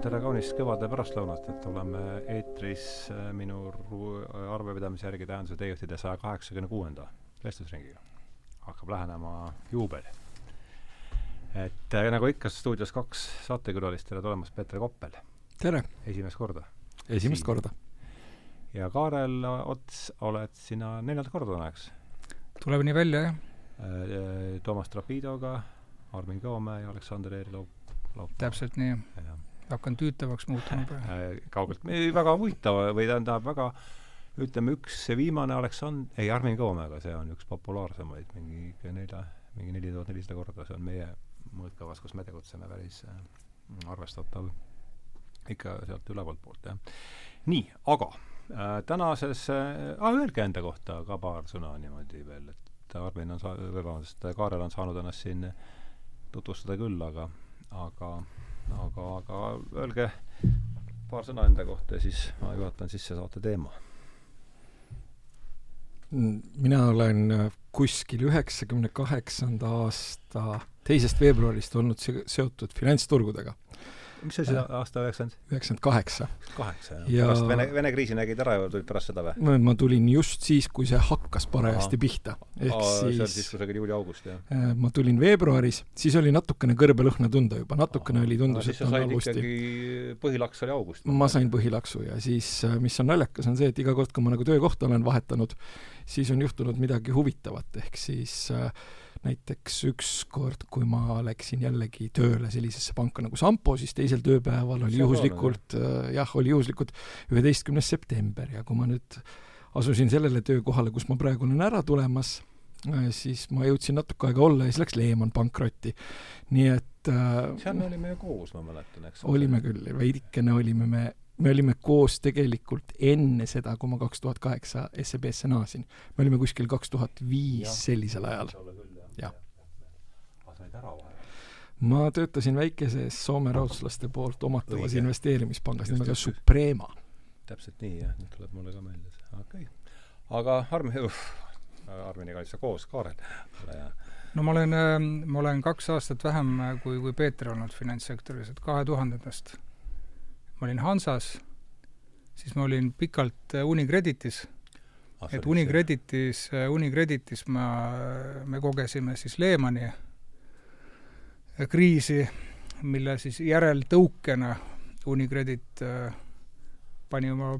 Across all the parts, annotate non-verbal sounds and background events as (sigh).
tere kaunist kevade pärastlõunat, et oleme eetris äh, minu arvepidamise järgi tähenduse teejuhtide saja kaheksakümne kuuenda vestlusringiga. hakkab lähenema juubel. et äh, nagu ikka, stuudios kaks saatekülalist, tere tulemast, Peeter Koppel! tere! esimest korda! esimest Siin. korda! ja Kaarel Ots, oled sina neljandat korda täna, eks? tuleb nii välja, jah. Äh, Toomas Trapidoga, Armin Kõomäe ja Aleksander Eeriloo täpselt nii. Hakkan tüütavaks muutuma praegu. Äh, kaugelt, väga huvitav või tähendab väga ütleme, üks see viimane Aleksand-, ei, Armin Kõomäega, see on üks populaarsemaid, mingi nelja, mingi neli tuhat nelisada korda, see on meie mõõtkavas, kus me tegutseme, päris äh, arvestatav ikka sealt ülevalt poolt, jah. nii, aga äh, tänases äh,, ah, öelge enda kohta ka paar sõna niimoodi veel, et Armin on saa-, vabandust, Kaarel on saanud ennast siin tutvustada küll, aga aga, aga, aga öelge paar sõna enda kohta ja siis ma juhatan sisse saate teema. mina olen kuskil üheksakümne kaheksanda aasta teisest veebruarist olnud seotud finantsturgudega mis see siis aasta üheksakümmend? üheksakümmend kaheksa. kaheksa, jah ja.... pärast Vene, Vene kriisi nägid ära ja tulid pärast seda või? ma tulin just siis, kui see hakkas parajasti Aha. pihta. ehk Aa, siis see oli siis kusagil juuli-august, jah? Äh, ma tulin veebruaris, siis oli natukene kõrbelõhna tunda juba, natukene Aha. oli, tundus, et on halvusti. põhilaks oli august? ma sain põhilaksu ja siis, äh, mis on naljakas, on see, et iga kord, kui ma nagu töökohta olen vahetanud, siis on juhtunud midagi huvitavat, ehk siis äh, näiteks ükskord, kui ma läksin jällegi tööle sellisesse panka nagu Sampo, siis teisel tööpäeval oli juhuslikult äh, jah, oli juhuslikult üheteistkümnes september ja kui ma nüüd asusin sellele töökohale, kus ma praegu olen ära tulemas, äh, siis ma jõudsin natuke aega olla ja siis läks Lehman pankrotti. nii et äh, seal me olime ju koos, ma mäletan, eks olime küll, veidikene olime me me olime koos tegelikult enne seda, kui ma kaks tuhat kaheksa SEB-sse naasin. me olime kuskil kaks tuhat viis sellisel ajal jah. aga sa olid ära vahepeal? Ma töötasin väikeses Soome raudslaste poolt omatavas investeerimispangas nimega Suprema. täpselt nii, jah, nüüd tuleb mulle ka meelde see, okei. Okay.. aga Armin, Arminiga olid sa koos, Kaarel, ole hea. No ma olen, ähm, ma olen kaks aastat vähem äh, kui, kui Peeter olnud finantssektoris, et kahe tuhandendast ma olin Hansas, siis ma olin pikalt äh, Unikreditis. Ah, et Unikreditis, Unikreditis ma, me kogesime siis Lehmani kriisi, mille siis järeltõukena Unicredit äh, pani oma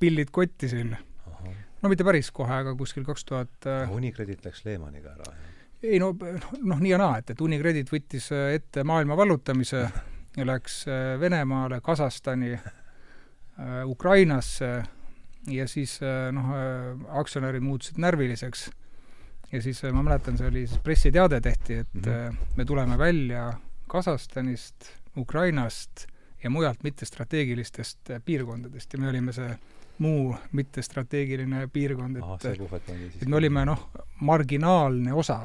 pillid kotti siin. no mitte päris kohe, aga kuskil kaks tuhat äh, Unicredit läks Lehmaniga ära, jah? ei no, noh, nii ja naa, et, et Unicredit võttis äh, ette maailma vallutamise ja läks Venemaale, Kasahstani, Ukrainasse ja siis noh, aktsionärid muutusid närviliseks ja siis äh, ma mäletan, see oli siis pressiteade tehti, et mm -hmm. me tuleme välja Kasahstanist, Ukrainast ja mujalt mittestrateegilistest piirkondadest ja me olime see muu mittestrateegiline piirkond, et et me olime noh, marginaalne osa.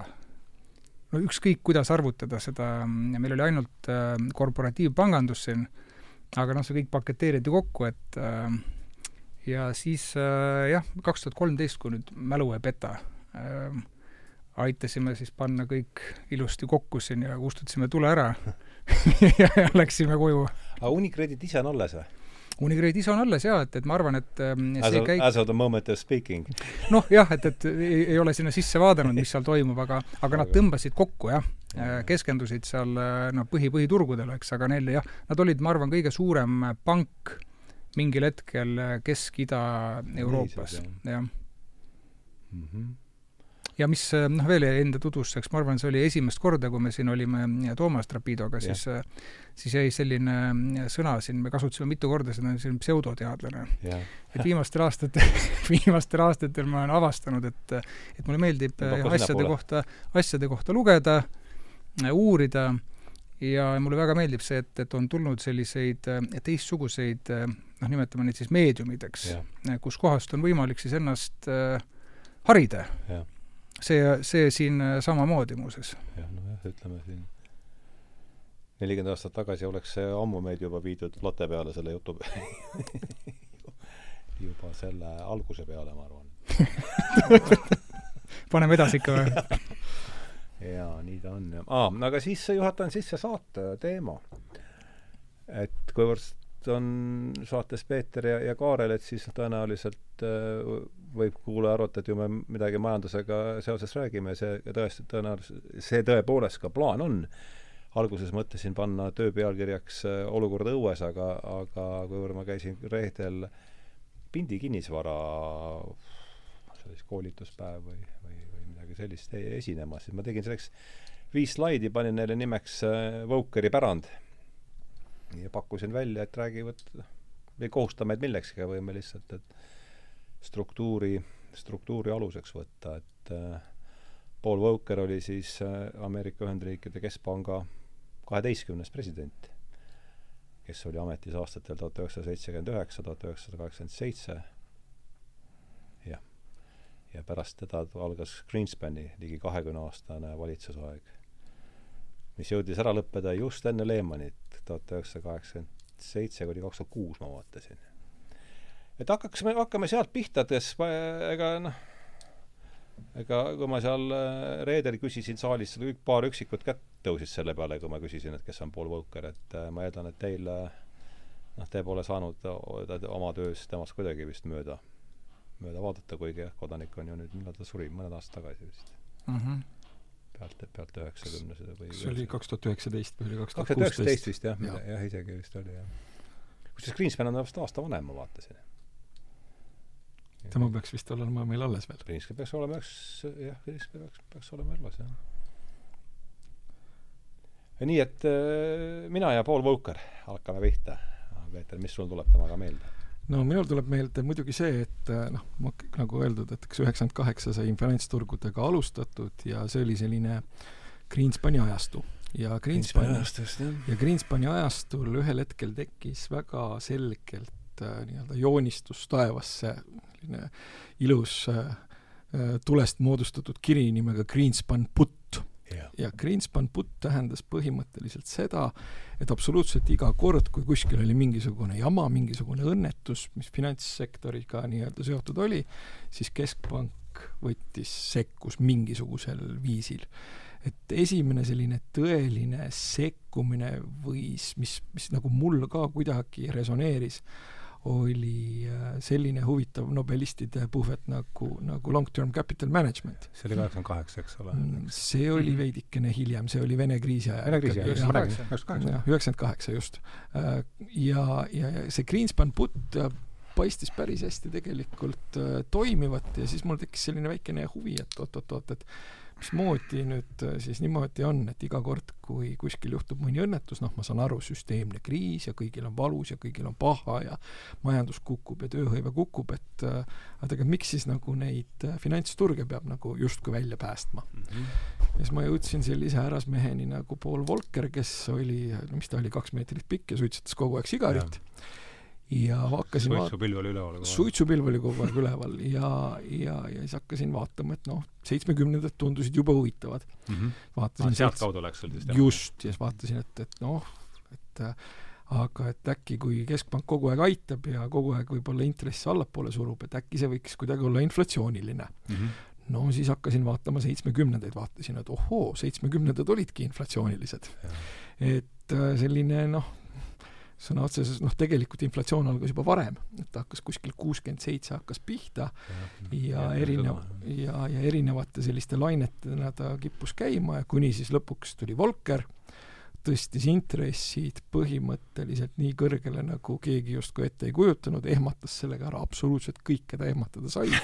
no ükskõik, kuidas arvutada seda, meil oli ainult äh, korporatiivpangandus siin, aga noh, see kõik paketeeriti kokku, et äh, ja siis äh, jah, kaks tuhat kolmteist, kui nüüd mälu ei peta äh,, aitasime siis panna kõik ilusti kokku siin ja kustutasime tule ära (laughs) ja, läksime koju. aga Unicredit ise on alles või? Unicredit ise on alles jaa, et, et ma arvan, et ähm, as, of, käik... as of the moment of speaking noh jah, et, et ei, ei ole sinna sisse vaadanud, mis seal toimub, aga, aga nad tõmbasid kokku jah, äh, keskendusid seal noh, põhi, põhiturgudele, eks, aga neil jah, nad olid, ma arvan, kõige suurem pank mingil hetkel Kesk-Ida-Euroopas, jah mm. -hmm. Ja mis noh, veel enda tutvustuseks, ma arvan, see oli esimest korda, kui me siin olime Toomas Trapidoga, siis siis jäi selline sõna siin, me kasutasime mitu korda seda, selline pseudoteadlane. et viimastel aastatel (laughs) viimastel aastatel ma olen avastanud, et et mulle meeldib asjade kohta, asjade kohta lugeda, uurida. Ja mulle väga meeldib see, et, et on tulnud selliseid teistsuguseid noh, nimetame neid siis meediumideks, kus kohast on võimalik siis ennast äh, harida. See, see siin äh, samamoodi muuseas. jah, nojah, ütleme siin nelikümmend aastat tagasi oleks see ammu meid juba viidud late peale selle jutu (laughs) juba selle alguse peale, ma arvan (laughs) paneme edasi ikka või? (laughs) jaa, nii ta on, jah. aa, aga siis juhatan sisse saate teema. et kuivõrd on saates Peeter ja, ja Kaarel, et siis tõenäoliselt äh, võib kuulaja arvata, et ju me midagi majandusega seoses räägime, see tõesti, tõenäoliselt, see tõepoolest ka plaan on. alguses mõtlesin panna töö pealkirjaks äh, Olukord õues, aga, aga kuivõrd ma käisin reedel Pindi kinnisvara siis koolituspäev või, või, või midagi sellist e-, esinemas, siis ma tegin selleks viis slaidi, panin neile nimeks Vokeri pärand ja pakkusin välja, et räägivad, ei kohusta meid millekski, võime lihtsalt, et struktuuri, struktuuri aluseks võtta, et äh, Paul Volcker oli siis äh, Ameerika Ühendriikide Keskpanga kaheteistkümnes president, kes oli ametis aastatel tuhat üheksasada seitsekümmend üheksa, tuhat üheksasada kaheksakümmend seitse, jah. ja pärast teda algas Greenspani ligi kahekümneaastane valitsusaeg mis jõudis ära lõppeda just enne Lehmanit, tuhat üheksasada kaheksakümmend seitse kuni kaks tuhat kuus ma vaatasin. Et hakkaksime, hakkame sealt pihta, et kes, ega noh, ega kui ma seal äh, reedel küsisin saalis, paar üksikut kätt tõusis selle peale, kui ma küsisin, et kes on Paul Volcker, et äh, ma eeldan, et teil äh, noh, te pole saanud oma töös temast kuidagi vist mööda, mööda vaadata, kuigi jah, kodanik on ju nüüd, millal ta suri, mõned aastad tagasi vist mm. -hmm pealt, pealt üheksakümnesed või see oli kaks tuhat üheksateist või oli kaks tuhat üheksateist vist jah ja., jah, isegi vist oli jah. kusjuures Greenspan on vast aasta vanem, ma vaatasin. Tema peaks vist olema meil alles veel. Greenspan peaks olema üks, jah, Greenspan peaks, peaks olema alles, jah. ja nii, et äh, mina ja Paul Volcker hakkame pihta. Peeter, mis sul tuleb temaga meelde? no minul tuleb meelde muidugi see, et äh, noh, nagu öeldud, et eks üheksakümmend kaheksa sai finantsturgudega alustatud ja see oli selline Greenspani ajastu ja Greenspani ja Greenspani ajastul ühel hetkel tekkis väga selgelt äh, nii-öelda joonistus taevasse, selline ilus äh, äh tulest moodustatud kiri nimega Greenspan Put ja Greenspan put tähendas põhimõtteliselt seda, et absoluutselt iga kord, kui kuskil oli mingisugune jama, mingisugune õnnetus, mis finantssektoriga nii-öelda seotud oli, siis keskpank võttis, sekkus mingisugusel viisil. et esimene selline tõeline sekkumine võis, mis, mis nagu mul ka kuidagi resoneeris, oli äh, selline huvitav nobelistide puhvet nagu, nagu long-term capital management. see oli kaheksakümmend kaheksa, eks ole? Mm, see oli veidikene hiljem, see oli Vene kriisi ajal. Vene kriisi ajal, ma räägin, üheksakümmend kaheksa. üheksakümmend kaheksa, just. Äh, ja, ja, ja see Greenspan putt äh, paistis päris hästi tegelikult toimivat ja siis mul tekkis selline väikene huvi, et oot-oot-oot, et mismoodi nüüd äh, siis niimoodi on, et iga kord, kui kuskil juhtub mõni õnnetus, noh, ma saan aru, süsteemne kriis ja kõigil on valus ja kõigil on paha ja majandus kukub ja tööhõive kukub, et äh, aga tegelikult miks siis nagu neid äh, finantsturge peab nagu justkui välja päästma mm. -hmm. ja siis ma jõudsin sellise härrasmeheni nagu Paul Volcker, kes oli, no mis ta oli, kaks meetrit pikk ja suitsetas kogu aeg sigarit ja ja hakkasin suitsupilv oli üleval kogu aeg. suitsupilv oli kogu aeg üleval ja, ja, ja siis hakkasin vaatama, et noh, seitsmekümnendad tundusid jube huvitavad mm. -hmm. vaatasin ah, sealtkaudu läks sul siis teha? just, ja siis vaatasin, et, et noh, et aga et äkki, kui Keskpank kogu aeg aitab ja kogu aeg võib-olla intresse allapoole surub, et äkki see võiks kuidagi olla inflatsiooniline mm. -hmm no siis hakkasin vaatama seitsmekümnendaid, vaatasin, et ohoo, seitsmekümnendad olidki inflatsioonilised. et äh, selline noh, sõna otseses, noh tegelikult inflatsioon algas juba varem, et ta hakkas kuskil kuuskümmend seitse hakkas pihta ja, ja erinev, ja, ja erinevate selliste lainetena ta kippus käima ja kuni siis lõpuks tuli Volcker, tõstis intressid põhimõtteliselt nii kõrgele, nagu keegi justkui ette ei kujutanud, ehmatas sellega ära absoluutselt kõik, keda ehmatada sai. (laughs)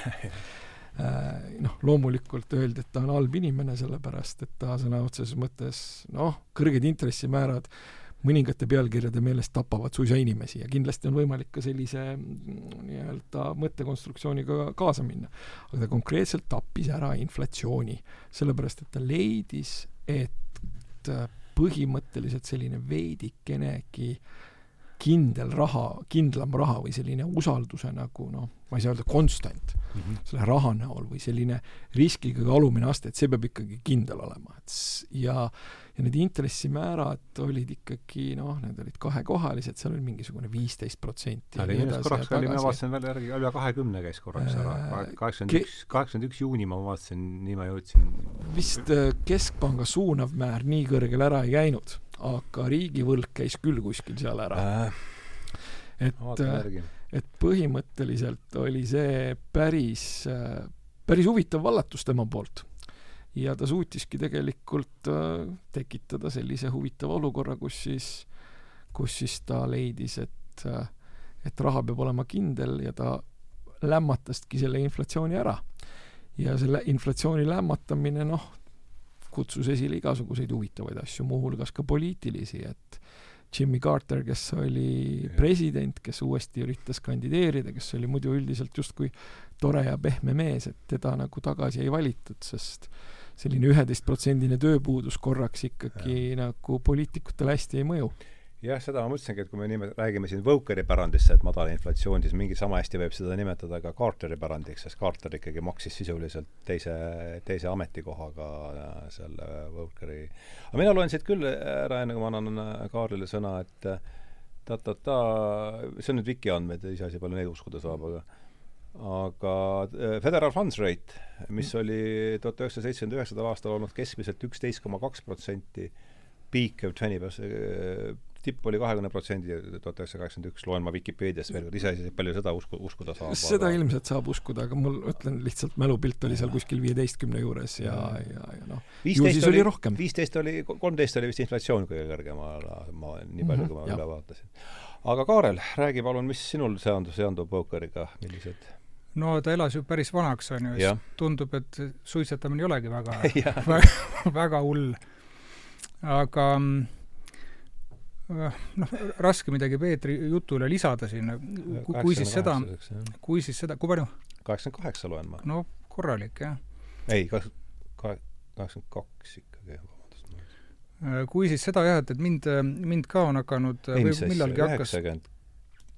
Äh, noh, loomulikult öeldi, et ta on halb inimene, sellepärast et ta sõna otseses mõttes noh, kõrged intressimäärad mõningate pealkirjade meelest tapavad suisa inimesi ja kindlasti on võimalik ka sellise mm, nii-öelda mõttekonstruktsiooniga kaasa minna. aga ta konkreetselt tappis ära inflatsiooni, sellepärast et ta leidis, et põhimõtteliselt selline veidikenegi kindel raha, kindlam raha või selline usalduse nagu noh, ma ei saa öelda konstant mm -hmm. selle raha näol või selline riskiga kaalumine aste, et see peab ikkagi kindel olema, et ja ja need intressimäärad olid ikkagi noh, need olid kahekohalised, seal oli mingisugune viisteist protsenti. korraks oli, ma vaatasin veel järgi, üle kahekümne käis korraks ära, äh, kaheksakümmend üks, kaheksakümmend üks juuni ma vaatasin, nii ma jõudsin. vist äh, Keskpanga suunav määr nii kõrgel ära ei käinud, aga riigivõlg käis küll kuskil seal ära äh et, et põhimõtteliselt oli see päris, päris huvitav vallatus tema poolt. Ja ta suutiski tegelikult äh, tekitada sellise huvitava olukorra, kus siis, kus siis ta leidis, et, äh, et raha peab olema kindel ja ta lämmataski selle inflatsiooni ära. ja selle inflatsiooni lämmatamine, noh, kutsus esile igasuguseid huvitavaid asju, muuhulgas ka poliitilisi, et Jimmy Carter, kes oli president, kes uuesti üritas kandideerida, kes oli muidu üldiselt justkui tore ja pehme mees, et teda nagu tagasi ei valitud, sest selline üheteistprotsendine tööpuudus korraks ikkagi ja. nagu poliitikutele hästi ei mõju jah, seda ma mõtlesingi, et kui me nime-, räägime siin Volckeri pärandist, et madal inflatsioon, siis mingi sama hästi võib seda nimetada ka Carteri pärandiks, sest Carter ikkagi maksis sisuliselt teise, teise ametikohaga äh, selle Volckeri aga mina loen siit küll ära, enne kui ma annan äh, Kaarlile sõna, et ta-ta-ta, see on nüüd Viki andmed, iseasi, palju neid uskuda saab, aga aga äh, Federal Funds Rate, mis oli tuhat üheksasada seitsekümmend üheksandal aastal olnud keskmiselt üksteist koma kaks protsenti, peak of twenty tipp oli kahekümne protsendi tuhat üheksasada kaheksakümmend üks, loen ma Vikipeediast veel kord, iseasi, palju seda usku, uskuda saab. seda aga... ilmselt saab uskuda, aga mul, ütlen lihtsalt, mälupilt oli seal kuskil viieteistkümne juures ja, ja, ja noh, ju siis oli rohkem. viisteist oli, kolmteist oli vist inflatsioon kõige kõrgem, ma nii palju mm, -hmm, kui ma ja. üle vaatasin. aga Kaarel, räägi palun, mis sinul seondub, seondub Pokeriga, millised no ta elas ju päris vanaks, on ju, siis tundub, et suitsetamine ei olegi väga (laughs) (laughs) väga, väga hull. aga Äh, noh, raske midagi Peetri jutule lisada siin, kui siis seda, kui siis seda, kui palju? kaheksakümmend kaheksa loen ma. no korralik, jah. ei, kaheksakümmend kaks ikkagi, vabandust. Äh, kui siis seda jah, et, et mind, mind ka on hakanud ei, või millalgi hakkas üheksakümmend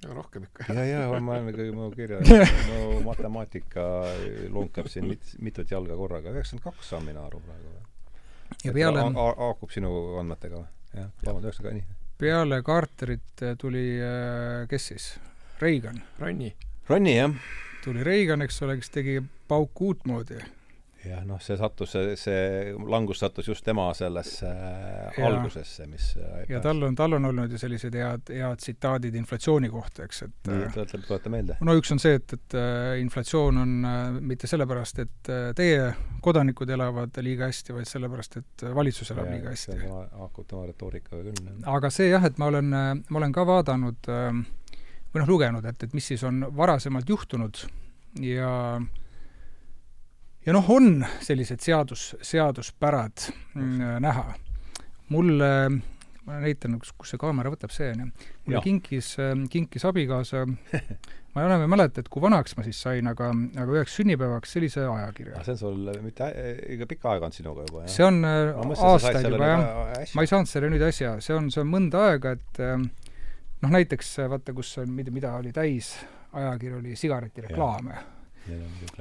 ja rohkem ikka. ja, ja ma olen ikkagi mu kirja, (laughs) mu matemaatika lunkab siin mit, mitut jalga korraga, üheksakümmend kaks saan mina aru praegu. ja peale haakub sinu andmetega või? jah, vabandust, ühesõnaga nii peale Carterit äh, tuli, äh, kes siis? Reagan. Ronni. Ronni, jah. tuli Reagan, eks ole, kes tegi pauku uutmoodi jah, noh, see sattus, see, langus sattus just tema sellesse ja. algusesse, mis ja tal on, tal on olnud ju sellised head, head tsitaadid inflatsiooni kohta, eks, et nii, tuleta, tuleta meelde. no üks on see, et, et äh, inflatsioon on äh, mitte sellepärast, et äh, teie kodanikud elavad liiga hästi, vaid sellepärast, et valitsus elab ja, liiga hästi. haakub tema retoorikaga küll. aga see jah, et ma olen, ma olen ka vaadanud või noh, lugenud, et, et mis siis on varasemalt juhtunud ja äh, ja noh, on sellised seadus, seaduspärad mm, näha. mulle, ma näitan, kus, see kaamera võtab, see on ju, mulle ja. kinkis, kinkis abikaasa (laughs) ma enam ei mäleta, et kui vanaks ma siis sain, aga, aga üheks sünnipäevaks sellise ajakirja. see on sul mitte, ikka pikka aega on sinuga juba, jah? see on ma aastaid juba, jah. ma ei saanud selle nüüd äsja, see on, see on mõnda aega, et noh, näiteks vaata, kus on, mida, mida oli täis, ajakiri oli sigaretireklaame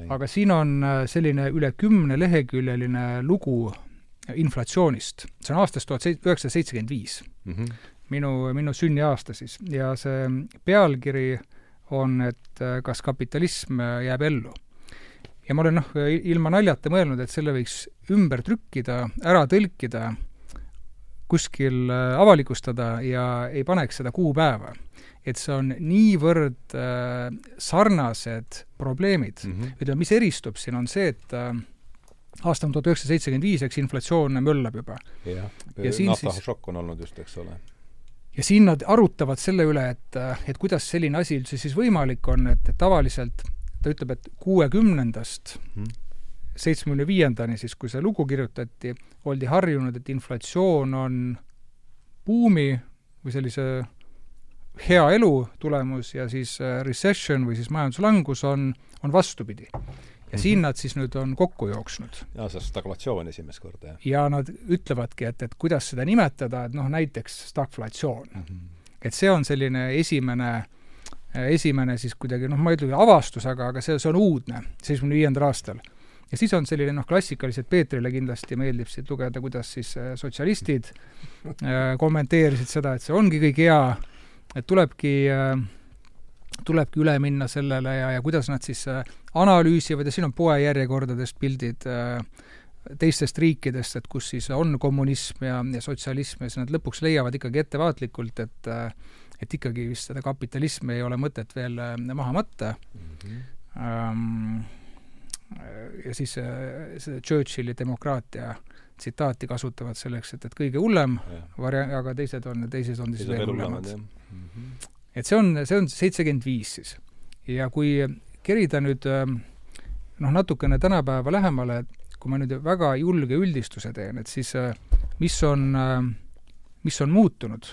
aga siin on äh, selline üle kümneleheküljeline lugu inflatsioonist. see on aastast tuhat üheksasada seitsekümmend viis. Mhm. minu, minu sünniaasta siis. ja see pealkiri on, et äh, kas kapitalism äh, jääb ellu. ja ma olen noh, ilma naljata mõelnud, et selle võiks ümber trükkida, ära tõlkida, kuskil avalikustada ja ei paneks seda kuupäeva et see on niivõrd äh, sarnased probleemid mm. -hmm. ütleme, mis eristub siin, on see, et äh, aasta on tuhat üheksasada seitsekümmend viis, eks inflatsioon möllab juba. jah, naftašokk on olnud just, eks ole. ja siin nad arutavad selle üle, et, äh, et kuidas selline asi üldse siis võimalik on, et, et tavaliselt ta ütleb, et kuuekümnendast mhm. seitsmekümne viiendani siis, kui see lugu kirjutati, oldi harjunud, et inflatsioon on buumi või sellise hea elu tulemus ja siis äh, recession või siis majanduslangus on, on vastupidi. ja mm -hmm. siin nad siis nüüd on kokku jooksnud. jaa, see on stagflatsioon esimest korda, jah. ja nad ütlevadki, et, et kuidas seda nimetada, et noh, näiteks stagflatsioon mm. -hmm. et see on selline esimene, esimene siis kuidagi noh, ma ei ütle avastus, aga, aga see, see on uudne, seitsmekümne viiendal aastal ja siis on selline noh, klassikaliselt Peetrile kindlasti meeldib siit lugeda, kuidas siis äh, sotsialistid äh, kommenteerisid seda, et see ongi kõik hea et tulebki äh, tulebki üle minna sellele ja, ja kuidas nad siis äh, analüüsivad ja siin on poejärjekordadest pildid äh, teistest riikidest, et kus siis on kommunism ja, ja sotsialism ja siis nad lõpuks leiavad ikkagi ettevaatlikult, et et ikkagi vist seda kapitalismi ei ole mõtet veel äh, maha matta mm. -hmm. Ja siis see Churchilli demokraatia tsitaati kasutavad selleks, et, et kõige hullem variant, aga teised on, teised on siis veel hullemad. -hmm. et see on, see on seitsekümmend viis siis. ja kui kerida nüüd noh, natukene tänapäeva lähemale, kui ma nüüd väga julge üldistuse teen, et siis mis on, mis on muutunud,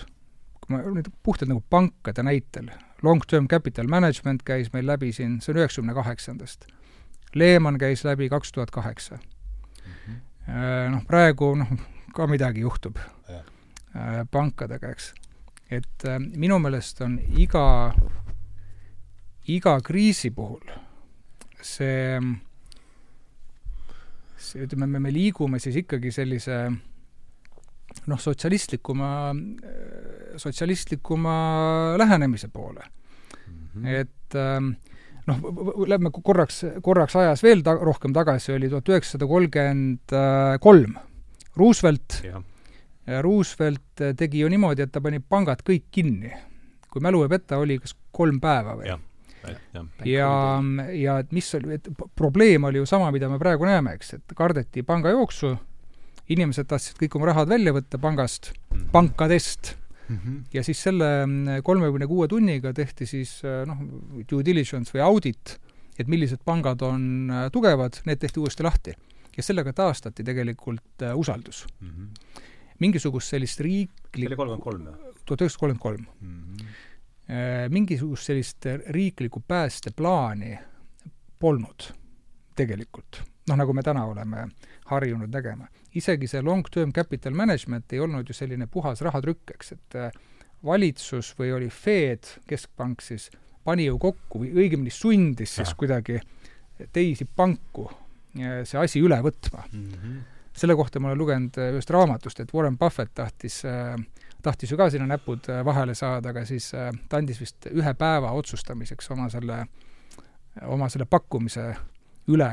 kui ma nüüd puhtalt nagu pankade näitel, long-term capital management käis meil läbi siin, see on üheksakümne kaheksandast. Lehman käis läbi kaks tuhat kaheksa. Mhm. Noh, praegu noh, ka midagi juhtub ja. Äh, pankadega, eks. et äh, minu meelest on iga, iga kriisi puhul see, see, ütleme, me, me liigume siis ikkagi sellise noh, sotsialistlikuma, sotsialistlikuma lähenemise poole mm. -hmm. et ähm, noh, lähme korraks, korraks ajas veel ta-, rohkem tagasi, oli tuhat üheksasada kolmkümmend kolm. Roosevelt, Roosevelt tegi ju niimoodi, et ta pani pangad kõik kinni. kui mälu ei peta, oli kas kolm päeva või? ja, ja, ja et mis oli, et probleem oli ju sama, mida me praegu näeme, eks, et kardeti pangajooksu, inimesed tahtsid kõik oma rahad välja võtta pangast mm, -hmm. pankadest mm. -hmm. ja siis selle kolmekümne kuue tunniga tehti siis noh, due diligence või audit, et millised pangad on äh, tugevad, need tehti uuesti lahti. ja sellega taastati tegelikult äh, usaldus mm. -hmm. mingisugust sellist riiklikku see oli kolmkümmend kolm või? tuhat üheksasada kolmkümmend kolm Mhm. Äh, mingisugust sellist riiklikku päästeplaani polnud tegelikult. noh, nagu me täna oleme harjunud nägema. Isegi see long-term capital management ei olnud ju selline puhas rahatrükk, eks, et äh, valitsus või oli Fed, keskpank siis, pani ju kokku või õigemini sundis siis ja. kuidagi teisi panku äh, see asi üle võtma mm. -hmm. selle kohta ma olen lugenud ühest raamatust, et Warren Buffett tahtis äh, tahtis ju ka sinna näpud äh, vahele saada, aga siis äh, ta andis vist ühe päeva otsustamiseks oma selle, oma selle pakkumise üle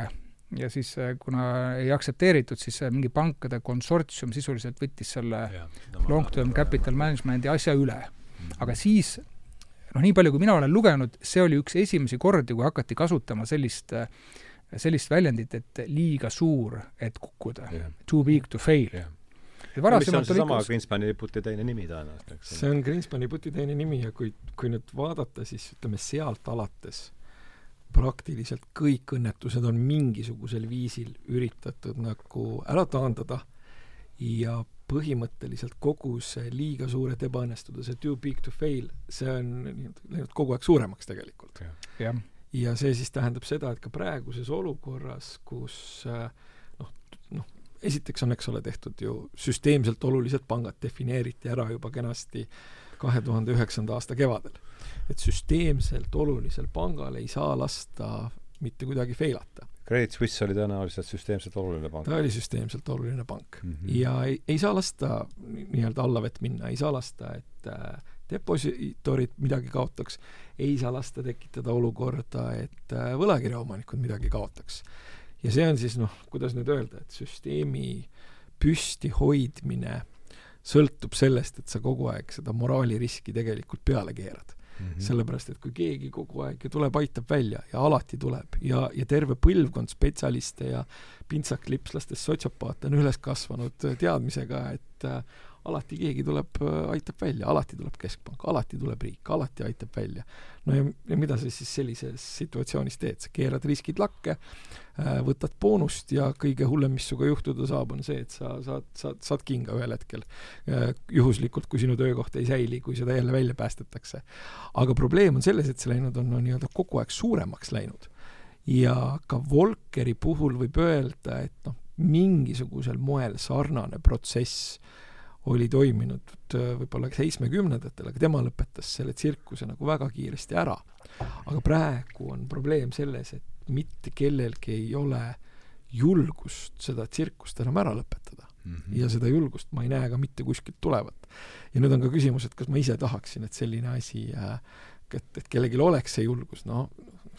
ja siis äh, kuna ei aktsepteeritud, siis mingi pankade konsortsium sisuliselt võttis selle long-term capital management'i asja üle. Mhm. aga siis noh, nii palju, kui mina olen lugenud, see oli üks esimesi kordi, kui hakati kasutama sellist sellist väljendit, et liiga suur, et kukkuda yeah.. Too big to fail yeah varasemalt oli sama ikka... Greenspani liputi teine nimi tõenäoliselt, eks? see on Greenspani liputi teine nimi ja kui, kui nüüd vaadata, siis ütleme sealt alates praktiliselt kõik õnnetused on mingisugusel viisil üritatud nagu ära taandada ja põhimõtteliselt kogu see liiga suur, et ebaõnnestuda, see too big to fail, see on läinud kogu aeg suuremaks tegelikult. ja see siis tähendab seda, et ka praeguses olukorras, kus äh, esiteks on, eks ole, tehtud ju süsteemselt olulised pangad defineeriti ära juba kenasti kahe tuhande üheksanda aasta kevadel. Et süsteemselt olulisel pangal ei saa lasta mitte kuidagi feilata. Credit Suisse oli tõenäoliselt süsteemselt oluline pank. ta oli süsteemselt oluline pank mm. -hmm. ja ei, ei saa lasta nii-öelda allavett minna, ei saa lasta, et äh, depositorid midagi kaotaks, ei saa lasta tekitada olukorda, et äh, võlakirjaomanikud midagi kaotaks ja see on siis noh, kuidas nüüd öelda, et süsteemi püsti hoidmine sõltub sellest, et sa kogu aeg seda moraaliriski tegelikult peale keerad mm. -hmm. sellepärast, et kui keegi kogu aeg tuleb, aitab välja ja alati tuleb ja, ja terve põlvkond spetsialiste ja pintsaklipslastest sotsiopaate on üles kasvanud teadmisega, et äh, alati keegi tuleb, äh, aitab välja, alati tuleb keskpank, alati tuleb riik, alati aitab välja. no ja, ja mida sa siis sellises situatsioonis teed, sa keerad riskid lakke, äh, võtad boonust ja kõige hullem, mis sinuga juhtuda saab, on see, et sa saad, saad, saad kinga ühel hetkel. Äh, juhuslikult, kui sinu töökoht ei säili, kui seda jälle välja päästetakse. aga probleem on selles, et see läinud on no, nii-öelda kogu aeg suuremaks läinud. ja ka Volkeri puhul võib öelda, et noh, mingisugusel moel sarnane protsess oli toiminud äh, võib-olla seitsmekümnendatel, aga tema lõpetas selle tsirkuse nagu väga kiiresti ära. aga praegu on probleem selles, et mitte kellelgi ei ole julgust seda tsirkust enam ära lõpetada mm. -hmm. ja seda julgust ma ei näe ka mitte kuskilt tulevat. ja nüüd on ka küsimus, et kas ma ise tahaksin, et selline asi äh, et, et kellelgi oleks see julgus, no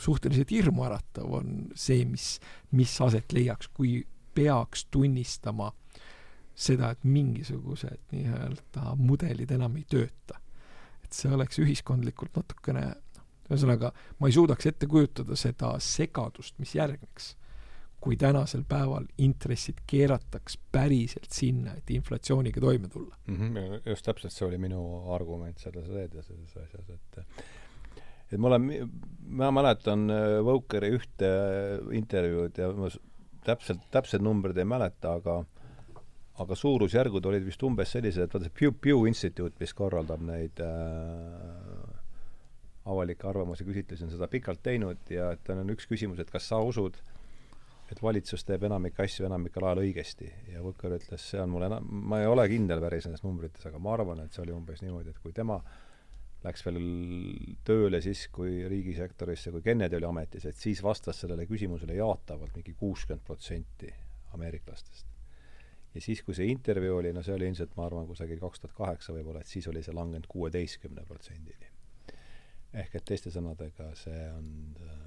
suhteliselt hirmuäratav on see, mis, mis aset leiaks, kui peaks tunnistama seda, et mingisugused nii-öelda mudelid enam ei tööta. et see oleks ühiskondlikult natukene noh, ühesõnaga, ma ei suudaks ette kujutada seda segadust, mis järgneks, kui tänasel päeval intressid keerataks päriselt sinna, et inflatsiooniga toime tulla mm. -hmm, just täpselt, see oli minu argument selles reedes asjas, et et ma olen, ma mäletan Vokeri ühte intervjuud ja ma täpselt, täpsed numbrid ei mäleta, aga aga suurusjärgud olid vist umbes sellised, et vaata see Pew, Pew Institute, mis korraldab neid äh, avalikke arvamuse küsitlusi, on seda pikalt teinud ja et on üks küsimus, et kas sa usud, et valitsus teeb enamik asju enamikul ajal õigesti? Ja Võkker ütles, see on mul enam, ma ei ole kindel päris nendes numbrites, aga ma arvan, et see oli umbes niimoodi, et kui tema läks veel tööle siis, kui riigisektorisse, kui Kennedy oli ametis, et siis vastas sellele küsimusele jaatavalt mingi kuuskümmend protsenti ameeriklastest ja siis, kui see intervjuu oli, no see oli ilmselt, ma arvan, kusagil kaks tuhat kaheksa võib-olla, et siis oli see langenud kuueteistkümne protsendini. ehk et teiste sõnadega, see on äh,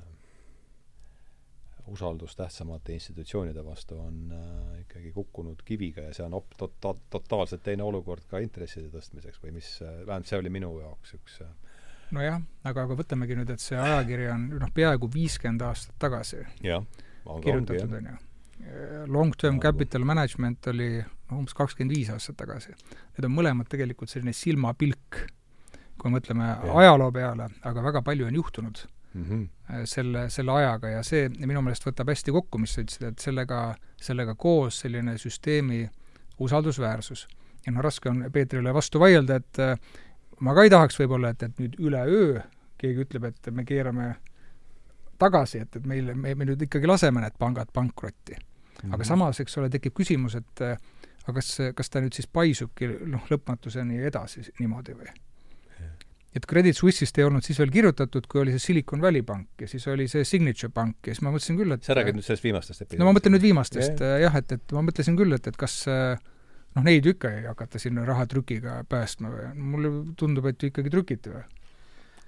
usaldus tähtsamate institutsioonide vastu on äh, ikkagi kukkunud kiviga ja see on op-, to-, to-, totaalselt teine olukord ka intresside tõstmiseks või mis äh,, vähemalt see oli minu jaoks üks äh, nojah, aga, aga võtamegi nüüd, et see ajakiri on noh, peaaegu viiskümmend aastat tagasi jah, kirjutatud, on ju long-term capital management oli noh, umbes kakskümmend viis aastat tagasi. Need on mõlemad tegelikult selline silmapilk, kui mõtleme ja. ajaloo peale, aga väga palju on juhtunud mm -hmm. selle, selle ajaga ja see minu meelest võtab hästi kokku, mis sa ütlesid, et sellega, sellega koos selline süsteemi usaldusväärsus. ja noh, raske on Peetrile vastu vaielda, et äh, ma ka ei tahaks võib-olla, et, et nüüd üleöö keegi ütleb, et me keerame tagasi, et, et meil, me, me nüüd ikkagi laseme need pangad pankrotti mm. -hmm. aga samas, eks ole, tekib küsimus, et aga kas, kas ta nüüd siis paisubki noh, lõpmatuseni edasi niimoodi või? et Credit Suisse'ist ei olnud siis veel kirjutatud, kui oli see Silicon Valley pank ja siis oli see Signature pank ja siis ma mõtlesin küll, et sa räägid nüüd sellest viimastest episoodist? no ma mõtlen nüüd viimastest yeah. jah, et, et ma mõtlesin küll, et, et kas noh, neid ju ikka ei hakata sinna rahatrükiga päästma või mulle tundub, et ju ikkagi trükiti või?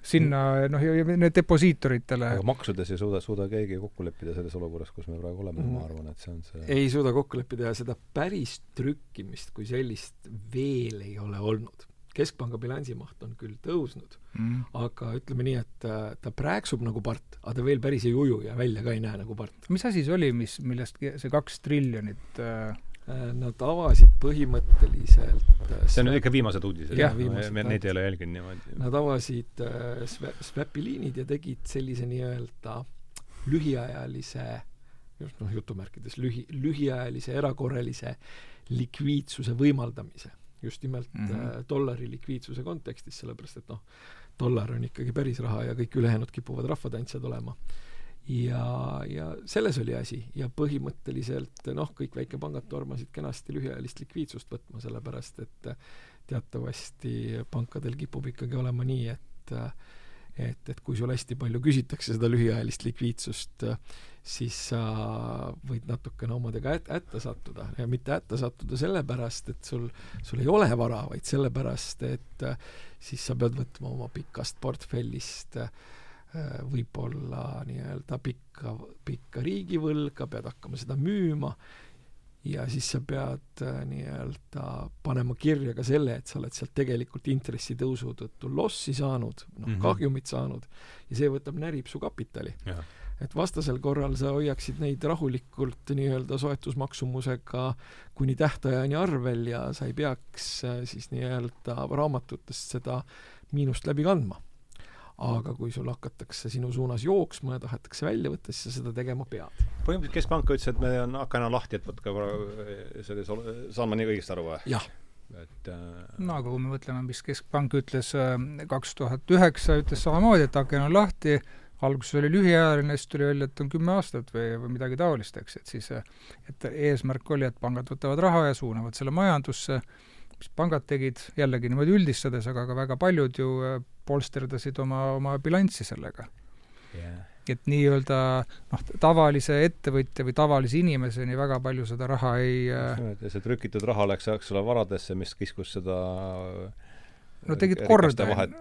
Sinna noh, ja need deposiitoritele. aga maksudes ei suuda, suuda keegi kokku leppida selles olukorras, kus me praegu oleme mm., ma arvan, et see on see ei suuda kokku leppida ja seda päris trükkimist kui sellist veel ei ole olnud. keskpanga bilansimaht on küll tõusnud mm., aga ütleme nii, et ta, ta prääksub nagu part, aga ta veel päris ei uju ja välja ka ei näe nagu part. mis asi see oli, mis, millest see kaks triljonit äh Äh, nad avasid põhimõtteliselt äh, see on ikka viimased uudised, jah? me neid ei ole jälginud niimoodi. Nad avasid äh, swap'i liinid ja tegid sellise nii-öelda lühiajalise, just noh, jutumärkides lühi, lühiajalise erakorralise likviidsuse võimaldamise. just nimelt mm -hmm. äh, dollari likviidsuse kontekstis, sellepärast et noh, dollar on ikkagi päris raha ja kõik ülejäänud kipuvad rahvatantsijad olema ja, ja selles oli asi. Ja põhimõtteliselt noh, kõik väikepangad tormasid kenasti lühiajalist likviidsust võtma, sellepärast et teatavasti pankadel kipub ikkagi olema nii, et et, et kui sul hästi palju küsitakse seda lühiajalist likviidsust, siis sa võid natukene omadega ät-, hätta sattuda. Ja mitte hätta sattuda sellepärast, et sul, sul ei ole vara, vaid sellepärast, et siis sa pead võtma oma pikast portfellist äh, võib-olla nii-öelda pikka, pikka riigivõlga, pead hakkama seda müüma ja siis sa pead äh, nii-öelda panema kirja ka selle, et sa oled sealt tegelikult intressitõusu tõttu lossi saanud, noh mm -hmm. kahjumit saanud, ja see võtab närib su kapitali. et vastasel korral sa hoiaksid neid rahulikult nii-öelda soetusmaksumusega kuni tähtajani arvel ja sa ei peaks äh, siis nii-öelda raamatutest seda miinust läbi kandma aga kui sul hakatakse sinu suunas jooksma ja tahetakse välja võtta, siis sa seda tegema pead. põhimõtteliselt Keskpank ütles, et me on akna lahti, et võtke selles, saan ma nii õigesti aru või? jah. et äh... no aga kui me mõtleme, mis Keskpank ütles äh, kaks tuhat üheksa, ütles samamoodi, et aken on lahti, alguses oli lühiajaline, siis tuli välja, et on kümme aastat või, või midagi taolist, eks, et siis et eesmärk oli, et pangad võtavad raha ja suunavad selle majandusse, mis pangad tegid, jällegi niimoodi üldistades, aga ka väga paljud ju äh, polsterdasid oma, oma bilanssi sellega yeah.. et nii-öelda noh, tavalise ettevõtja või tavalise inimeseni väga palju seda raha ei äh, ja see trükitud raha läks, eks ole, varadesse, mis kiskus seda no tegid korda. vahet,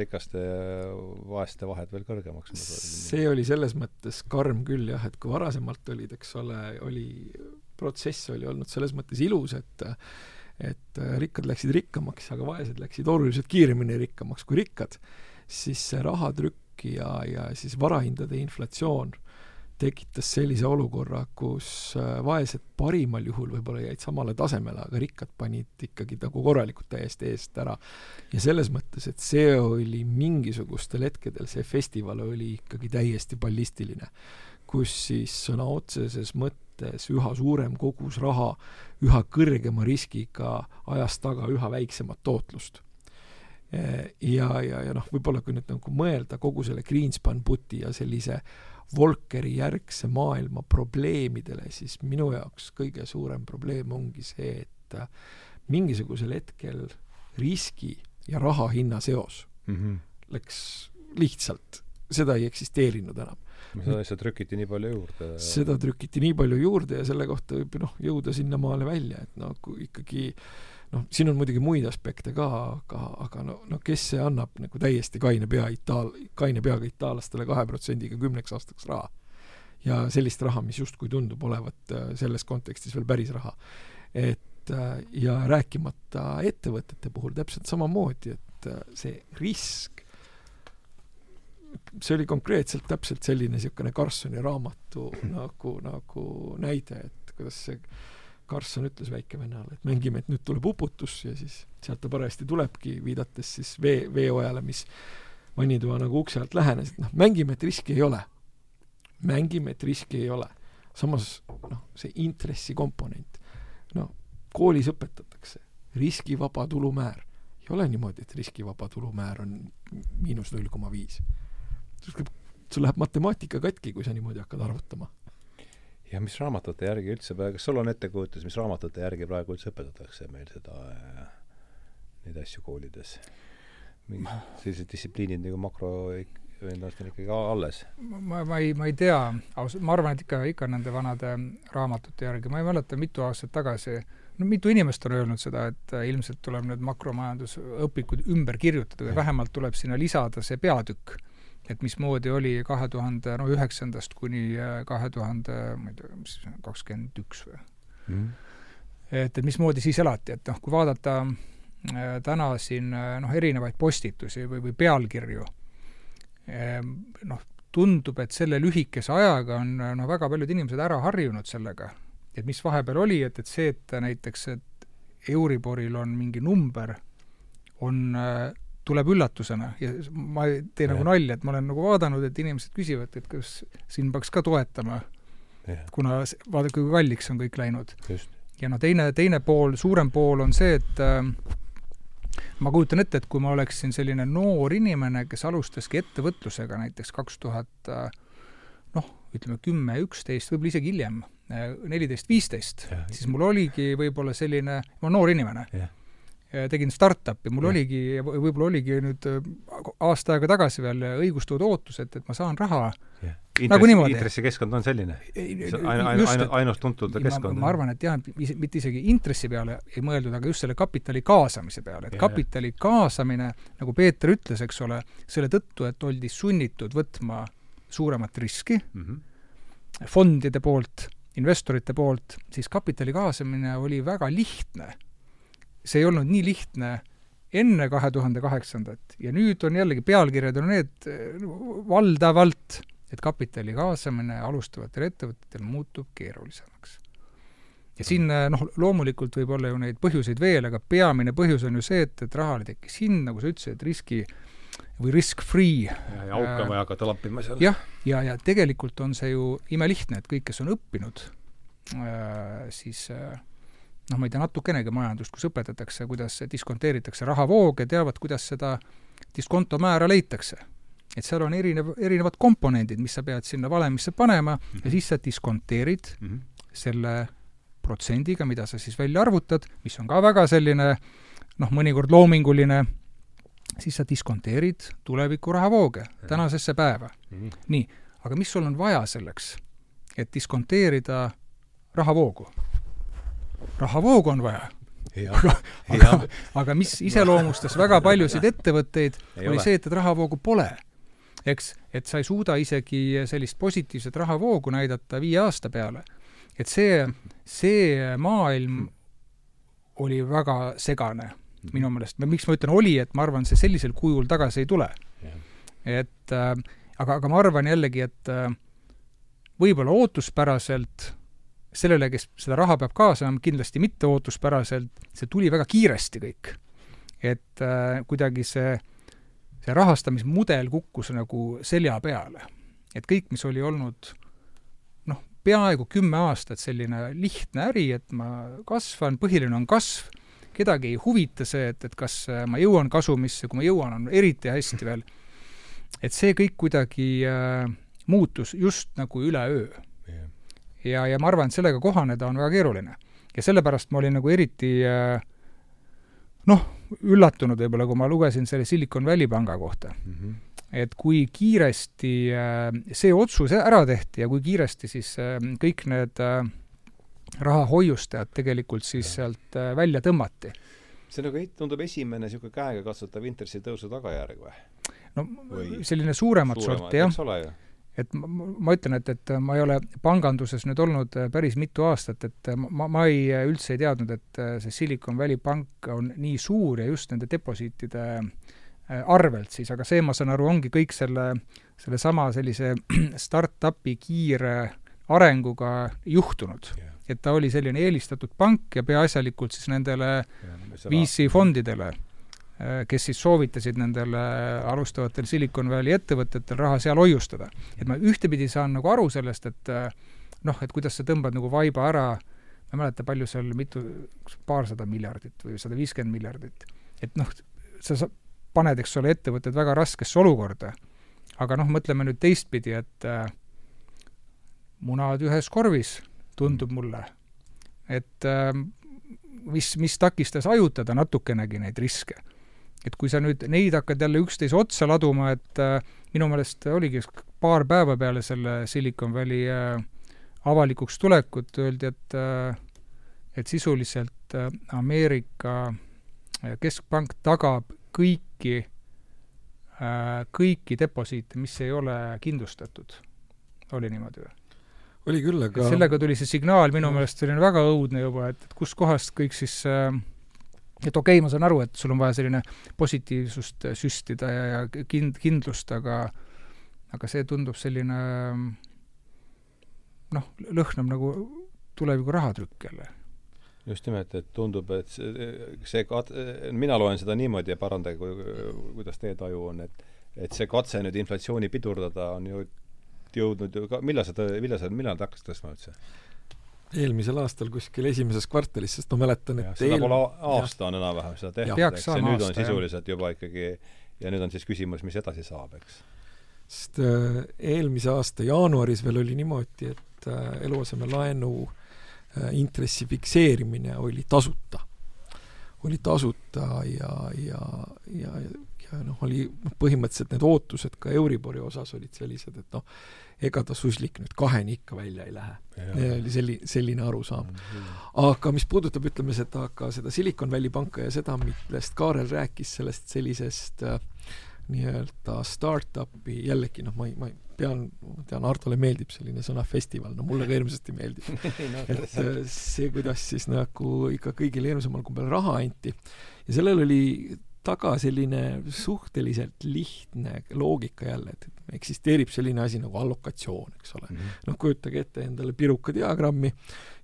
rikaste ja vaeste vahed veel kõrgemaks. see oli selles mõttes karm küll jah, et kui varasemalt olid, eks ole, oli, protsess oli olnud selles mõttes ilus, et et äh, rikkad läksid rikkamaks, aga vaesed läksid oluliselt kiiremini rikkamaks kui rikkad, siis see rahatrükk ja, ja siis varahindade inflatsioon tekitas sellise olukorra, kus äh, vaesed parimal juhul võib-olla jäid samale tasemele, aga rikkad panid ikkagi nagu korralikult täiesti eest ära. ja selles mõttes, et see oli mingisugustel hetkedel, see festival oli ikkagi täiesti ballistiline, kus siis sõna otseses mõttes üha suurem kogus raha üha kõrgema riskiga ajas taga üha väiksemat tootlust ja, ja, ja noh, võib-olla kui nüüd nagu mõelda kogu selle Greenspan puti ja sellise Volkeri järgse maailma probleemidele, siis minu jaoks kõige suurem probleem ongi see, et mingisugusel hetkel riski ja raha hinna seos mm -hmm. läks lihtsalt, seda ei eksisteerinud enam. Seda lihtsalt trükiti nii palju juurde? seda trükiti nii palju juurde ja selle kohta võib noh, jõuda sinnamaale välja, et noh, kui ikkagi noh, siin on muidugi muid aspekte ka, aga, aga no, no kes see annab nagu täiesti kaine pea itaal-, kaine peaga itaallastele kahe protsendiga kümneks aastaks raha. ja sellist raha, mis justkui tundub olevat äh, selles kontekstis veel päris raha. et äh, ja rääkimata ettevõtete puhul täpselt samamoodi, et äh, see risk, see oli konkreetselt täpselt selline niisugune Karlssoni raamatu (clears throat) nagu, nagu näide, et kuidas see Karlsson ütles väikevennale, et mängime, et nüüd tuleb uputus ja siis sealt ta parajasti tulebki, viidates siis vee, veeojale, mis vannitoa nagu ukse alt lähenes, et noh, mängime, et riski ei ole. mängime, et riski ei ole. samas noh, see intressikomponent, no koolis õpetatakse, riskivaba tulumäär. ei ole niimoodi, et riskivaba tulumäär on miinus null koma viis. Sul läheb matemaatika katki, kui sa niimoodi hakkad arvutama ja mis raamatute järgi üldse, kas sul on ettekujutus, mis raamatute järgi praegu üldse õpetatakse meil seda äh,, neid asju koolides? mingid sellised distsipliinid nagu makro ennast on ikkagi alles? ma, ma ei, ma ei tea, ausalt, ma arvan, et ikka, ikka nende vanade raamatute järgi, ma ei mäleta, mitu aastat tagasi no mitu inimest on öelnud seda, et äh, ilmselt tuleb need makromajandusõpikud ümber kirjutada või vähemalt tuleb sinna lisada see peatükk et mismoodi oli kahe tuhande, no üheksandast kuni äh, kahe tuhande, ma ei tea, mis kakskümmend üks või mm.? et, et mismoodi siis elati, et noh, kui vaadata äh, täna siin äh, noh, erinevaid postitusi või, või pealkirju äh,, noh, tundub, et selle lühikese ajaga on noh, väga paljud inimesed ära harjunud sellega, et mis vahepeal oli, et, et see, et näiteks, et Euriboril on mingi number, on äh, tuleb üllatusena ja ma ei tee nagu nalja, et ma olen nagu vaadanud, et inimesed küsivad, et kas siin peaks ka toetama, kuna vaadake, kui kalliks on kõik läinud. ja noh, teine, teine pool, suurem pool on see, et äh, ma kujutan ette, et kui ma oleksin selline noor inimene, kes alustaski ettevõtlusega näiteks kaks tuhat äh, noh, ütleme kümme, üksteist, võib-olla isegi hiljem, äh, neliteist, viisteist, siis mul oligi võib-olla selline, ma olen noor inimene. Yeah tegin startup'i, mul ja. oligi, võib-olla oligi nüüd äh, aasta aega tagasi veel õigustatud ootus, et, et ma saan raha yeah. Intress, nagu niimoodi. intressikeskkond on selline? ainu, ainu, ainu, ainus tuntud keskkond? ma arvan, et jah, mitte isegi intressi peale ei mõeldud, aga just selle kapitali kaasamise peale, et yeah. kapitali kaasamine, nagu Peeter ütles, eks ole, selle tõttu, et oldi sunnitud võtma suuremat riski mm -hmm. fondide poolt, investorite poolt, siis kapitali kaasamine oli väga lihtne see ei olnud nii lihtne enne kahe tuhande kaheksandat ja nüüd on jällegi, pealkirjad on need valdavalt, et kapitali kaasamine alustavatel ettevõtetel muutub keerulisemaks. ja siin noh, loomulikult võib olla ju neid põhjuseid veel, aga peamine põhjus on ju see, et, et rahale tekkis hind, nagu sa ütlesid, riski või risk-free. ja, ja auka on vaja hakata lappima seal. jah, ja, ja, ja tegelikult on see ju imelihtne, et kõik, kes on õppinud äh,, siis äh, noh, ma ei tea, natukenegi majandust, kus õpetatakse, kuidas diskonteeritakse rahavooge, teavad, kuidas seda diskontomäära leitakse. et seal on erinev, erinevad komponendid, mis sa pead sinna valemisse panema mm -hmm. ja siis sa diskonteerid mm -hmm. selle protsendiga, mida sa siis välja arvutad, mis on ka väga selline noh, mõnikord loominguline, siis sa diskonteerid tuleviku rahavooge tänasesse päeva mm. -hmm. nii, aga mis sul on vaja selleks, et diskonteerida rahavoogu? Rahavoogu on vaja. aga, aga, aga mis iseloomustas väga paljusid ettevõtteid, oli see, et, et rahavoogu pole. eks, et sa ei suuda isegi sellist positiivset rahavoogu näidata viie aasta peale. et see, see maailm oli väga segane minu meelest, miks ma ütlen oli, et ma arvan, see sellisel kujul tagasi ei tule. et äh, aga, aga ma arvan jällegi, et äh, võib-olla ootuspäraselt sellele, kes seda raha peab kaasama, kindlasti mitte ootuspäraselt, see tuli väga kiiresti kõik. et äh, kuidagi see, see rahastamismudel kukkus nagu selja peale. et kõik, mis oli olnud noh, peaaegu kümme aastat selline lihtne äri, et ma kasvan, põhiline on kasv, kedagi ei huvita see, et, et kas ma jõuan kasumisse, kui ma jõuan, on eriti hästi veel, et see kõik kuidagi äh, muutus just nagu üleöö. Ja, ja ma arvan, et sellega kohaneda on väga keeruline. ja sellepärast ma olin nagu eriti äh, noh, üllatunud võib-olla, kui ma lugesin selle Silicon Valley panga kohta mm. -hmm. et kui kiiresti äh, see otsus ära tehti ja kui kiiresti siis äh, kõik need rahahoiustajad tegelikult siis ja. sealt välja tõmmati. see nagu tundub esimene niisugune käegakatsutav intressitõusu tagajärg või? no või selline suuremat suurema, sorti jah et ma, ma ütlen, et, et ma ei ole panganduses nüüd olnud äh, päris mitu aastat, et äh, ma, ma ei, üldse ei teadnud, et see Silicon Valley pank on nii suur ja just nende deposiitide arvelt siis, aga see, ma saan aru, ongi kõik selle, sellesama sellise (clears throat) startup'i kiire arenguga juhtunud. Yeah et ta oli selline eelistatud pank ja peaasjalikult siis nendele VC fondidele, äh, kes siis soovitasid nendele alustavatel Silicon Valley ettevõtetel raha seal hoiustada. et ma ühtepidi saan nagu aru sellest, et äh, noh, et kuidas sa tõmbad nagu vaiba ära, ma ei mäleta, palju seal, mitu, paarsada miljardit või sada viiskümmend miljardit. et noh, sa, sa paned, eks ole, ettevõtted väga raskesse olukorda. aga noh, mõtleme nüüd teistpidi, et äh, munad ühes korvis tundub mulle. et äh, mis, mis takistas hajutada natukenegi neid riske. Et kui sa nüüd neid hakkad jälle üksteise otsa laduma, et äh, minu meelest oligi paar päeva peale selle Silicon Valley äh, avalikuks tulekut öeldi, et äh, et sisuliselt äh, Ameerika äh, keskpank tagab kõiki äh,, kõiki deposiite, mis ei ole kindlustatud. oli niimoodi või? oli küll, aga sellega tuli see signaal minu meelest selline väga õudne juba, et, et kuskohast kõik siis äh, et okei okay,, ma saan aru, et sul on vaja selline positiivsust süstida ja, ja kind-, kindlust, aga aga see tundub selline noh, lõhnab nagu tuleviku rahatrükk jälle. just nimelt, et tundub, et see, see kat-, mina loen seda niimoodi ja parandage, kuidas teie taju on, et et see katse nüüd inflatsiooni pidurdada on ju jõudnud ju ka, millal seda, millal seda, millal ta hakkas tõstma üldse? Eelmisel aastal kuskil esimeses kvartalis, sest ma mäletan, et seda eel... pole aasta on enam-vähem seda tehtud, eks, ja nüüd on aasta, sisuliselt jah. juba ikkagi ja nüüd on siis küsimus, mis edasi saab, eks? sest äh, eelmise aasta jaanuaris veel oli niimoodi, et äh, eluasemelaenu äh, intressi fikseerimine oli tasuta. oli tasuta ja, ja, ja, ja noh, oli põhimõtteliselt need ootused ka Euribori osas olid sellised, et noh, ega ta suslik nüüd kaheni ikka välja ei lähe. oli selli-, selline arusaam mm. -hmm. aga mis puudutab, ütleme seda, ka seda Silicon Valley panka ja seda, millest Kaarel rääkis, sellest sellisest äh, nii-öelda startup'i, jällegi noh, ma ei, ma ei, pean, ma tean, Hardole meeldib selline sõna festival, no mulle ka hirmsasti meeldib (laughs) no, et äh, see, kuidas siis nagu ikka kõigile hirmsamal kombel raha anti ja sellel oli taga selline suhteliselt lihtne loogika jälle, et, eksisteerib selline asi nagu allokatsioon, eks ole. Mm -hmm.. noh, kujutage ette endale piruka diagrammi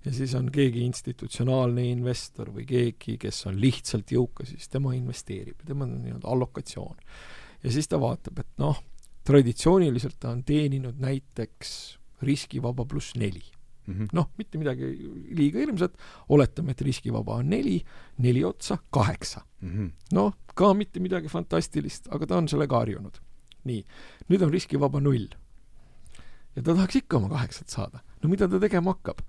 ja siis on keegi institutsionaalne investor või keegi, kes on lihtsalt jõukas, siis tema investeerib tema on nii-öelda allokatsioon. ja siis ta vaatab, et noh, traditsiooniliselt ta on teeninud näiteks riskivaba pluss neli mm -hmm. noh, mitte midagi liiga hirmsat, oletame, et riskivaba on neli, neli otsa kaheksa mm -hmm.. noh, ka mitte midagi fantastilist, aga ta on sellega harjunud. nii, nüüd on riskivaba null. ja ta tahaks ikka oma kaheksat saada. no mida ta tegema hakkab?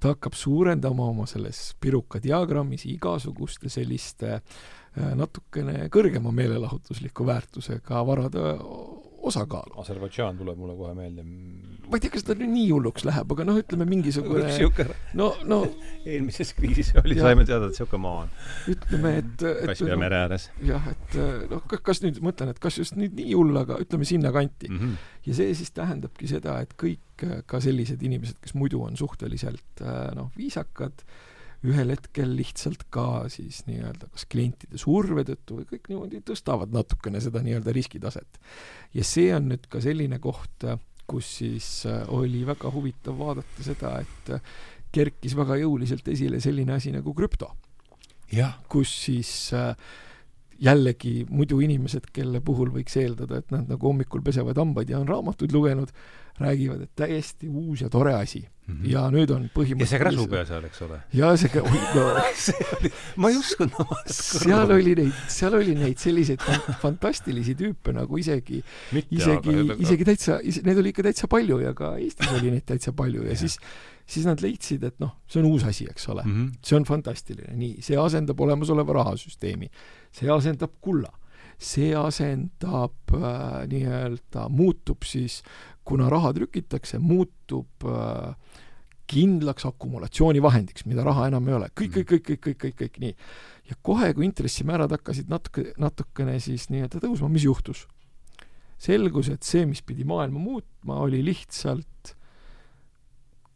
ta hakkab suurendama oma selles piruka diagrammis igasuguste selliste äh, natukene kõrgema meelelahutusliku väärtusega varade osakaalu. Aserbaidžaan tuleb mulle kohe meelde. ma ei tea, kas ta nüüd nii hulluks läheb, aga noh, ütleme mingisugune no, no eelmises kriisis oli, saime teada, et niisugune maa on. ütleme, et, et Kaspia mere ääres. jah, et noh, kas nüüd, mõtlen, et kas just nüüd nii hull, aga ütleme sinnakanti mm. -hmm. ja see siis tähendabki seda, et kõik ka sellised inimesed, kes muidu on suhteliselt noh, viisakad, ühel hetkel lihtsalt ka siis nii-öelda kas klientide surve tõttu või kõik niimoodi tõstavad natukene seda nii-öelda riskitaset. ja see on nüüd ka selline koht, kus siis äh, oli väga huvitav vaadata seda, et äh, kerkis väga jõuliselt esile selline asi nagu krüpto. kus siis äh, jällegi muidu inimesed, kelle puhul võiks eeldada, et nad nagu hommikul pesevad hambaid ja on raamatuid lugenud, räägivad, et täiesti uus ja tore asi mm. -hmm. ja nüüd on põhimõtteliselt ja see krasupea seal, eks ole? ja see, oi no (laughs) ma ei uskunud oma seal oli neid, seal oli neid selliseid fantastilisi tüüpe nagu isegi, isegi, isegi täitsa, neid oli ikka täitsa palju ja ka Eestis oli neid täitsa palju ja, ja. siis siis nad leidsid, et noh, see on uus asi, eks ole mm. -hmm. see on fantastiline, nii, see asendab olemasoleva rahasüsteemi. see asendab kulla. see asendab äh, nii-öelda, muutub siis, kuna raha trükitakse, muutub äh, kindlaks akumulatsioonivahendiks, mida raha enam ei ole. kõik, kõik, kõik, kõik, kõik, kõik, kõik nii. ja kohe, kui intressimäärad hakkasid natuke, natukene siis nii-öelda tõusma, mis juhtus? selgus, et see, mis pidi maailma muutma, oli lihtsalt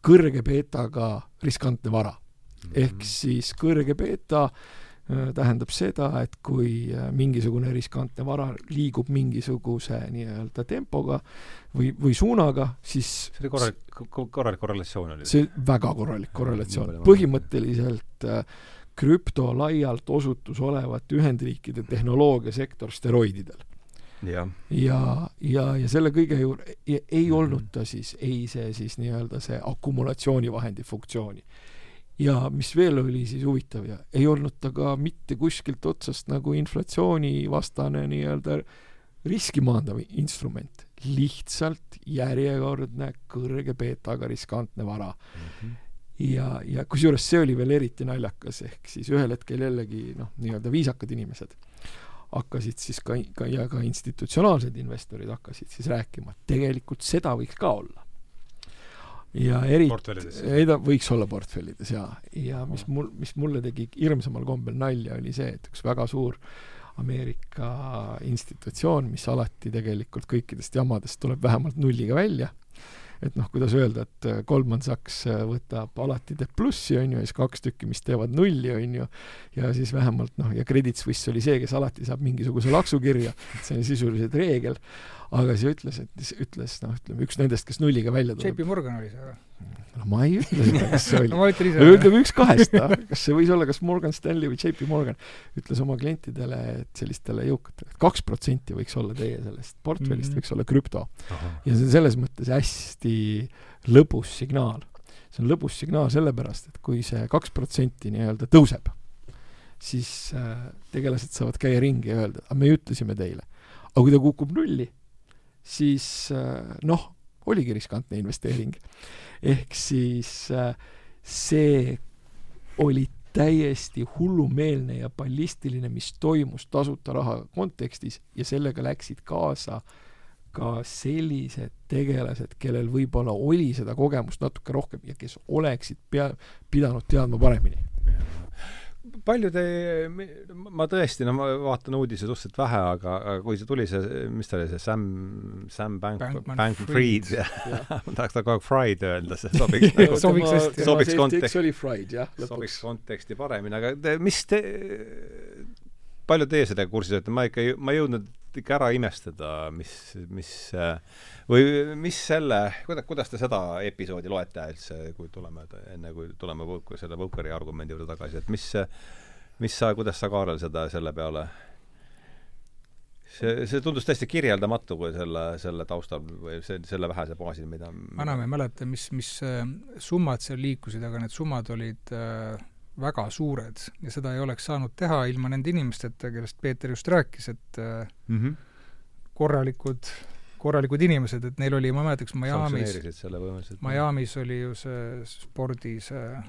kõrge beetaga riskantne vara mm. -hmm. ehk siis kõrge beeta äh, tähendab seda, et kui äh, mingisugune riskantne vara liigub mingisuguse nii-öelda tempoga või, või suunaga, siis see oli korralik, korralik korrelatsioon oli? see väga korralik korrelatsioon. põhimõtteliselt äh, krüpto laialt osutus olevat Ühendriikide tehnoloogiasektor steroididel ja, ja, ja, ja selle kõige juurde ei, ei mhm. olnud ta siis, ei see siis nii-öelda see akumulatsioonivahendi funktsiooni. Ja mis veel oli siis huvitav ja ei olnud ta ka mitte kuskilt otsast nagu inflatsioonivastane nii-öelda riski maandav instrument, lihtsalt järjekordne kõrge beetaga riskantne vara mm. -hmm ja, ja kusjuures see oli veel eriti naljakas, ehk siis ühel hetkel jällegi noh, nii-öelda viisakad inimesed hakkasid siis ka, ka ja ka institutsionaalsed investorid hakkasid siis rääkima, et tegelikult seda võiks ka olla. Ja eriti, ei ta võiks olla portfellides jaa, ja mis mul, mis mulle tegi hirmsamal kombel nalja, oli see, et üks väga suur Ameerika institutsioon, mis alati tegelikult kõikidest jamadest tuleb vähemalt nulliga välja. Et noh, kuidas öelda, et äh, Goldman Sachs äh, võtab alati teeb plussi, on ju, ja siis kaks tükki, mis teevad nulli, on ju, ja siis vähemalt noh, ja Credit Suisse oli see, kes alati saab mingisuguse laksu kirja, see on sisuliselt reegel, aga see ütles, et ütles noh, ütleme üks nendest, kes nulliga välja tuleb. JP Morgan oli see või? no ma ei ütle seda, kas see oli no ütleme üks kahest, kas see võis olla kas Morgan Stanley või JP Morgan, ütles oma klientidele, et sellistele jõukatele, et kaks protsenti võiks olla teie sellest portfellist mm, -hmm. võiks olla krüpto. ja see on selles mõttes hästi lõbus signaal. see on lõbus signaal sellepärast, et kui see kaks protsenti nii-öelda tõuseb, siis äh, tegelased saavad käia ringi ja öelda, aga me ütlesime teile. aga kui ta kukub nulli, siis äh, noh, oligi riskantne investeering. ehk siis äh, see oli täiesti hullumeelne ja ballistiline, mis toimus tasuta raha kontekstis ja sellega läksid kaasa ka sellised tegelased, kellel võib-olla oli seda kogemust natuke rohkem ja kes oleksid pea, pidanud teadma paremini palju te, ma tõesti, no ma vaatan uudiseid suhteliselt vähe, aga, aga kui see tuli, see, mis ta oli, see Sam, Sam Bank, Bankman-Fried, jah. (laughs) ma tahaks ta kogu aeg Fried öelda, see sobiks nagu sobiks hästi. sobiks konteksti. oli Fried, jah, lõpuks. sobiks konteksti paremini, aga te, mis te, palju teie sellega kursis olete, ma ikka, ma ei jõudnud ikka ära imestada, mis, mis või mis selle, kuidas, kuidas te seda episoodi loete üldse, kui tuleme, enne kui tuleme Võuk-, selle Võukari argumendi juurde tagasi, et mis, mis sa, kuidas sa, Kaarel, seda selle peale? See, see tundus täiesti kirjeldamatu, kui selle, selle taustal või see, selle vähese baasil, mida ma enam ei mäleta, mis, mis summad seal liikusid, aga need summad olid äh, väga suured ja seda ei oleks saanud teha ilma nende inimesteta, kellest Peeter just rääkis, et mm -hmm. korralikud, korralikud inimesed, et neil oli, ma mäletaks, Miami's, Miami's oli ju see spordi see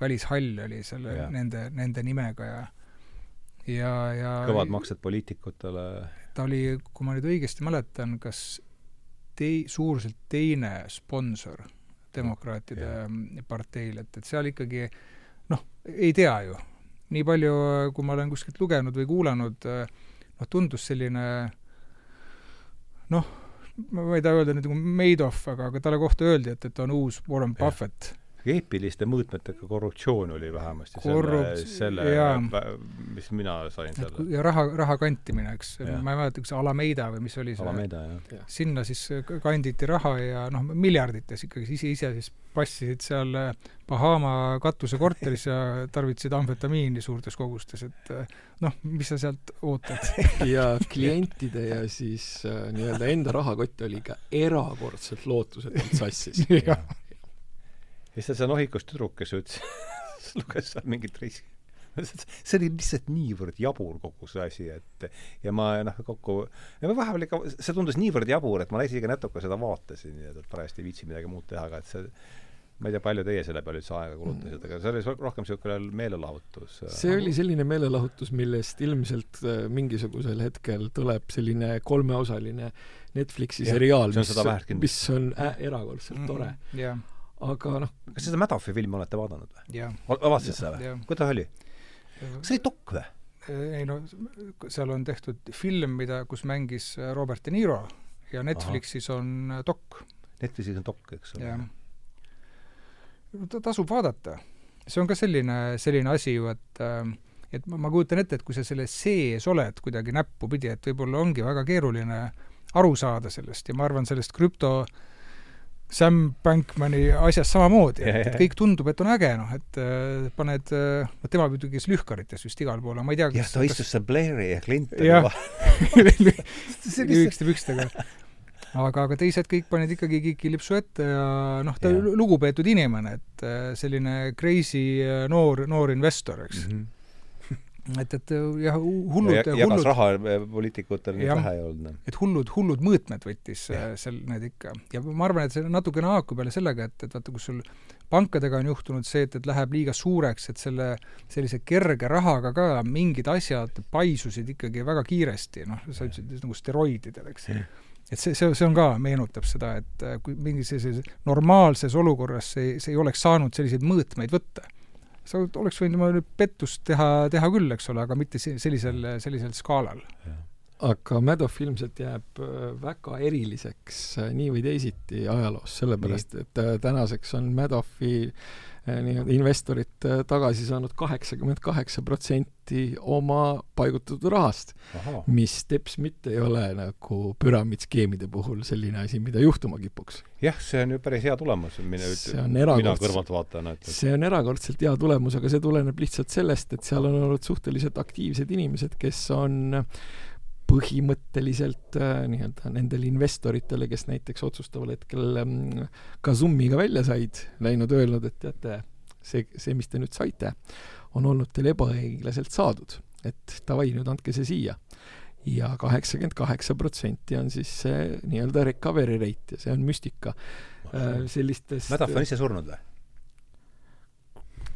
välishall oli selle, nende, nende nimega ja ja, ja kõvad maksed poliitikutele. ta oli, kui ma nüüd õigesti mäletan, kas tei-, suuruselt teine sponsor demokraatide ja. parteil, et, et seal ikkagi äh, ei tea ju. nii palju, kui ma olen kuskilt lugenud või kuulanud, noh, tundus selline noh, ma ei taha öelda nüüd nagu Madoff, aga, aga talle kohta öeldi, et, et ta on uus Warren Buffett. Eepiliste mõõtmetega korruptsioon oli vähemasti Korrupt- selle, selle, mis mina sain kui- ja raha, raha kantimine, eks, ma ei mäleta, kas Alameda või mis oli see, Alameda, jah. sinna siis kanditi raha ja noh, miljardites ikkagi, ise, ise siis passisid seal äh, Bahama katusekorteris ja tarvitasid amfetamiini suurtes kogustes, et äh, noh, mis sa sealt ootad? (laughs) Ja (laughs) klientide ja siis äh, nii-öelda enda rahakott oli ikka erakordselt lootusetult sassis. (laughs) Jah. Ja siis see nohikus tüdruk, kes ütles (laughs) luges seal mingit riski. see oli lihtsalt niivõrd jabur kogu see asi, et ja ma noh, kokku, ja ma vahepeal ikka, see tundus niivõrd jabur, et ma isegi natuke seda vaatasin, nii et, et parajasti ei viitsi midagi muud teha, aga et see ma ei tea, palju teie selle peale üldse aega kulutasite, aga see oli rohkem niisugune meelelahutus. see oli selline meelelahutus, millest ilmselt äh, mingisugusel hetkel tuleb selline kolmeosaline Netflixi Jah, seriaal, mis mis on ä- erakordselt tore. jah, aga noh, kas seda Madoffi filmi olete vaadanud või? jah. vaatasid seda või kuidas oli? kas see oli dok või? ei no seal on tehtud film, mida, kus mängis äh, Robert De Niro ja Netflixis on äh, dok, Netflixis on dok, eks ole ta tasub vaadata. see on ka selline, selline asi ju, et äh, et ma, ma kujutan ette, et kui sa selle sees oled kuidagi näppupidi, et võib-olla ongi väga keeruline aru saada sellest ja ma arvan sellest krüpto Sam Bankmani asjast samamoodi, Ja, et, ja, et kõik tundub, et on äge, noh, et äh, paned äh,, no tema muidugi käis lühkarites vist igal pool, ma ei tea, jah, ta istus seal Blairi ja Clintoni vahel. (laughs) see lihtsalt lühikeste pükstega. aga, aga teised kõik panid ikkagi kikilipsu ette ja noh, ta yeah. lugupeetud inimene, et äh, selline crazy äh, noor, noor investor, eks mm. -hmm. et, et äh, jah, hullud, ja, jagas hullud, raha eh, poliitikutel nii vähe ei olnud. noh. et hullud, hullud mõõtmed võttis äh, seal need ikka. ja ma arvan, et see natukene haakub jälle sellega, et, et vaata, kus sul pankadega on juhtunud see, et, et läheb liiga suureks, et selle sellise kerge rahaga ka mingid asjad paisusid ikkagi väga kiiresti, noh, sa ütlesid nagu steroididel, eks et see, see, see on ka, meenutab seda, et äh, kui mingis sellises normaalses olukorras see, see ei oleks saanud selliseid mõõtmeid võtta. Sa oleks võinud oma pettust teha, teha küll, eks ole, aga mitte se- sellisel, sellisel skaalal. aga Madoff ilmselt jääb äh, väga eriliseks äh, nii või teisiti ajaloos, sellepärast et äh, tänaseks on Madoffi äh, nii-öelda investorid äh, tagasi saanud kaheksakümmend kaheksa protsenti oma paigutatud rahast, mis teps mitte ei ole nagu püramiidskeemide puhul selline asi, mida juhtuma kipuks. jah, see on ju päris hea tulemus, on mina kõrvaltvaatajana ütlen. see on erakordselt hea tulemus, aga see tuleneb lihtsalt sellest, et seal on olnud suhteliselt aktiivsed inimesed, kes on põhimõtteliselt äh, nii-öelda nendele investoritele, kes näiteks otsustaval hetkel ähm, Kazummiga välja said, läinud öelnud, et teate, see, see, mis te nüüd saite, on olnud teil ebaõiglaselt saadud, et davai, nüüd andke see siia. Ja kaheksakümmend kaheksa protsenti on siis see nii-öelda recovery rate ja see on müstika. Äh, sellistest Madoff on ise surnud või?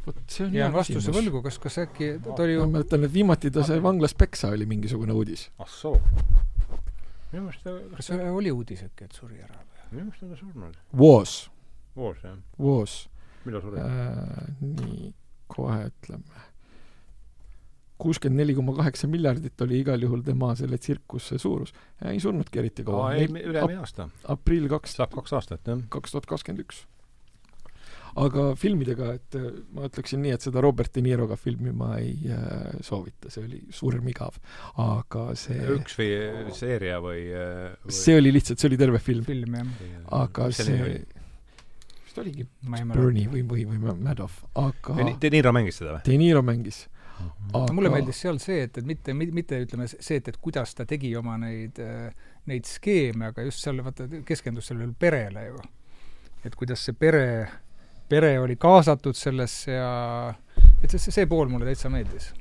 Vot see on hea vastuse võlgu, kas, kas äkki, ta oli ju ma mäletan, et viimati ta sai vanglas peksa, oli mingisugune uudis. ah soo. minu meelest ta, kas see oli uudis äkki, et suri ära või? minu meelest on ta surnud. Was, koos jah. was millal suri? äh,, nii, kohe ütleme. kuuskümmend neli koma kaheksa miljardit oli igal juhul tema selle tsirkuse suurus. ei surnudki eriti kaua. ei, üle-eelmine aasta. aprill kaks, saab kaks aastat, jah. kaks tuhat kakskümmend üks. Aga filmidega, et äh, ma ütleksin nii, et seda Robert De Niroga filmi ma ei äh, soovita, see oli surmigav. aga see, üks või seeria või, või see oli lihtsalt, see oli terve film. film jah, aga see oli?, vist oligi. Bernie või, või, või Madoff, aga De Ni- De Niro mängis seda või? De Niro mängis. aga mulle meeldis seal see, et, et mitte, mitte ütleme see, et, et kuidas ta tegi oma neid, neid skeeme, aga just seal vaata keskendus sellele perele ju. et kuidas see pere, pere oli kaasatud sellesse ja et see, see pool mulle täitsa meeldis.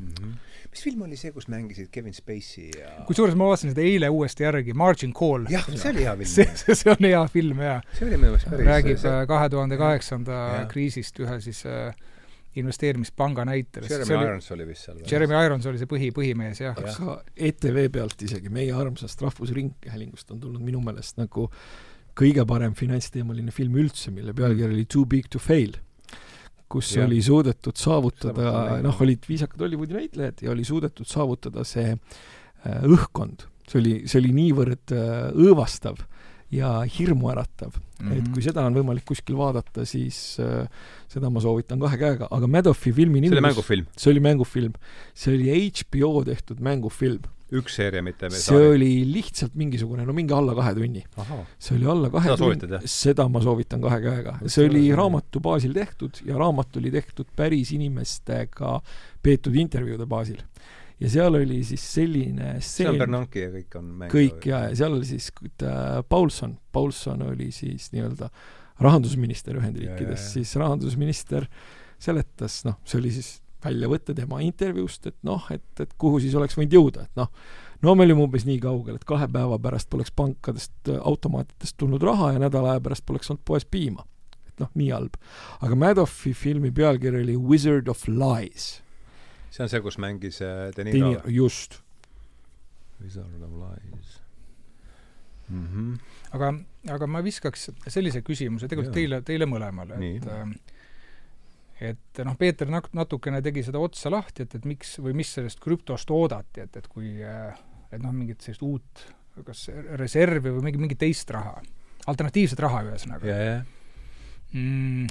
mis film oli see, kus mängisid Kevin Spacey ja kusjuures ma vaatasin seda eile uuesti järgi, Margin Call. jah, see oli hea film. see, see, see on hea film jaa. see oli minu meelest päris räägib äh, kahe tuhande kaheksanda kriisist ühe siis äh, investeerimispanga näitel. Jeremy Irons oli vist seal. Jeremy Irons oli see põhi, põhimees jah. Aga ETV pealt isegi, meie armsast Rahvusringhäälingust on tulnud minu meelest nagu kõige parem finantsteemaline film üldse, mille pealkiri oli Too big to fail, kus ja. oli suudetud saavutada noh, olid viisakad Hollywoodi näitlejad ja oli suudetud saavutada see äh, õhkkond, see oli, see oli niivõrd äh, õõvastav ja hirmuäratav mm. -hmm. et kui seda on võimalik kuskil vaadata, siis äh, seda ma soovitan kahe käega, aga Madoffi filmi nimi see oli mängufilm? see oli mängufilm. see oli HBO tehtud mängufilm üks seeria, mitte see saari. oli lihtsalt mingisugune, no mingi alla kahe tunni. see oli alla kahe seda tunni, seda ma soovitan kahe käega. see oli raamatu baasil tehtud ja raamat oli tehtud päris inimestega peetud intervjuude baasil. ja seal oli siis selline stseen seal Bernanke ja kõik on mänginud. kõik ja, ja seal oli siis äh, Paulson, Paulson oli siis nii-öelda rahandusminister Ühendriikides, siis rahandusminister seletas, noh, see oli siis väljavõte tema intervjuust, et noh, et, et kuhu siis oleks võinud jõuda, et noh, no me olime umbes nii kaugel, et kahe päeva pärast poleks pankadest, automaatidest tulnud raha ja nädala aja pärast poleks olnud poes piima. et noh, nii halb. aga Madoffi filmi pealkiri oli Wizard of Lies. see on see, kus mängis äh, De Niro? just. Wizard of Lies mm. -hmm. aga, aga ma viskaks sellise küsimuse tegelikult ja. teile, teile mõlemale, et äh, et noh, Peeter nat-, natukene tegi seda otsa lahti, et, et miks või mis sellest krüptost oodati, et, et kui et noh, mingit sellist uut kas reservi või mingi, mingit teist raha, alternatiivset raha ühesõnaga yeah,. Yeah. Mm,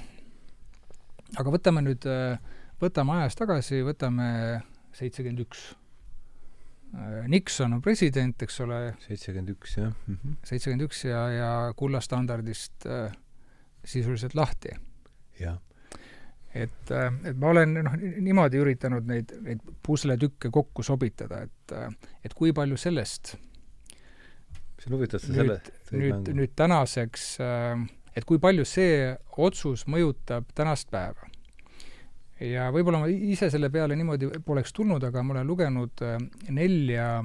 aga võtame nüüd, võtame ajas tagasi, võtame seitsekümmend üks. Nixon on president, eks ole. seitsekümmend üks, jah. Mhm. seitsekümmend üks ja, ja kullastandardist äh, sisuliselt lahti. jah et, äh, et ma olen noh, niimoodi üritanud neid, neid pusletükke kokku sobitada, et, äh, et kui palju sellest see on huvitav, sa selle nüüd, nüüd tänaseks, äh, et kui palju see otsus mõjutab tänast päeva. ja võib-olla ma ise selle peale niimoodi poleks tulnud, aga ma olen lugenud nelja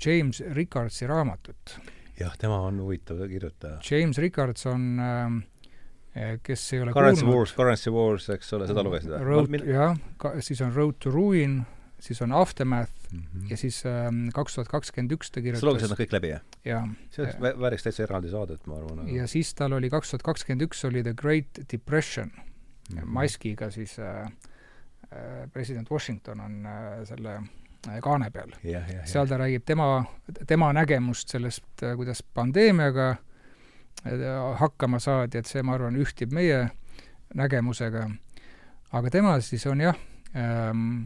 James Rickardsi raamatut. jah, tema on huvitav kirjutaja. James Rickards on äh, kes ei ole Currency kuulnud. Wars, Currency Wars, eks ole, seda lugesid või? Jah, siis on Road to Ruin, siis on Aftermath mm -hmm. ja siis ähm, kaks tuhat kakskümmend üks ta kirjutas sa lugesid nad kõik läbi, jah? jaa. see oleks vääriks täitsa eraldi saadet, ma arvan aga.... ja siis tal oli kaks tuhat kakskümmend üks oli The Great Depression mm -hmm. maskiga siis äh, äh, president Washington on äh, selle äh, kaane peal. seal ta räägib tema, tema nägemust sellest, äh, kuidas pandeemiaga äh, hakkama saadi, et see, ma arvan, ühtib meie nägemusega. aga tema siis on jah ähm,,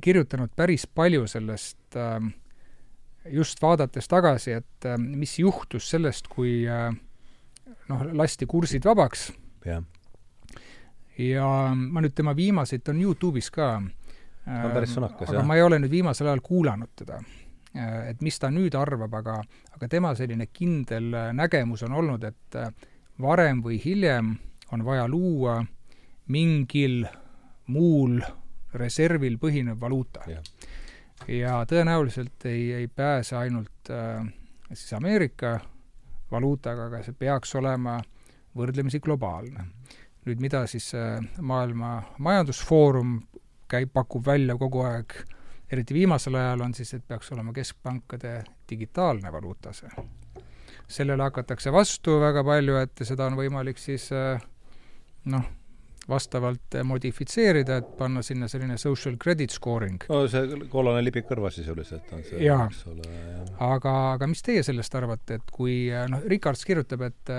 kirjutanud päris palju sellest ähm, just vaadates tagasi, et ähm, mis juhtus sellest, kui äh, noh, lasti kursid vabaks. ja ma nüüd tema viimaseid, ta on Youtube'is ka. on päris sõnakas, jah. aga ma ei ole nüüd viimasel ajal kuulanud teda Äh, et mis ta nüüd arvab, aga, aga tema selline kindel äh, nägemus on olnud, et äh, varem või hiljem on vaja luua mingil muul reservil põhinev valuuta. ja tõenäoliselt ei, ei pääse ainult äh, siis Ameerika valuutaga, aga see peaks olema võrdlemisi globaalne. nüüd mida siis äh, Maailma Majandusfoorum käib, pakub välja kogu aeg äh, eriti viimasel ajal on siis, et peaks olema keskpankade digitaalne valuuta see. sellele hakatakse vastu väga palju, et seda on võimalik siis eh, noh, vastavalt modifitseerida, et panna sinna selline social credit scoring. no see kollane lipik kõrvas sisuliselt on see, eks ole, aga, aga mis teie sellest arvate, et kui noh, Ricards kirjutab, et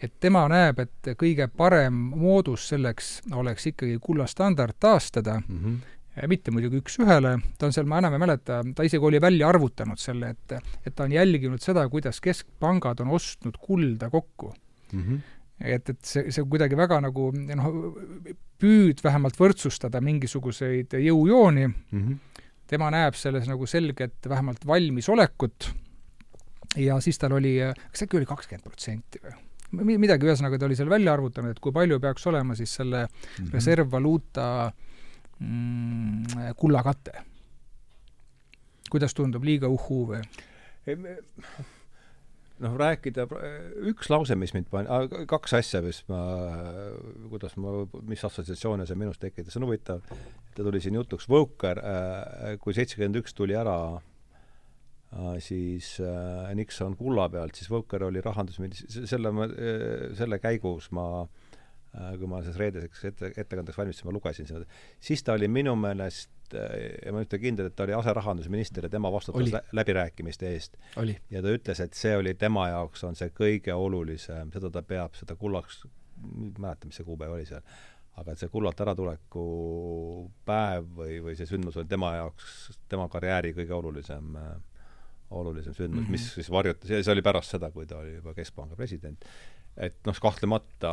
et tema näeb, et kõige parem moodus selleks oleks ikkagi kullastandard taastada mm, -hmm mitte muidugi üks-ühele, ta on seal, ma enam ei mäleta, ta isegi oli välja arvutanud selle, et et ta on jälginud seda, kuidas keskpangad on ostnud kulda kokku mm. -hmm. et, et see, see kuidagi väga nagu noh, püüd vähemalt võrdsustada mingisuguseid jõujooni mm, -hmm. tema näeb selles nagu selget vähemalt valmisolekut ja siis tal oli, kas äkki oli kakskümmend protsenti või? midagi, ühesõnaga ta oli seal välja arvutanud, et kui palju peaks olema siis selle mm -hmm. reservvaluuta äh, mm, kullakate. kuidas tundub, liiga uhhuu või? noh, rääkida, üks lause, mis mind pani, kaks asja, mis ma, kuidas ma, mis assotsiatsioone see minus tekitas, on huvitav, ta tuli siin jutuks, Volker, äh, kui seitsekümmend üks tuli ära äh, siis äh, Nixon kulla pealt, siis Volker oli rahandusminister, selle, selle käigus ma äh, kui ma selles reedeseks ette, ettekandeks valmistusin, ma lugesin seda, siis ta oli minu meelest ja ma nüüd olen kindel, et ta oli aserahandusminister ja tema vastutas lä läbirääkimiste eest. ja ta ütles, et see oli tema jaoks, on see kõige olulisem, seda ta peab, seda kullaks, ma ei mäleta, mis see kuupäev oli seal, aga et see kullalt äratuleku päev või, või see sündmus oli tema jaoks, tema karjääri kõige olulisem äh, olulisem sündmus mm, -hmm. mis siis varjutas, see oli pärast seda, kui ta oli juba Keskpanga president, et noh, kahtlemata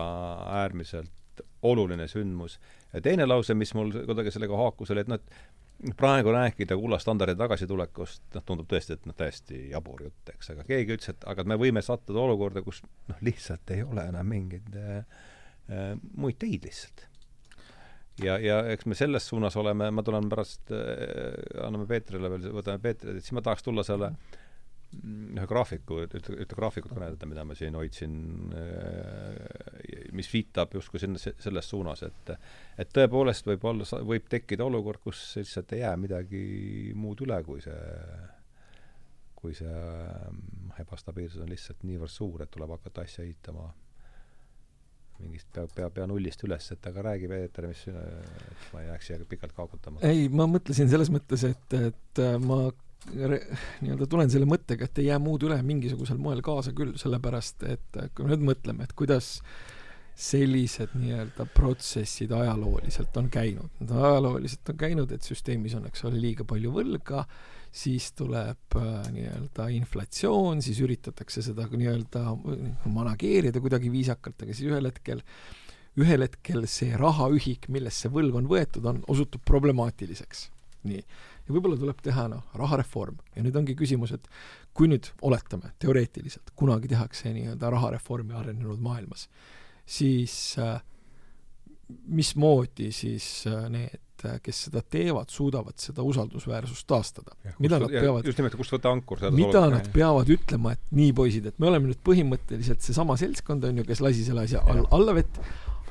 äärmiselt oluline sündmus. ja teine lause, mis mul kuidagi sellega haakus, oli, et noh, et praegu rääkida kullastandardi tagasitulekust, noh, tundub tõesti, et noh, täiesti jabur jutt, eks, aga keegi ütles, et aga me võime sattuda olukorda, kus noh, lihtsalt ei ole enam mingeid äh, äh, muid teid lihtsalt ja, ja eks me selles suunas oleme, ma tulen pärast äh,, anname Peetrile veel, võtame Peetrile, et siis ma tahaks tulla selle mm, ühe graafiku, ühte, ühte graafikut kõneleda, mida ma siin hoidsin äh,, mis viitab justkui sinna, selles suunas, et et tõepoolest võib olla, võib tekkida olukord, kus lihtsalt ei jää midagi muud üle, kui see kui see äh, ebastabiilsus on lihtsalt niivõrd suur, et tuleb hakata asja ehitama mingist pea, pea, pea nullist üles, et aga räägi, Peeter, mis sina, et ma ei jääks siia pikalt kaagutama. ei, ma mõtlesin selles mõttes, et, et äh, ma nii-öelda tulen selle mõttega, et ei jää muud üle mingisugusel moel kaasa küll, sellepärast et äh, kui me nüüd mõtleme, et kuidas sellised nii-öelda protsessid ajalooliselt on käinud. Nad ajalooliselt on käinud, et süsteemis on, eks ole, liiga palju võlga, siis tuleb äh, nii-öelda inflatsioon, siis üritatakse seda nii-öelda manageerida kuidagi viisakalt, aga siis ühel hetkel ühel hetkel see rahaühik, millest see võlg on võetud, on, osutub problemaatiliseks. nii. Ja võib-olla tuleb teha noh, rahareform ja nüüd ongi küsimus, et kui nüüd oletame, teoreetiliselt, kunagi tehakse nii-öelda rahareformi arenenud maailmas, siis äh, mismoodi siis äh, need Äh, kes seda teevad, suudavad seda usaldusväärsust taastada. mida nad peavad just nimelt, kust võtta ankur mida olema. nad peavad ütlema, et nii, poisid, et me oleme nüüd põhimõtteliselt seesama seltskond, on ju, kes lasi selle asja all, alla vett,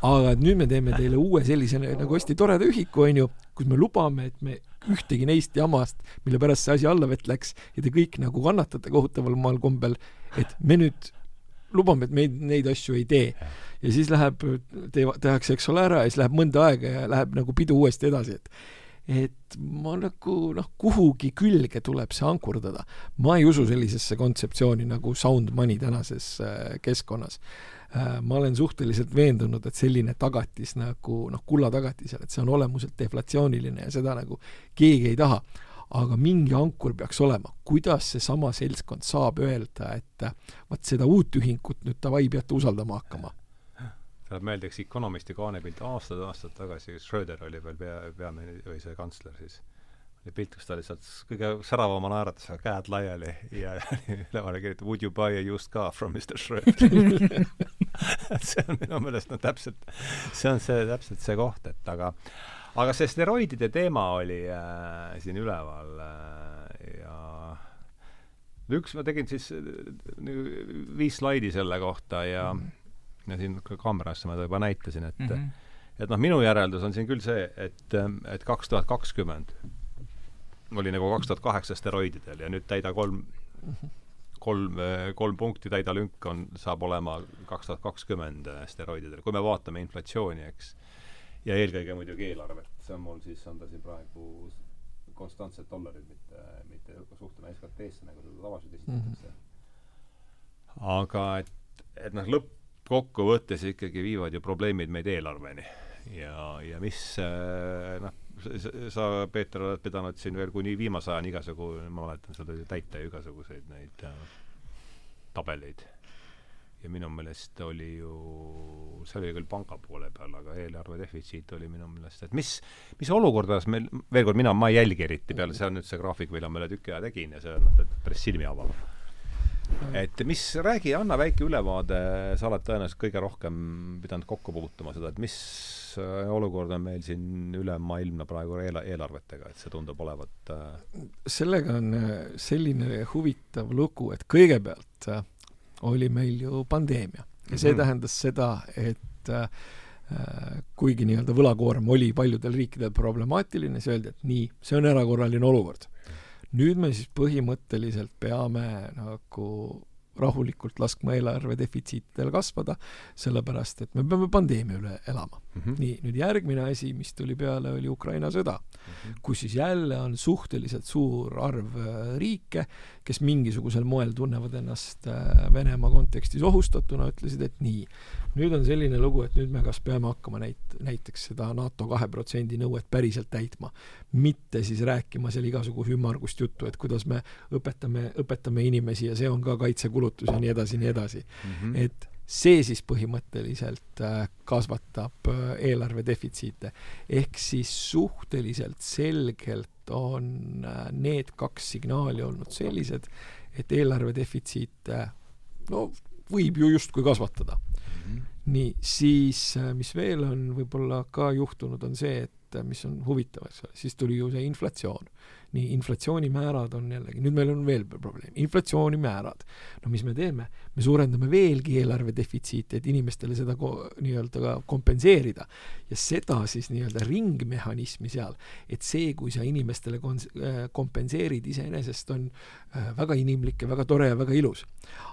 aga et nüüd me teeme teile uue sellise nagu hästi toreda ühiku, on ju, kus me lubame, et me ühtegi neist jamast, mille pärast see asi alla vett läks ja te kõik nagu kannatate kohutaval maal kombel, et me nüüd lubame, et me neid asju ei tee ja siis läheb, tee-, tehakse, eks ole, ära ja siis läheb mõnda aega ja läheb nagu pidu uuesti edasi, et et ma nagu noh, kuhugi külge tuleb see ankurdada. ma ei usu sellisesse kontseptsiooni nagu sound money tänases äh, keskkonnas. Äh, ma olen suhteliselt veendunud, et selline tagatis nagu noh, kulla tagatisel, et see on olemuselt deflatsiooniline ja seda nagu keegi ei taha. Aga mingi ankur peaks olema, kuidas seesama seltskond saab öelda, et vaat seda uut ühingut nüüd davai, peate usaldama hakkama? Tuleb meelde üks Economisti kaanepilt aastaid-aastaid tagasi, Schröder oli veel pea, peamine või see kantsler siis, pilt, kus ta lihtsalt kõige säravama naeratusega käed laiali ja (laughs) ülevale kirjutab Would you buy a used car from Mr Schröder (laughs) see on minu meelest no täpselt, see on see, täpselt see koht, et aga aga see steroidide teema oli äh, siin üleval äh, ja üks, ma tegin siis äh, viis slaidi selle kohta ja mm -hmm ja siin kaamerasse ma juba näitasin, et mm -hmm. et noh, minu järeldus on siin küll see, et, et kaks tuhat kakskümmend oli nagu kaks tuhat kaheksa steroididel ja nüüd täida kolm kolm, kolm punkti täida lünk on, saab olema kaks tuhat kakskümmend steroididel, kui me vaatame inflatsiooni, eks, ja eelkõige muidugi eelarvet, see on mul siis, on ta siin praegu konstantsed dollarid, mitte, mitte suhtena SKT-sse, nagu seda tavaliselt esitatakse mm. -hmm. aga et, et noh, lõpp, kokkuvõttes ikkagi viivad ju probleemid meid eelarveni. ja, ja mis noh, sa, Peeter, oled pidanud siin veel kuni viimase ajani igasugu, ma mäletan, sul oli täita igasuguseid neid äh, tabeleid. ja minu meelest oli ju, see oli küll panga poole peal, aga eelarve defitsiit oli minu meelest, et mis, mis olukordas meil, veel kord, mina, ma ei jälgi eriti peale, see on nüüd see graafik, mille ma üle tüki aja tegin ja see on päris silmi avav et mis, räägi, anna väike ülevaade, sa oled tõenäoliselt kõige rohkem pidanud kokku puutuma seda, et mis olukord on meil siin ülemaailmne praegu eela-, eelarvetega, et see tundub olevat äh... sellega on äh, selline huvitav lugu, et kõigepealt äh, oli meil ju pandeemia ja see mm -hmm. tähendas seda, et äh, kuigi nii-öelda võlakoorem oli paljudel riikidel problemaatiline, siis öeldi, et nii, see on erakorraline olukord nüüd me siis põhimõtteliselt peame nagu rahulikult laskma eelarve defitsiitidel kasvada, sellepärast et me peame pandeemia üle elama mm. -hmm. nii, nüüd järgmine asi, mis tuli peale, oli Ukraina sõda mm, -hmm. kus siis jälle on suhteliselt suur arv äh, riike, kes mingisugusel moel tunnevad ennast äh, Venemaa kontekstis ohustatuna, ütlesid, et nii, nüüd on selline lugu, et nüüd me kas peame hakkama näit-, näiteks seda NATO kahe protsendi nõuet päriselt täitma, mitte siis rääkima seal igasugu ümmargust juttu, et kuidas me õpetame, õpetame inimesi ja see on ka kaitsekulutus ja nii edasi, nii edasi mm. -hmm. et see siis põhimõtteliselt äh, kasvatab äh, eelarve defitsiite. ehk siis suhteliselt selgelt on äh, need kaks signaali olnud sellised, et eelarve defitsiite no võib ju justkui kasvatada mm. -hmm. nii, siis mis veel on võib-olla ka juhtunud, on see, et mis on huvitav, eks ole, siis tuli ju see inflatsioon nii inflatsioonimäärad on jällegi, nüüd meil on veel probleem, inflatsioonimäärad. no mis me teeme? me suurendame veelgi eelarve defitsiiti, et inimestele seda ko-, nii-öelda ka kompenseerida. ja seda siis nii-öelda ringmehhanismi seal, et see, kui sa inimestele kons-, äh, kompenseerid, iseenesest on äh, väga inimlik ja väga tore ja väga ilus.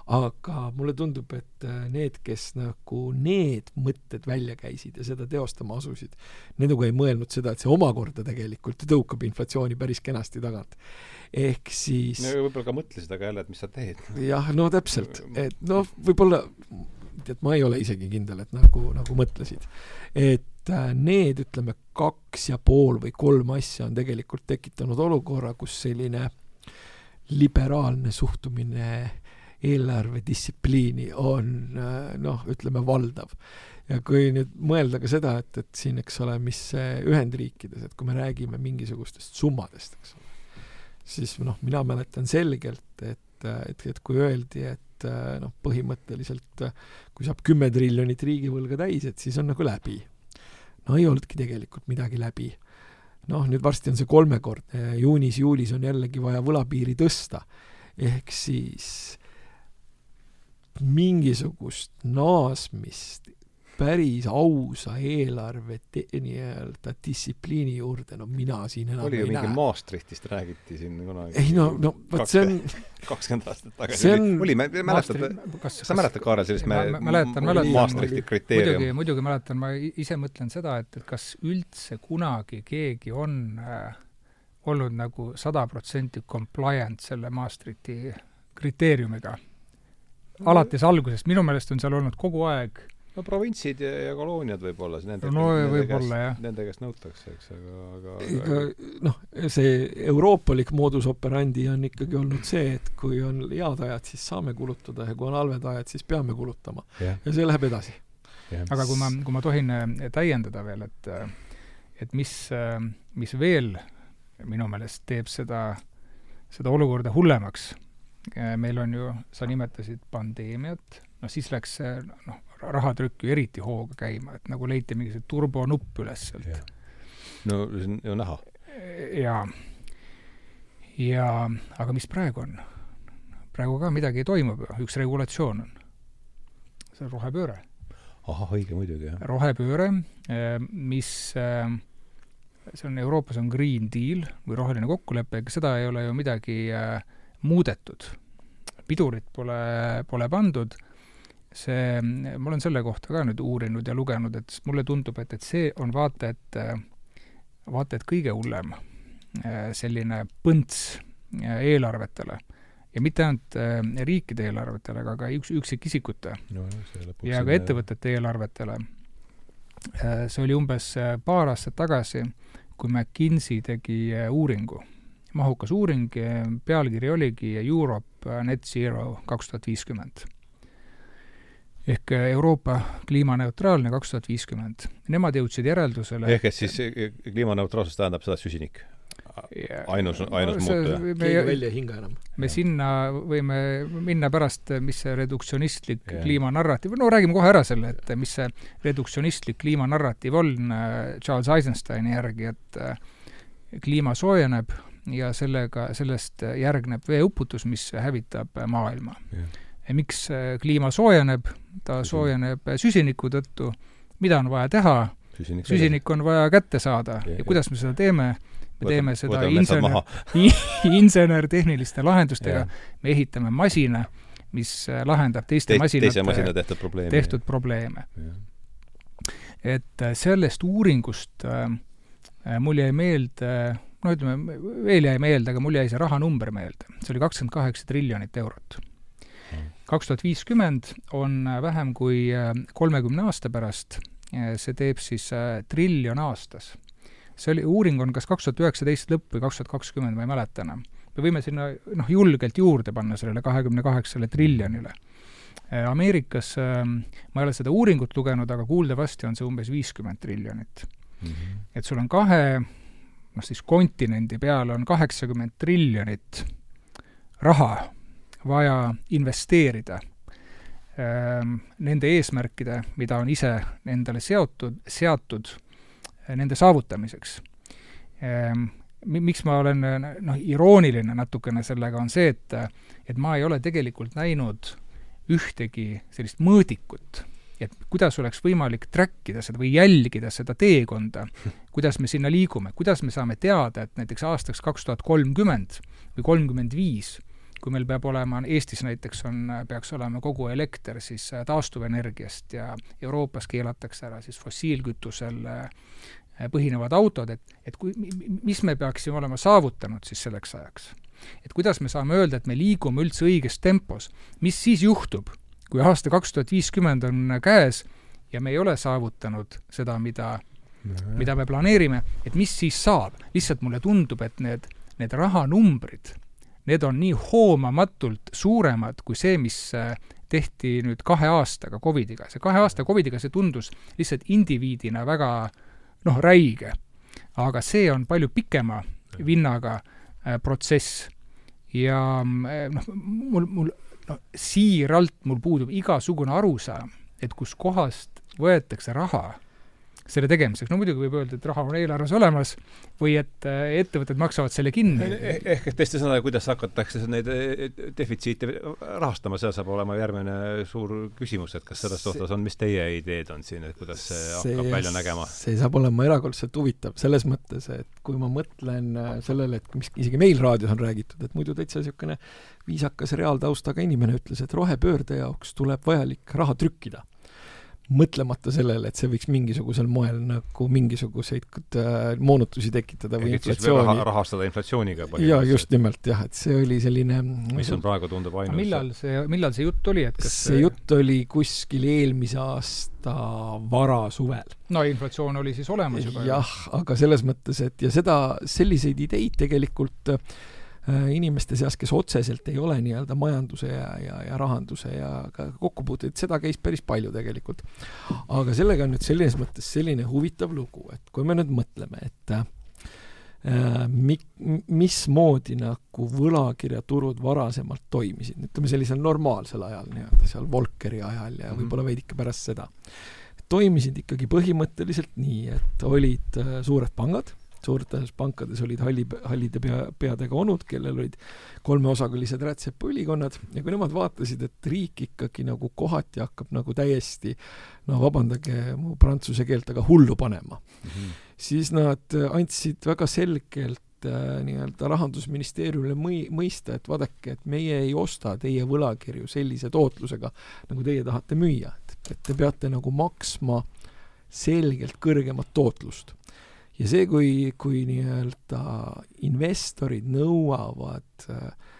aga mulle tundub, et äh, need, kes nagu need mõtted välja käisid ja seda teostama asusid, need nagu ei mõelnud seda, et see omakorda tegelikult tõukab inflatsiooni päris kenasti tagant ehk siis no võib-olla ka mõtlesid, aga jälle, et mis sa teed. jah, no täpselt, et noh, võib-olla, tead, ma ei ole isegi kindel, et nagu, nagu mõtlesid. et äh, need, ütleme, kaks ja pool või kolm asja on tegelikult tekitanud olukorra, kus selline liberaalne suhtumine eelarvedistsipliini on äh, noh, ütleme valdav. ja kui nüüd mõelda ka seda, et, et siin, eks ole, mis Ühendriikides, et kui me räägime mingisugustest summadest, eks ole, siis noh, mina mäletan selgelt, et, et, et kui öeldi, et noh, põhimõtteliselt kui saab kümme triljonit riigivõlga täis, et siis on nagu läbi. no ei olnudki tegelikult midagi läbi. noh, nüüd varsti on see kolmekordne, juunis-juulis on jällegi vaja võlapiiri tõsta, ehk siis mingisugust naasmist päris ausa eelarve nii-öelda distsipliini juurde, no mina siin enam oli ju mingi näe. Maastrichtist räägiti siin kunagi. ei no, no vot see on kakskümmend aastat tagasi on... oli, mäletad, sa mäletad, Kaarel, sellist me, mäletan, mäletan. Maastrichti kriteerium? muidugi, muidugi mäletan, ma ise mõtlen seda, et, et kas üldse kunagi keegi on äh, olnud nagu sada protsenti compliant selle Maastrichti kriteeriumiga alates algusest, minu meelest on seal olnud kogu aeg no provintsid ja, ja kolooniad võib-olla, nende no võib-olla jah. Nende käest nõutakse, eks, aga, aga ega noh, see euroopalik moodus operandi on ikkagi olnud see, et kui on head ajad, siis saame kulutada ja kui on halved ajad, siis peame kulutama. Yeah.. ja see läheb edasi. aga kui ma, kui ma tohin äh, täiendada veel, et äh, et mis, äh, mis veel minu meelest teeb seda, seda olukorda hullemaks, meil on ju, sa nimetasid pandeemiat, noh siis läks see noh, rahatrükk ju eriti hooga käima, et nagu leiti mingi see turbonupp üles sealt. no see on ju näha. jaa. ja aga mis praegu on? praegu ka midagi toimub ju, üks regulatsioon on. see on rohepööre. ahah, õige muidugi, jah. rohepööre, eh, mis eh, see on, Euroopas on Green Deal või roheline kokkulepe, ega seda ei ole ju midagi äh, muudetud. pidurit pole, pole pandud see, ma olen selle kohta ka nüüd uurinud ja lugenud, et mulle tundub, et, et see on vaata et, vaata et kõige hullem äh, selline põnts äh, eelarvetele. ja mitte ainult äh, riikide eelarvetele, aga ka üks, üksikisikute no, ja ka ettevõtete eelarvetele. see oli umbes paar aastat tagasi, kui McKinsey tegi uuringu, mahukas uuring, pealkiri oligi Europe Net Zero kaks tuhat viiskümmend ehk äh, Euroopa kliimaneutraalne kaks tuhat viiskümmend. Nemad jõudsid järeldusele ehk et siis äh, kliimaneutraalsus tähendab seda süsinik? ainus, ainus muutuja? keegi välja ei hinga enam. me sinna võime minna pärast, mis see reduktsionistlik yeah. kliimanarratiiv, no räägime kohe ära selle, et mis see reduktsionistlik kliimanarratiiv on äh, Charles Eisensteini järgi, et kliima soojeneb ja sellega, sellest järgneb veeuputus, mis hävitab maailma yeah miks äh, kliima soojeneb, ta soojeneb äh, süsiniku tõttu, mida on vaja teha, süsinik, süsinik on vaja kätte saada. Ja, ja kuidas me seda teeme, me teeme seda insener, (laughs) insener-tehniliste lahendustega, me ehitame masina, mis äh, lahendab teiste Te, masinate teise masina tehtud probleemi. tehtud probleeme. et äh, sellest uuringust äh, äh, mul jäi meelde, no ütleme, veel jäi meelde, aga mul jäi see rahanumber meelde. see oli kakskümmend kaheksa triljonit eurot. Kaks tuhat viiskümmend on vähem kui kolmekümne aasta pärast, see teeb siis triljon aastas. see oli, uuring on kas kaks tuhat üheksateist lõpp või kaks tuhat kakskümmend, ma ei mäleta enam. me võime sinna noh, julgelt juurde panna sellele kahekümne kaheksale triljonile Äh, Ameerikas, ähm, ma ei ole seda uuringut lugenud, aga kuuldavasti on see umbes viiskümmend triljonit mm. -hmm. et sul on kahe, noh siis kontinendi peal on kaheksakümmend triljonit raha vaja investeerida ähm, nende eesmärkide, mida on ise endale seotud, seatud äh, nende saavutamiseks. Ähm, miks ma olen noh, irooniline natukene sellega, on see, et et ma ei ole tegelikult näinud ühtegi sellist mõõdikut, et kuidas oleks võimalik track ida seda või jälgida seda teekonda, kuidas me sinna liigume, kuidas me saame teada, et näiteks aastaks kaks tuhat kolmkümmend või kolmkümmend viis, kui meil peab olema, Eestis näiteks on, peaks olema kogu elekter siis äh, taastuvenergiast ja Euroopas keelatakse ära siis fossiilkütusel äh, põhinevad autod, et, et kui, mis me peaksime olema saavutanud siis selleks ajaks? Et kuidas me saame öelda, et me liigume üldse õiges tempos, mis siis juhtub, kui aasta kaks tuhat viiskümmend on käes ja me ei ole saavutanud seda, mida mida me planeerime, et mis siis saab? lihtsalt mulle tundub, et need, need rahanumbrid, need on nii hoomamatult suuremad kui see, mis äh, tehti nüüd kahe aastaga Covidiga. see kahe aasta Covidiga, see tundus lihtsalt indiviidina väga noh, räige. aga see on palju pikema vinnaga äh, protsess ja eh, noh, mul, mul no siiralt mul puudub igasugune arusaam, et kuskohast võetakse raha selle tegemiseks, no muidugi võib öelda, et raha on eelarves olemas või et äh, ettevõtted maksavad selle kinni. Eh, ehk et teiste sõnadega, kuidas hakatakse neid eh, defitsiite rahastama, see saab olema järgmine suur küsimus, et kas selles suhtes on, mis teie ideed on siin, et kuidas see, see hakkab välja nägema? see saab olema erakordselt huvitav, selles mõttes, et kui ma mõtlen äh, sellele, et mis isegi meil raadios on räägitud, et muidu täitsa niisugune viisakas reaaltaustaga inimene ütles, et rohepöörde jaoks tuleb vajalik raha trükkida mõtlemata sellele, et see võiks mingisugusel moel nagu mingisuguseid äh, moonutusi tekitada või inflatsiooni. rahastada inflatsiooniga. jaa, just nimelt jah, et see oli selline mis on praegu, tundub ainus millal see, millal see jutt oli, et kas see jutt oli kuskil eelmise aasta varasuvel. no inflatsioon oli siis olemas juba. jah, aga selles mõttes, et ja seda, selliseid ideid tegelikult Äh, inimeste seas, kes otseselt ei ole nii-öelda majanduse ja, ja, ja rahanduse ja ka kokkupuuteid, seda käis päris palju tegelikult. aga sellega on nüüd selles mõttes selline huvitav lugu, et kui me nüüd mõtleme, et äh, mi-, mismoodi nagu võlakirjaturud varasemalt toimisid, ütleme sellisel normaalsel ajal nii-öelda, seal Volkeri ajal ja võib-olla mhm. veidike pärast seda, toimisid ikkagi põhimõtteliselt nii, et olid äh, suured pangad suurtes pankades olid halli, hallide pea, peadega onud, kellel olid kolmeosakalised rätsepaülikonnad ja kui nemad vaatasid, et riik ikkagi nagu kohati hakkab nagu täiesti no vabandage mu prantsuse keelt, aga hullu panema mm, -hmm. siis nad andsid väga selgelt äh, nii-öelda Rahandusministeeriumile mõi-, mõista, et vaadake, et meie ei osta teie võlakirju sellise tootlusega, nagu teie tahate müüa, et, et te peate nagu maksma selgelt kõrgemat tootlust ja see, kui, kui nii-öelda investorid nõuavad äh,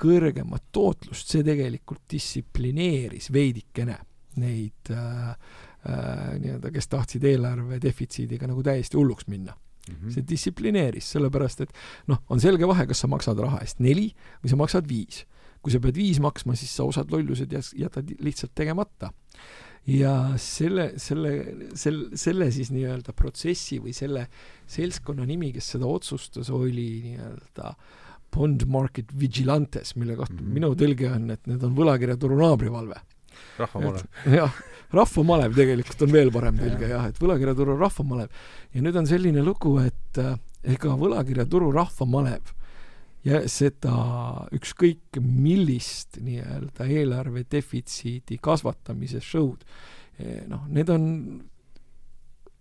kõrgemat tootlust, see tegelikult distsiplineeris veidikene neid äh, äh, nii-öelda, kes tahtsid eelarve defitsiidiga nagu täiesti hulluks minna mm. -hmm. see distsiplineeris, sellepärast et noh, on selge vahe, kas sa maksad raha eest neli või sa maksad viis. kui sa pead viis maksma, siis sa osad lollused jätad lihtsalt tegemata ja selle, selle, sel-, selle siis nii-öelda protsessi või selle seltskonna nimi, kes seda otsustas, oli nii-öelda Bond Market Vigilantes, mille kohta mm -hmm. minu tõlge on, et need on võlakirjaturu naabrivalve. rahvamalev. jah, rahvamalev tegelikult on veel parem tõlge jah, et võlakirjaturu rahvamalev. ja nüüd on selline lugu, et äh, ega võlakirjaturu rahvamalev ja seda ükskõik millist nii-öelda eelarve defitsiidi kasvatamise show'd, eh, noh, need on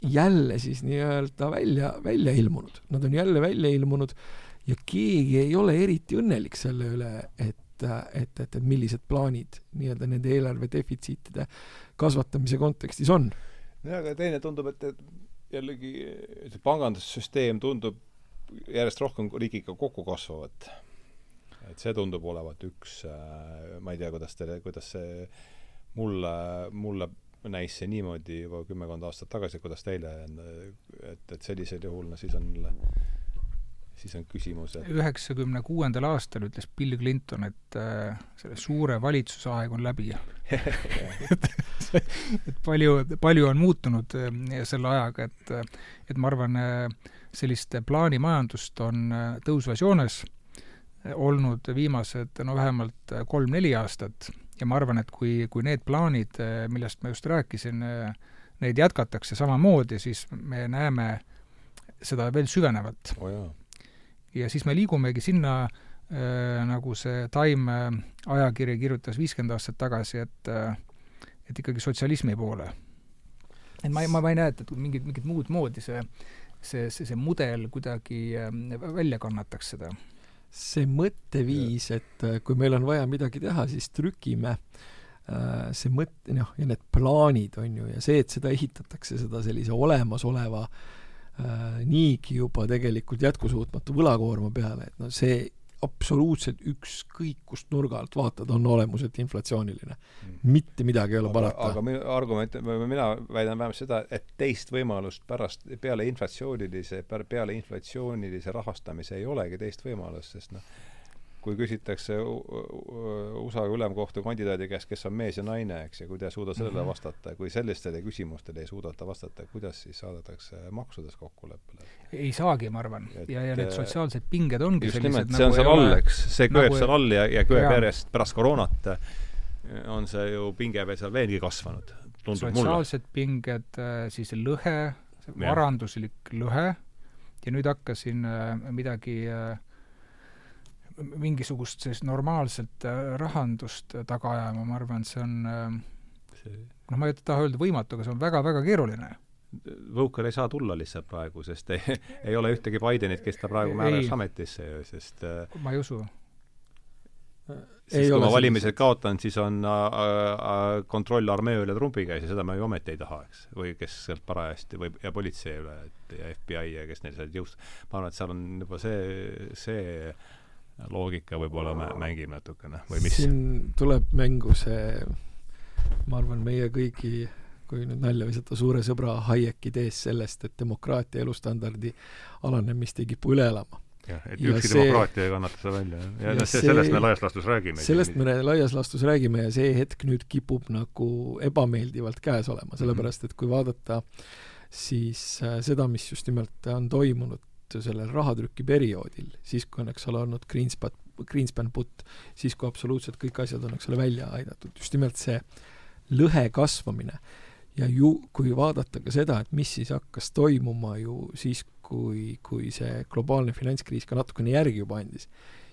jälle siis nii-öelda välja, välja ilmunud, nad on jälle välja ilmunud ja keegi ei ole eriti õnnelik selle üle, et et, et, et millised plaanid nii-öelda nende eelarve defitsiitide kasvatamise kontekstis on. jah, aga teine tundub, et, et jällegi see pangandussüsteem tundub järjest rohkem riigiga kokku kasvavat. et see tundub olevat üks, äh, ma ei tea, kuidas teile, kuidas see mulle, mulle näis see niimoodi juba kümmekond aastat tagasi, kuidas teile, et, et sellisel juhul no siis on siis on küsimus, et üheksakümne kuuendal aastal ütles Bill Clinton, et äh, selle suure valitsuse aeg on läbi. (laughs) Et, et palju, palju on muutunud äh, selle ajaga, et et ma arvan äh,, sellist plaanimajandust on äh, tõusvas joones äh, olnud viimased no vähemalt äh, kolm-neli aastat. Ja ma arvan, et kui, kui need plaanid, millest ma just rääkisin, neid jätkatakse samamoodi, siis me näeme seda veel süvenevat. Oh ja siis me liigumegi sinna äh, nagu see Time äh, ajakiri kirjutas viiskümmend aastat tagasi, et äh, et ikkagi sotsialismi poole. et ma ei, ma, ma ei näe, et, et mingit, mingit muud moodi see, see, see, see mudel kuidagi äh, välja kannataks seda. see mõtteviis, et kui meil on vaja midagi teha, siis trükime see mõte, noh, ja need plaanid, on ju, ja see, et seda ehitatakse, seda sellise olemasoleva äh, äh, niigi juba tegelikult jätkusuutmatu võlakoorma peale, et no see absoluutselt ükskõik kust nurga alt vaatad, on olemuselt inflatsiooniline mm.. mitte midagi ei ole parata. aga minu argument, mina väidan vähemalt seda, et teist võimalust pärast, peale inflatsioonilise, peale inflatsioonilise rahastamise ei olegi teist võimalust, sest noh, kui küsitakse USA ülemkohtu kandidaadi käest, kes on mees ja naine, eks, ja kui ta ei suuda sellele -hmm. vastata, kui sellistele küsimustele ei suudeta vastata, kuidas siis saadakse maksudes kokkuleppele? ei saagi, ma arvan. ja, ja need sotsiaalsed pinged ongi just nimelt, see nagu on seal all, eks, see kööb nagu seal all ja, ja kööb ja. järjest pärast koroonat on see ju pinge veel seal veelgi kasvanud, tundub mulle. sotsiaalsed pinged, äh, siis lõhe, varanduslik lõhe ja nüüd hakkasin äh, midagi äh, mingisugust sellist normaalset äh, rahandust äh, taga ajama, ma arvan, see on äh, noh, ma ei taha öelda võimatu, aga see on väga-väga keeruline. Võuker ei saa tulla lihtsalt praegu, sest ei, ei ole ühtegi Bidenit, kes ta praegu määraks ametisse ju, sest ma ei usu. sest kui ma valimised kaotan, siis on äh, äh, kontroll armee üle Trumpi käes ja seda me ju ometi ei taha, eks. või kes sealt parajasti või, ja politsei üle, et ja FBI ja kes neil seal jõust-, ma arvan, et seal on juba see, see loogika võib-olla mängib natukene või mis? siin tuleb mängu see, ma arvan, meie kõigi kui nüüd nalja visata, suure sõbra Hayeki idees sellest, et demokraatia elustandardi alanemist ei kipu üle elama. jah, et ükski see, demokraatia ei kannata seda välja, jah. ja, ja see, sellest me laias laastus räägime. sellest me laias laastus räägime ja see hetk nüüd kipub nagu ebameeldivalt käes olema, sellepärast et kui vaadata siis äh, seda, mis just nimelt on toimunud sellel rahatrüki perioodil, siis kui on, eks ole, olnud Greenspan, Greenspan putt, siis kui absoluutselt kõik asjad on, eks ole, välja aidatud, just nimelt see lõhe kasvamine. ja ju, kui vaadata ka seda, et mis siis hakkas toimuma ju siis, kui, kui see globaalne finantskriis ka natukene järgi juba andis,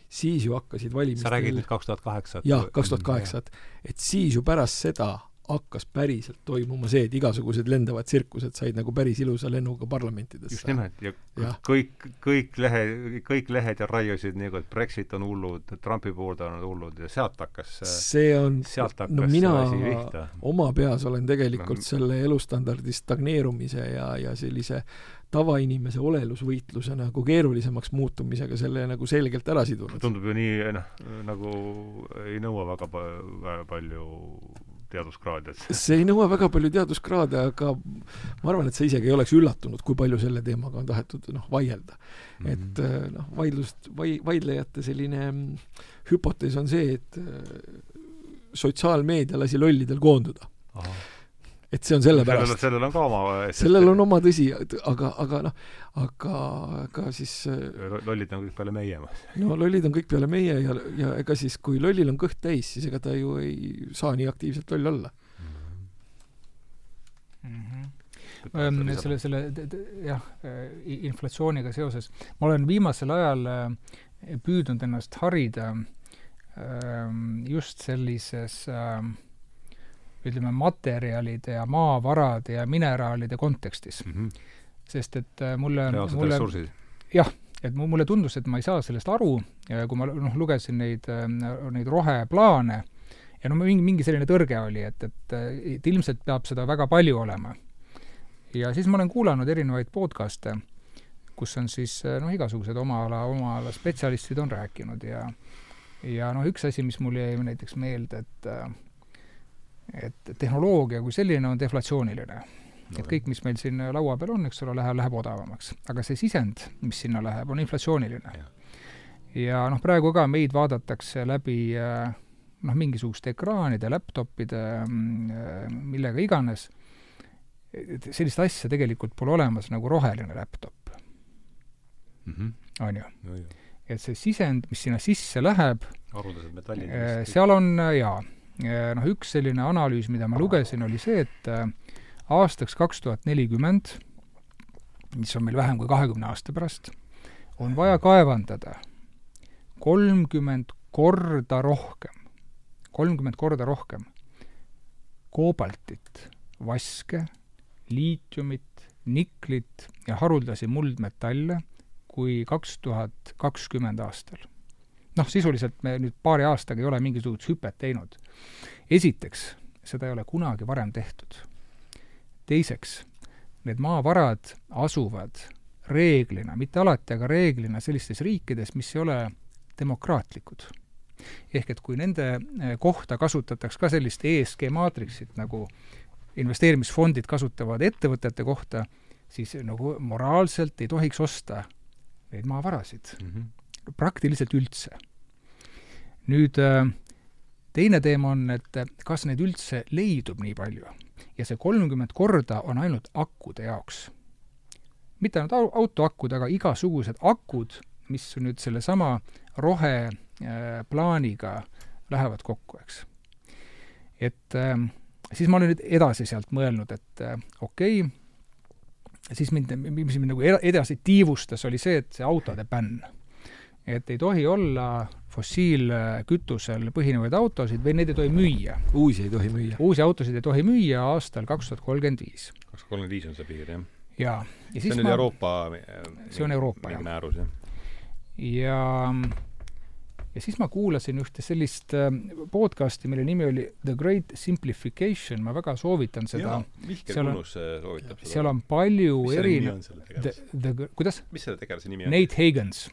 siis ju hakkasid valimistel sa räägid nüüd kaks tuhat kaheksa? jah, kaks tuhat kaheksa, et siis ju pärast seda hakkas päriselt toimuma see, et igasugused lendavad tsirkused said nagu päris ilusa lennuga parlamentidesse. just nimelt, ja, ja kõik, kõik lehe, kõik lehed ja raiusid nagu, et Brexit on hullud, Trumpi pooldajad on hullud ja sealt hakkas see on, no mina oma peas olen tegelikult no, selle elustandardi stagneerumise ja, ja sellise tavainimese olelusvõitluse nagu keerulisemaks muutumisega selle nagu selgelt ära sidunud. tundub ju nii, noh, nagu ei nõua väga pa palju teaduskraade, see ei nõua väga palju teaduskraade, aga ma arvan, et sa isegi ei oleks üllatunud, kui palju selle teemaga on tahetud noh, vaielda mm. -hmm. et äh, noh, vaidlust, vai-, vaidlejate selline mm, hüpotees on see, et äh, sotsiaalmeedia lasi lollidel koonduda et see on sellepärast. sellel on ka oma sellel on oma tõsi, aga, aga noh, aga, aga siis lollid on kõik peale meie. no lollid on kõik peale meie ja, ja ega siis, kui lollil on kõht täis, siis ega ta ju ei saa nii aktiivselt loll olla mm. -hmm selle, selle jah, inflatsiooniga seoses, ma olen viimasel ajal püüdnud ennast harida just sellises äh, ütleme, materjalide ja maavarade ja mineraalide kontekstis mm. -hmm. sest et äh, mulle reaalsed mulle, ressursid? jah, et mu, mulle tundus, et ma ei saa sellest aru, kui ma noh, lugesin neid, neid roheplaane ja no mingi, mingi selline tõrge oli, et, et, et ilmselt peab seda väga palju olema. ja siis ma olen kuulanud erinevaid podcast'e, kus on siis noh, igasugused oma ala, oma ala spetsialistid on rääkinud ja ja noh, üks asi, mis mul jäi näiteks meelde, et et tehnoloogia kui selline on deflatsiooniline no,. et kõik, mis meil siin laua peal on, eks ole, läheb, läheb odavamaks. aga see sisend, mis sinna läheb, on inflatsiooniline. ja, ja noh, praegu ka meid vaadatakse läbi noh, mingisuguste ekraanide, laptopide, mm, millega iganes, et sellist asja tegelikult pole olemas nagu roheline laptop mm. -hmm. on ju no,? et see sisend, mis sinna sisse läheb, haruldased metallid. seal on jaa, noh, üks selline analüüs, mida ma lugesin, oli see, et äh, aastaks kaks tuhat nelikümmend, mis on meil vähem kui kahekümne aasta pärast, on vaja kaevandada kolmkümmend korda rohkem, kolmkümmend korda rohkem koobaltit, vaske, liitiumit, niklit ja haruldasi muldmetalle kui kaks tuhat kakskümmend aastal noh, sisuliselt me nüüd paari aastaga ei ole mingisugust hüpet teinud. esiteks, seda ei ole kunagi varem tehtud. teiseks, need maavarad asuvad reeglina, mitte alati, aga reeglina sellistes riikides, mis ei ole demokraatlikud. ehk et kui nende eh, kohta kasutatakse ka sellist ESG maatriksit, nagu investeerimisfondid kasutavad ettevõtete kohta, siis nagu moraalselt ei tohiks osta neid maavarasid mm. -hmm praktiliselt üldse. nüüd äh, teine teema on, et äh, kas neid üldse leidub nii palju ja see kolmkümmend korda on ainult akude jaoks. mitte ainult autoakud, aga igasugused akud, mis nüüd sellesama roheplaaniga äh, lähevad kokku, eks. et äh, siis ma olen nüüd edasi sealt mõelnud, et okei okay,, siis mind, mis mind nagu edasi tiivustas, oli see, et see autode bänn et ei tohi olla fossiilkütusel põhinevaid autosid või neid ei tohi müüa. uusi ei tohi müüa? uusi autosid ei tohi müüa aastal kaks tuhat kolmkümmend viis. kaks tuhat kolmkümmend viis on see piir, jah? jaa. see on nüüd Euroopa see on Euroopa, jah. määrus, jah. ja ja siis ma kuulasin ühte sellist äh, podcasti, mille nimi oli The Great Simplification, ma väga soovitan seda. Mihkel Kunnus äh, soovitab seda. seal on palju erinevaid kuidas? mis selle tegelase nimi on? Nate Hagans.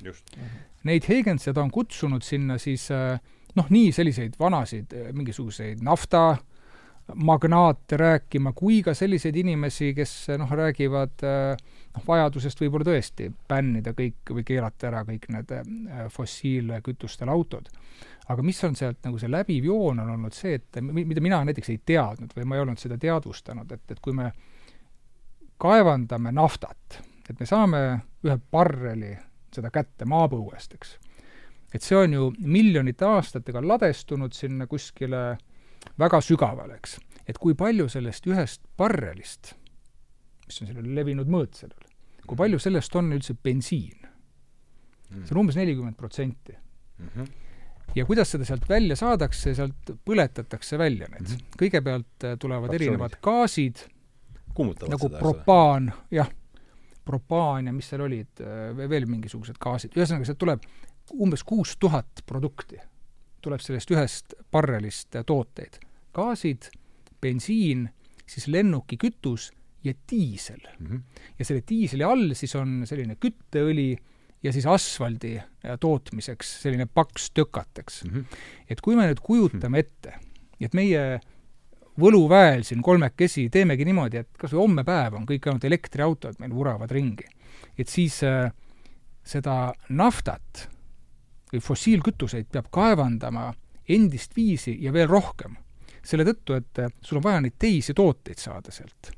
Nate Hagans ja ta on kutsunud sinna siis äh, noh, nii selliseid vanasid mingisuguseid nafta magnaate rääkima, kui ka selliseid inimesi, kes noh, räägivad äh, noh, vajadusest võib-olla tõesti bännida kõik või keelata ära kõik need äh, fossiilkütustel autod. aga mis on sealt nagu see läbiv joon, on olnud see, et mida mina näiteks ei teadnud või ma ei olnud seda teadvustanud, et, et kui me kaevandame naftat, et me saame ühe barreli seda kätte maapõuest, eks, et see on ju miljonite aastatega ladestunud sinna kuskile väga sügavale, eks. et kui palju sellest ühest barrelist, mis on selline levinud mõõt sellel, kui palju sellest on üldse bensiin? see on umbes nelikümmend protsenti. Mhm. ja kuidas seda sealt välja saadakse, sealt põletatakse välja need mm. -hmm. kõigepealt äh, tulevad Fraktsioonid. erinevad gaasid, nagu seda, propaan, jah, propaan ja mis seal olid, äh, veel mingisugused gaasid, ühesõnaga sealt tuleb umbes kuus tuhat produkti, tuleb sellest ühest barrelist äh, tooteid. gaasid, bensiin, siis lennukikütus ja diisel mm. -hmm. ja selle diisli all siis on selline kütteõli ja siis asfaldi äh, tootmiseks selline paks tökat, eks mm. -hmm. et kui me nüüd kujutame ette, et meie võluväel siin kolmekesi teemegi niimoodi, et kas või homme päev on kõik ainult elektriautod meil vuravad ringi, et siis äh, seda naftat või fossiilkütuseid peab kaevandama endist viisi ja veel rohkem. selle tõttu, et äh, sul on vaja neid teisi tooteid saada sealt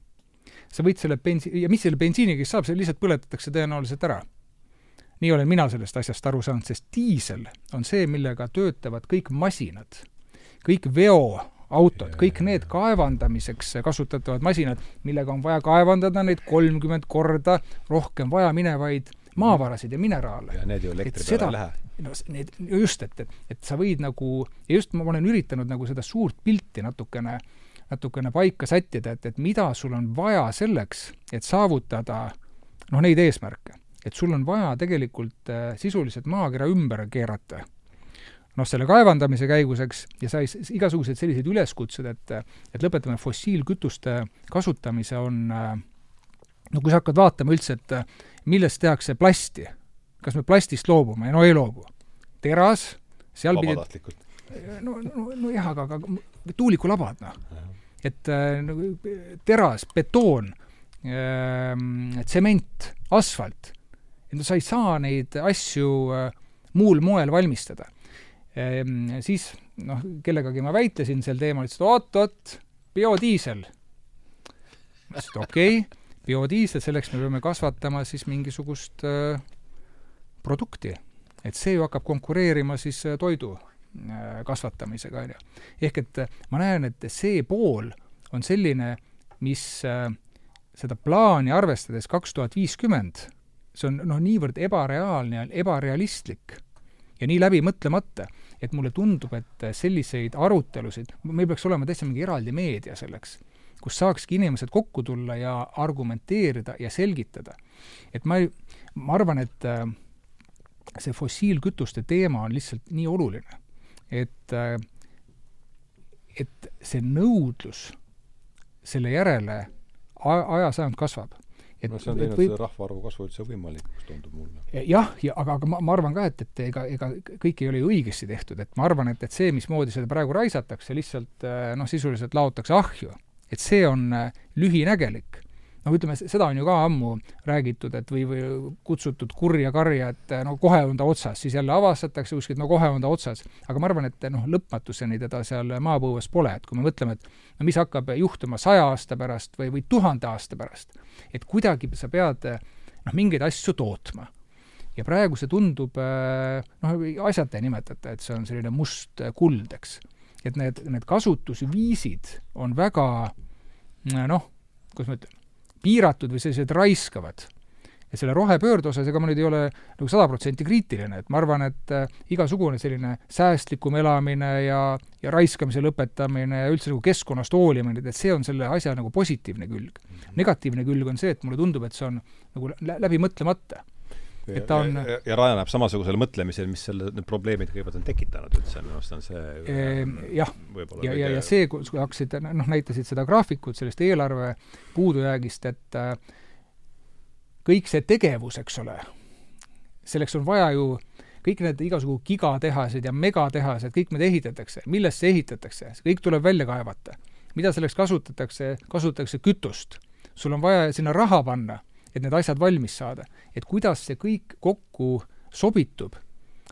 sa võid selle bensi-, ja mis selle bensiiniga siis saab, see lihtsalt põletatakse tõenäoliselt ära. nii olen mina sellest asjast aru saanud, sest diisel on see, millega töötavad kõik masinad, kõik veoautod, kõik need kaevandamiseks kasutatavad masinad, millega on vaja kaevandada neid kolmkümmend korda rohkem vajaminevaid maavarasid ja mineraale. ja need ju elektri peale ei lähe no need, just, et, et, et sa võid nagu, ja just ma olen üritanud nagu seda suurt pilti natukene äh, natukene paika sättida, et, et mida sul on vaja selleks, et saavutada noh, neid eesmärke. et sul on vaja tegelikult äh, sisuliselt maakera ümber keerata noh, selle kaevandamise käigus, eks, ja sai igasugused sellised üleskutsed, et et lõpetame fossiilkütuste kasutamise, on no kui sa hakkad vaatama üldse, et millest tehakse plasti, kas me plastist loobume, no ei loobu. teras, seal pidi no, no, nojah, aga, aga tuulikulabad, noh. et nagu teras, betoon, ähm, tsement, asfalt, et no sa ei saa neid asju äh, muul moel valmistada Ehm, siis noh, kellegagi ma väitlesin sel teemal, ütles, et oot-oot, biodiisel. ma ütlesin, et okei okay,, biodiisel, selleks me peame kasvatama siis mingisugust äh, produkti. et see ju hakkab konkureerima siis äh, toidu äh, kasvatamisega, on ju. ehk et äh, ma näen, et see pool on selline, mis äh, seda plaani arvestades kaks tuhat viiskümmend, see on noh, niivõrd ebareaalne ebarealistlik ja nii läbimõtlemata et mulle tundub, et selliseid arutelusid, meil peaks olema täitsa mingi eraldi meedia selleks, kus saakski inimesed kokku tulla ja argumenteerida ja selgitada. et ma ei, ma arvan, et äh, see fossiilkütuste teema on lihtsalt nii oluline, et, äh, et see nõudlus selle järele ajas ainult kasvab et no see on teinud võib... seda rahvaarvu kasvu üldse võimalikuks, tundub mulle. jah, ja aga, aga ma, ma arvan ka, et, et ega, ega kõik ei ole ju õigesti tehtud, et ma arvan, et, et see, mismoodi seda praegu raisatakse, lihtsalt eh, noh, sisuliselt laotakse ahju. et see on eh, lühinägelik noh, ütleme, seda on ju ka ammu räägitud, et või, või kutsutud kurja karja, et no kohe on ta otsas, siis jälle avastatakse kuskilt, no kohe on ta otsas. aga ma arvan, et noh, lõpmatuseni teda seal maapõues pole, et kui me mõtleme, et no mis hakkab juhtuma saja aasta pärast või, või tuhande aasta pärast, et kuidagi sa pead noh, mingeid asju tootma ja praegu see tundub noh, asjata ei nimetata, et see on selline must kuld, eks. et need, need kasutusviisid on väga noh, kuidas ma ütlen, piiratud või sellised raiskavad. ja selle rohepöörde osas, ega ma nüüd ei ole nagu sada protsenti kriitiline, et ma arvan, et äh, igasugune selline säästlikum elamine ja, ja raiskamise lõpetamine ja üldse nagu keskkonnast hoolimine, et see on selle asja nagu positiivne külg. Mhm. negatiivne külg on see, et mulle tundub, et see on nagu läbi mõtlemata et ta on ja, ja rajaneb samasugusele mõtlemisele, mis selle, need probleemid kõigepealt on tekitanud üldse, minu arust on see ehm, jah, ja, ja, ja see, kui hakkasid, noh, näitasid seda graafikut sellest eelarve puudujäägist, et äh, kõik see tegevus, eks ole, selleks on vaja ju kõik need igasugu gigatehased ja megatehased, kõik need ehitatakse, millest see ehitatakse, see kõik tuleb välja kaevata. mida selleks kasutatakse, kasutatakse kütust. sul on vaja sinna raha panna et need asjad valmis saada. et kuidas see kõik kokku sobitub,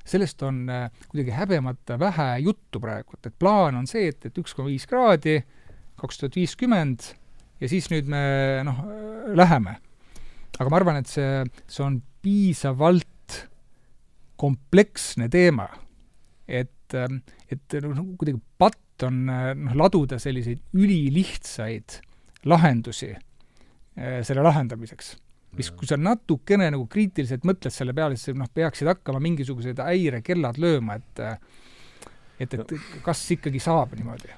sellest on äh, kuidagi häbemata vähe juttu praegu, et plaan on see, et, et üks koma viis kraadi, kaks tuhat viiskümmend ja siis nüüd me noh, läheme. aga ma arvan, et see, see on piisavalt kompleksne teema, et, äh, et noh, kuidagi patt on noh, laduda selliseid ülilihtsaid lahendusi äh, selle lahendamiseks mis, kui sa natukene nagu kriitiliselt mõtled selle peale, siis noh, peaksid hakkama mingisugused häirekellad lööma, et et, et kas ikkagi saab niimoodi?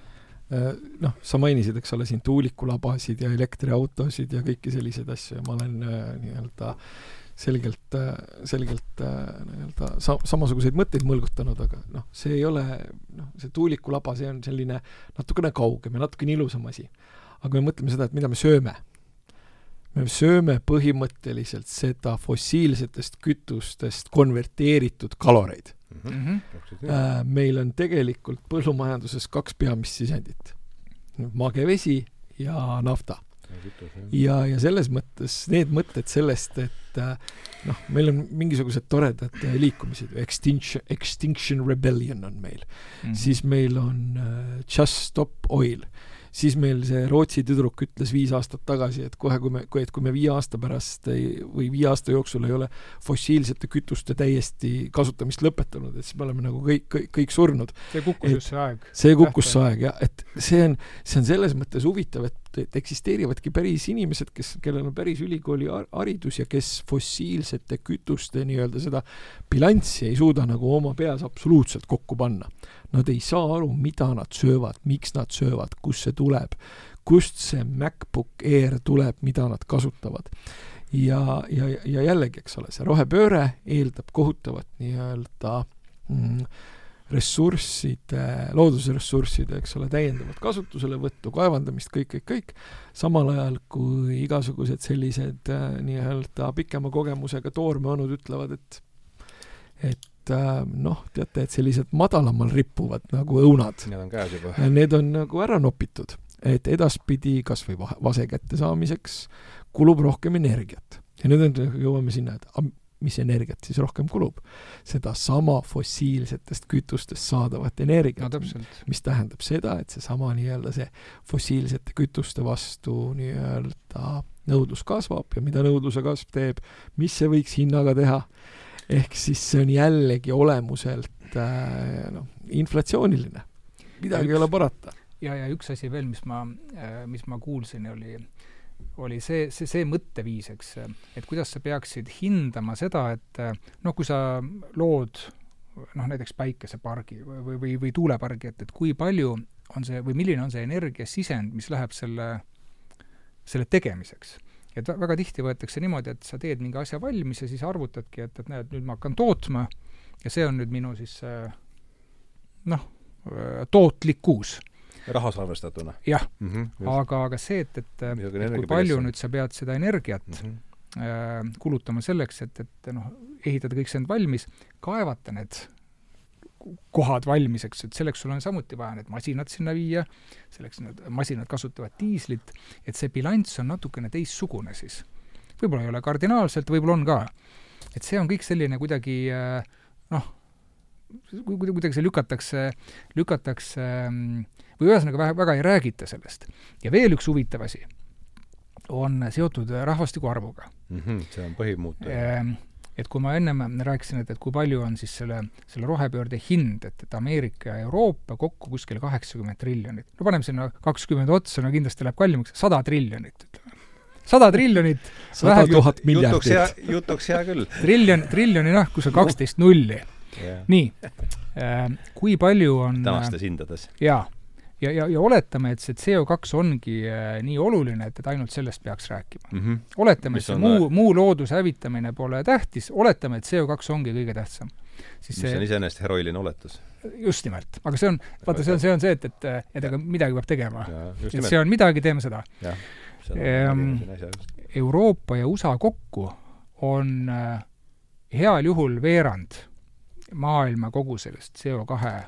Äh, noh, sa mainisid, eks ole, siin tuulikulabasid ja elektriautosid ja kõiki selliseid asju ja ma olen äh, nii-öelda selgelt, äh, selgelt nii-öelda sa-, samasuguseid mõtteid mõlgutanud, aga noh, see ei ole, noh, see tuulikulaba, see on selline natukene kaugem ja natukene ilusam asi. aga kui me mõtleme seda, et mida me sööme, me sööme põhimõtteliselt seda fossiilsetest kütustest konverteeritud kaloreid mm. -hmm. meil on tegelikult põllumajanduses kaks peamist sisendit. mage vesi ja nafta. ja, ja selles mõttes need mõtted sellest, et äh, noh, meil on mingisugused toredad liikumised, Extinction, Extinction Rebellion on meil mm, -hmm. siis meil on Just Stop Oil siis meil see Rootsi tüdruk ütles viis aastat tagasi, et kohe, kui me, kui, et kui me viie aasta pärast ei, või viie aasta jooksul ei ole fossiilsete kütuste täiesti kasutamist lõpetanud, et siis me oleme nagu kõik, kõik, kõik surnud. see kukkus just see aeg. see kukkus see aeg jah, et see on, see on selles mõttes huvitav, et, et eksisteerivadki päris inimesed, kes, kellel on päris ülikooli haridus ja kes fossiilsete kütuste nii-öelda seda bilanssi ei suuda nagu oma peas absoluutselt kokku panna Nad ei saa aru, mida nad söövad, miks nad söövad, kust see tuleb, kust see MacBook Air tuleb, mida nad kasutavad. ja, ja, ja jällegi, eks ole, see rohepööre eeldab kohutavat nii-öelda mm, ressursside, loodusressursside, eks ole, täiendavat kasutuselevõttu, kaevandamist, kõik, kõik, kõik, samal ajal kui igasugused sellised äh, nii-öelda pikema kogemusega toormeonud ütlevad, et et äh, noh, teate, et sellised madalamal rippuvad nagu õunad, Need on käes juba. need on nagu ära nopitud. et edaspidi kas või vase kättesaamiseks kulub rohkem energiat. ja nüüd on, jõuame sinna, et a, mis energiat siis rohkem kulub? sedasama fossiilsetest kütustest saadavat no energiat täpselt. mis tähendab seda, et seesama nii-öelda see fossiilsete kütuste vastu nii-öelda nõudlus kasvab ja mida nõudluse kasv teeb, mis see võiks hinnaga teha, ehk siis see on jällegi olemuselt äh, noh, inflatsiooniline. midagi ei ole parata. ja, ja üks asi veel, mis ma, mis ma kuulsin, oli, oli see, see, see mõtteviis, eks, et kuidas sa peaksid hindama seda, et noh, kui sa lood noh, näiteks päikesepargi või, või, või, või tuulepargi, et, et kui palju on see või milline on see energiasisend, mis läheb selle, selle tegemiseks. Et vä- väga tihti võetakse niimoodi, et sa teed mingi asja valmis ja siis arvutadki, et, et näed, nüüd ma hakkan tootma ja see on nüüd minu siis see noh, tootlikkus. rahas arvestatuna jah, mm. -hmm, aga, aga see, et, et, Muidugi et kui palju nüüd sa pead seda energiat mm -hmm. äh, kulutama selleks, et, et noh, ehitada kõik see end valmis, kaevata need kohad valmis, eks, et selleks sul on samuti vaja need masinad sinna viia, selleks need masinad kasutavad diislit, et see bilanss on natukene teistsugune siis. võib-olla ei ole kardinaalselt, võib-olla on ka. et see on kõik selline kuidagi äh, noh, kuidagi, see lükatakse, lükatakse mm, või ühesõnaga väga, väga ei räägita sellest. ja veel üks huvitav asi on seotud rahvastiku arvuga mm. -hmm. see on põhimuutuja. Et kui ma ennem rääkisin, et, et kui palju on siis selle, selle rohepöörde hind, et, et Ameerika ja Euroopa kokku kuskil kaheksakümmend triljonit. no paneme sinna kakskümmend otsa, no kindlasti läheb kallimaks, sada triljonit, ütleme. sada triljonit, sada tuhat jutuks hea miljardit., jutuks hea küll. triljon, triljoni noh, kus on kaksteist nulli. Yeah. nii, kui palju on tänastes hindades. jaa, ja, ja, ja oletame, et see CO2 ongi äh, nii oluline, et, et ainult sellest peaks rääkima. Mm -hmm. oletame, et see muu, muu looduse hävitamine pole tähtis, oletame, et CO2 ongi kõige tähtsam. siis mis on see, iseenesest heroiline oletus. just nimelt, aga see on, vaata, see on, see on see, et, et, et aga midagi peab tegema. et see on midagi, teeme seda. Ehm. Euroopa ja USA kokku on äh, heal juhul veerand maailma kogu sellest CO2 äh,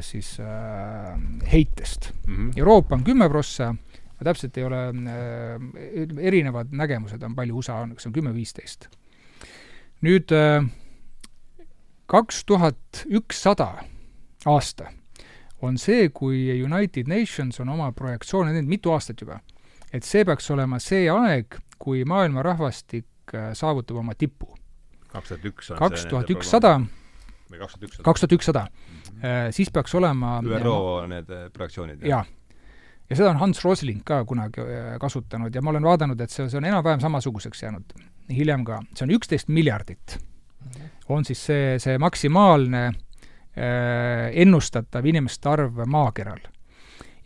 siis äh, heitest. mm. -hmm. Euroopa on kümme prossa, ma täpselt ei ole äh,, erinevad nägemused on, palju USA on, kas on kümme-viisteist. nüüd äh, kaks tuhat ükssada aasta on see, kui United Nations on oma projektsioone teinud mitu aastat juba. et see peaks olema see aeg, kui maailma rahvastik äh, saavutab oma tipu. kaks tuhat üks on kaks tuhat ükssada, kaks tuhat ükssada? Ükssada, siis peaks olema ÜRO need projektsioonid? jaa. ja seda on Hans Rosling ka kunagi äh, kasutanud ja ma olen vaadanud, et see, see on enam-vähem samasuguseks jäänud hiljem ka. see on üksteist miljardit. on siis see, see maksimaalne äh, ennustatav inimeste arv maakeral.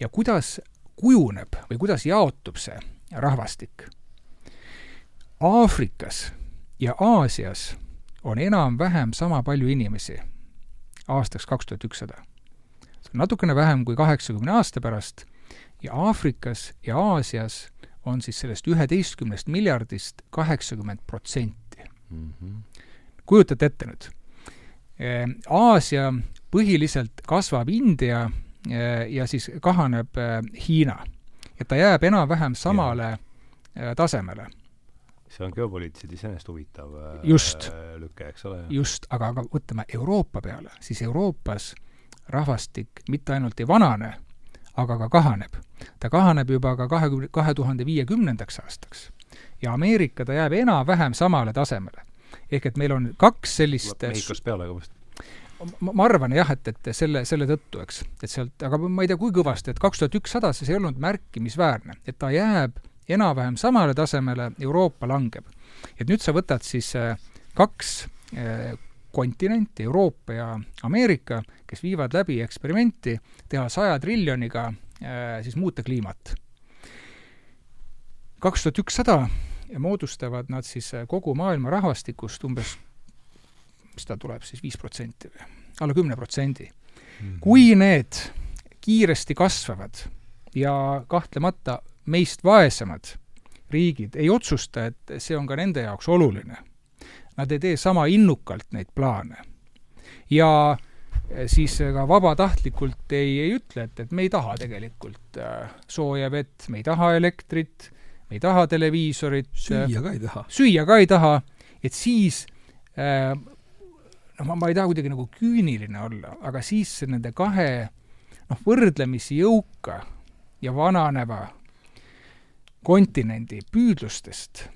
ja kuidas kujuneb või kuidas jaotub see rahvastik? Aafrikas ja Aasias on enam-vähem sama palju inimesi aastaks kaks tuhat ükssada. natukene vähem kui kaheksakümne aasta pärast ja Aafrikas ja Aasias on siis sellest üheteistkümnest miljardist kaheksakümmend protsenti. -hmm. kujutate ette nüüd? Aasia põhiliselt kasvab India eh, ja siis kahaneb eh, Hiina. ja ta jääb enam-vähem samale eh, tasemele. See on geopoliitiliselt iseenesest huvitav äh, Just. lüke, eks ole? just, aga, aga võtame Euroopa peale, siis Euroopas rahvastik mitte ainult ei vanane, aga ka kahaneb. ta kahaneb juba ka kahekümne, kahe tuhande viiekümnendaks aastaks. ja Ameerika, ta jääb enam-vähem samale tasemele. ehk et meil on kaks sellist Mehhikost peale ka vist. ma, ma arvan jah, et, et selle, selle tõttu, eks, et sealt, aga ma ei tea, kui kõvasti, et kaks tuhat ükssada, see ei olnud märkimisväärne, et ta jääb enam-vähem samale tasemele, Euroopa langeb. et nüüd sa võtad siis äh, kaks äh, kontinenti, Euroopa ja Ameerika, kes viivad läbi eksperimenti teha saja triljoniga äh, siis muuta kliimat. kaks tuhat ükssada moodustavad nad siis kogu maailma rahvastikust umbes, mis ta tuleb siis, viis protsenti või alla kümne protsendi. Mhm. kui need kiiresti kasvavad ja kahtlemata meist vaesemad riigid ei otsusta, et see on ka nende jaoks oluline, nad ei tee sama innukalt neid plaane. ja siis ka vabatahtlikult ei, ei ütle, et, et me ei taha tegelikult äh, sooja vett, me ei taha elektrit, me ei taha televiisorit. süüa ka ei taha. süüa ka ei taha, et siis äh, noh, ma, ma ei taha kuidagi nagu küüniline olla, aga siis nende kahe noh, võrdlemisi jõuka ja vananeva kontinendi püüdlustest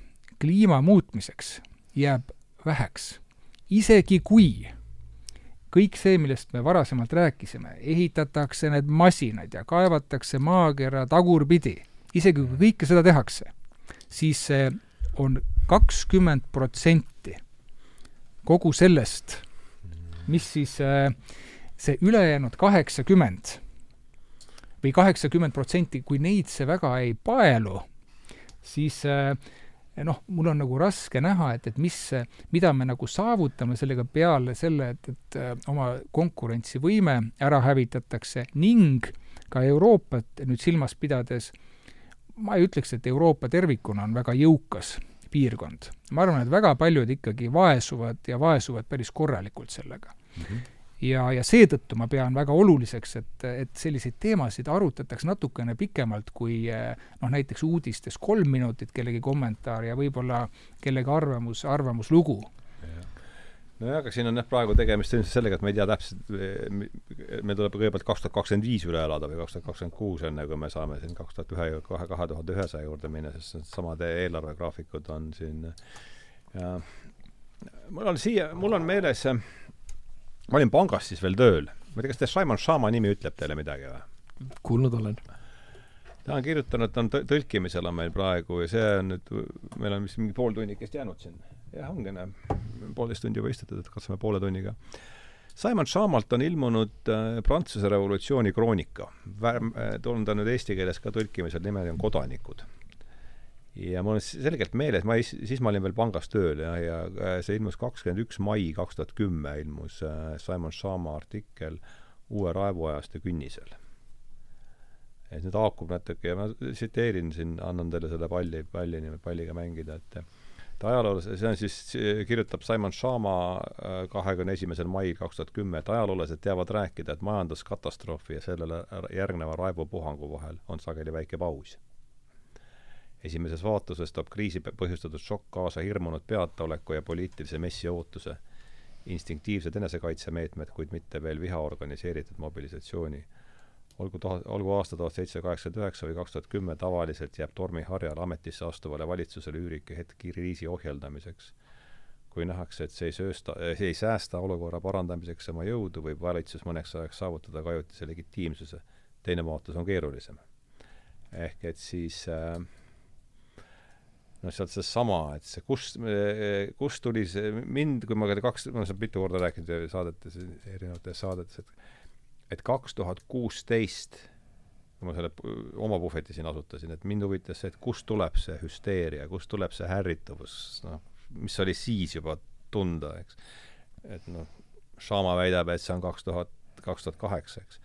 kliima muutmiseks jääb väheks. isegi kui kõik see, millest me varasemalt rääkisime, ehitatakse need masinad ja kaevatakse maakera tagurpidi, isegi kui kõike seda tehakse, siis see on kakskümmend protsenti kogu sellest, mis siis äh, see ülejäänud kaheksakümmend või kaheksakümmend protsenti, kui neid see väga ei paelu, siis äh, noh, mul on nagu raske näha, et, et mis, mida me nagu saavutame sellega peale selle, et, et äh, oma konkurentsivõime ära hävitatakse ning ka Euroopat nüüd silmas pidades, ma ei ütleks, et Euroopa tervikuna on väga jõukas piirkond. ma arvan, et väga paljud ikkagi vaesuvad ja vaesuvad päris korralikult sellega mm. -hmm ja, ja seetõttu ma pean väga oluliseks, et, et selliseid teemasid arutataks natukene pikemalt kui noh, näiteks uudistes kolm minutit kellegi kommentaar ja võib-olla kellegi arvamus, arvamuslugu. Nojah, aga siin on jah praegu tegemist ilmselt sellega, et me ei tea täpselt, meil tuleb kõigepealt kaks tuhat kakskümmend viis üle elada või kaks tuhat kakskümmend kuus, enne kui me saame siin kaks tuhat ühe, kahe, kahe tuhande ühesaja juurde minna, sest needsamad eelarvegraafikud on siin ja mul on siia, mul on meeles äh, ma olin pangas siis veel tööl. ma ei tea, kas te Simon Shama nimi ütleb teile midagi või? kuulnud olen. ta on kirjutanud, ta on tõlkimisel on meil praegu ja see on nüüd, meil on vist mingi pool tunnikest jäänud siin. jah, ongi, näe, poolteist tundi juba istutud, et katsume poole tunniga. Simon Shamalt on ilmunud äh, Prantsuse revolutsiooni kroonika. Äh,, on ta nüüd eesti keeles ka tõlkimisel, nimi on Kodanikud ja mul on selgelt meeles, ma siis, siis ma olin veel pangas tööl ja, ja see ilmus kakskümmend üks mai kaks tuhat kümme ilmus äh, Simon Shama artikkel Uue raevuajastu künnisel. et nüüd haakub natuke ja ma tsiteerin siin, annan teile selle palli, palli, palliga mängida, et et ajaloos, see on siis, kirjutab Simon Shama äh, kahekümne esimesel mail kaks tuhat kümme, et ajaloolased teavad rääkida, et majanduskatastroofi ja sellele järgneva raivopuhangu vahel on sageli väike paus esimeses vaatuses toob kriisi põhjustatud šokk kaasa hirmunud peataoleku ja poliitilise messi ootuse, instinktiivsed enesekaitsemeetmed, kuid mitte veel viha organiseeritud mobilisatsiooni. olgu tuhat, olgu aasta tuhat seitsesada kaheksakümmend üheksa või kaks tuhat kümme, tavaliselt jääb tormiharjal ametisse astuvale valitsusele üürike hetk kriisi ohjeldamiseks. kui nähakse, et see ei söösta, see ei säästa olukorra parandamiseks oma jõudu, võib valitsus mõneks ajaks saavutada ka ajutise legitiimsuse. teine vaatus on keerulisem. ehk et siis äh, noh, sealt seesama, et see, kust, kust tuli see, mind, kui ma kaks, ma olen seda mitu korda rääkinud saadetes, erinevates saadetes, et et kaks tuhat kuusteist, kui ma selle oma puhveti siin asutasin, et mind huvitas see, et kust tuleb see hüsteeria, kust tuleb see ärrituvus, noh, mis oli siis juba tunda, eks. et noh, Shama väidab, et see on kaks tuhat, kaks tuhat kaheksa, eks.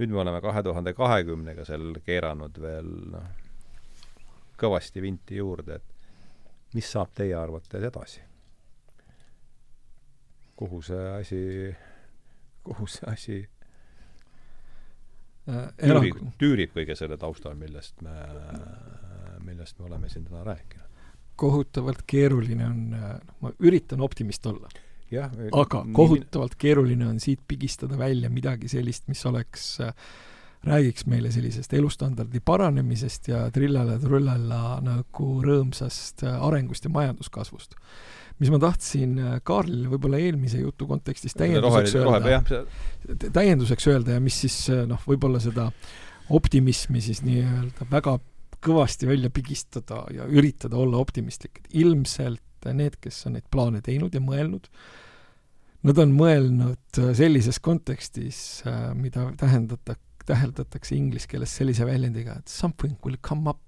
nüüd me oleme kahe tuhande kahekümnega seal keeranud veel noh, kõvasti vinti juurde, et mis saab teie arvates edasi? kuhu see asi, kuhu see asi äh, tüürib, tüürib kõige selle taustal, millest me, millest me oleme siin täna rääkinud? kohutavalt keeruline on, noh, ma üritan optimist olla. aga kohutavalt keeruline on siit pigistada välja midagi sellist, mis oleks äh, räägiks meile sellisest elustandardi paranemisest ja trillala-trullala nagu rõõmsast äh, arengust ja majanduskasvust. mis ma tahtsin äh, Kaarlile võib-olla eelmise jutu kontekstis täienduseks öelda, täienduseks öelda ja mis siis äh, noh, võib-olla seda optimismi siis nii-öelda väga kõvasti välja pigistada ja üritada olla optimistlik, et ilmselt need, kes on neid plaane teinud ja mõelnud, nad on mõelnud sellises kontekstis, mida tähendatakse täheldatakse inglise keeles sellise väljendiga, et something will come up.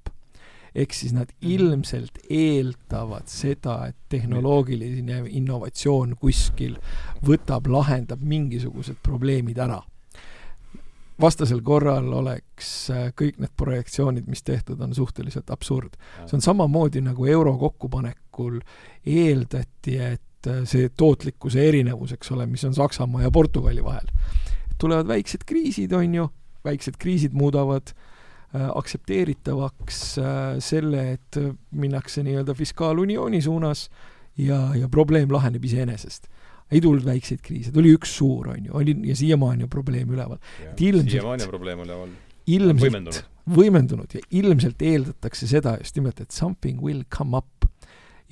ehk siis nad ilmselt eeldavad seda, et tehnoloogiline innovatsioon kuskil võtab, lahendab mingisugused probleemid ära vastasel korral oleks äh, kõik need projektsioonid, mis tehtud on, suhteliselt absurd. see on samamoodi nagu euro kokkupanekul eeldati, et äh, see tootlikkuse erinevus, eks ole, mis on Saksamaa ja Portugali vahel. tulevad väiksed kriisid, on ju, väiksed kriisid muudavad äh, aktsepteeritavaks äh, selle, et minnakse nii-öelda fiskaaluniooni suunas ja, ja probleem laheneb iseenesest ei tulnud väikseid kriise, tuli üks suur, on ju, oli ja siiamaani on probleem üleval. siiamaani on probleem üleval. ilmselt võimendunud. võimendunud ja ilmselt eeldatakse seda just nimelt, et something will come up.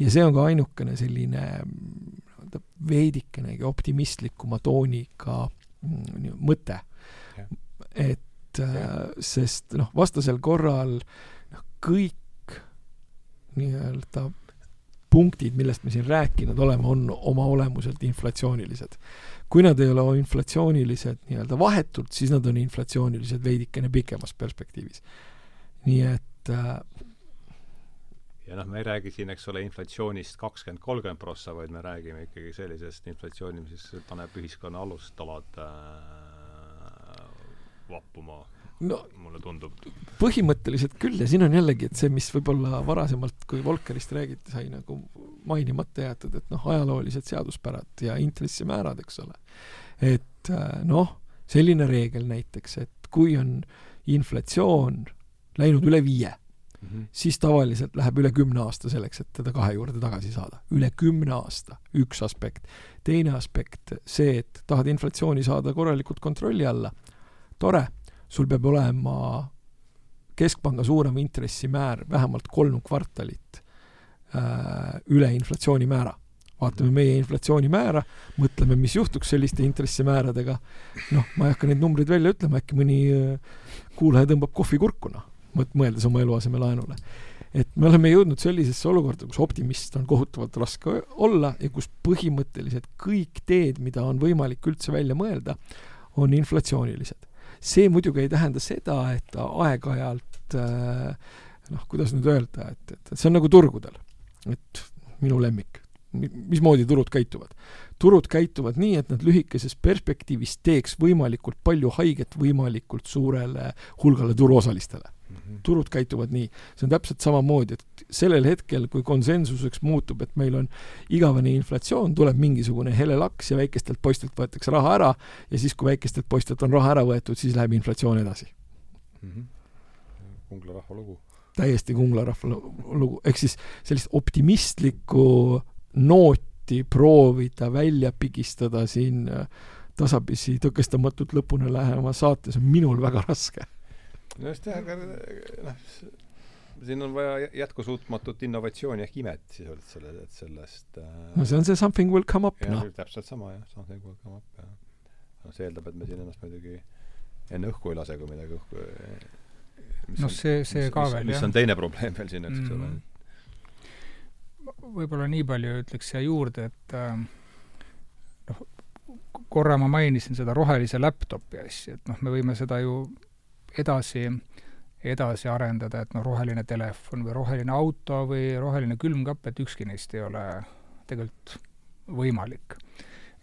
ja see on ka ainukene selline nii-öelda veidikenegi optimistlikuma tooniga mm, mõte. Et äh, sest noh, vastasel korral noh, kõik nii-öelda punktid, millest me siin rääkinud oleme, on oma olemuselt inflatsioonilised. kui nad ei ole inflatsioonilised nii-öelda vahetult, siis nad on inflatsioonilised veidikene pikemas perspektiivis. nii et äh, ja noh, me ei räägi siin, eks ole, inflatsioonist kakskümmend, kolmkümmend prossa, vaid me räägime ikkagi sellisest inflatsioonist, mis paneb ühiskonna alustalad äh, vappuma no mulle tundub. põhimõtteliselt küll ja siin on jällegi, et see, mis võib-olla varasemalt, kui Volkerist räägiti, sai nagu mainimata jäetud, et noh, ajaloolised seaduspärad ja intressimäärad, eks ole. et äh, noh, selline reegel näiteks, et kui on inflatsioon läinud üle viie mm, -hmm. siis tavaliselt läheb üle kümne aasta selleks, et teda kahe juurde tagasi saada. üle kümne aasta, üks aspekt. teine aspekt, see, et tahad inflatsiooni saada korralikult kontrolli alla, tore sul peab olema keskpanga suurem intressimäär vähemalt kolm kvartalit äh, üle inflatsioonimäära. vaatame meie inflatsioonimäära, mõtleme, mis juhtuks selliste intressimääradega, noh, ma ei hakka neid numbreid välja ütlema, äkki mõni äh, kuulaja tõmbab kohvi kurku, noh, mõeldes oma eluasemelaenule. et me oleme jõudnud sellisesse olukorda, kus optimist on kohutavalt raske olla ja kus põhimõtteliselt kõik teed, mida on võimalik üldse välja mõelda, on inflatsioonilised see muidugi ei tähenda seda, et aeg-ajalt äh, noh, kuidas nüüd öelda, et, et, see on nagu turgudel. et minu lemmik, mismoodi turud käituvad. turud käituvad nii, et nad lühikeses perspektiivis teeks võimalikult palju haiget võimalikult suurele hulgale turuosalistele. Turud käituvad nii. see on täpselt samamoodi, et sellel hetkel, kui konsensuseks muutub, et meil on igavene inflatsioon, tuleb mingisugune hele laks ja väikestelt poistelt võetakse raha ära ja siis, kui väikestelt poistelt on raha ära võetud, siis läheb inflatsioon edasi mm. -hmm. Kungla rahva lugu. täiesti Kungla rahva lugu, ehk siis sellist optimistlikku nooti proovida välja pigistada siin äh, tasapisi tõkestamatult lõpuni lähema saates on minul väga raske no just jah, aga noh, siin on vaja jätkusuutmatut innovatsiooni ehk imet sisuliselt selle, et sellest äh, no see on see something will come up, noh. täpselt sama jah, something will come up, jah. noh, see eeldab, et me siin ennast muidugi enne õhku ei lase, kui midagi õhku noh, see, see mis, ka mis, veel, jah. mis on teine probleem veel siin, eks ole mm.. võib-olla nii palju ütleks siia juurde, et äh, noh, korra ma mainisin seda rohelise laptopi asja, et noh, me võime seda ju edasi, edasi arendada, et noh, roheline telefon või roheline auto või roheline külmkapp, et ükski neist ei ole tegelikult võimalik.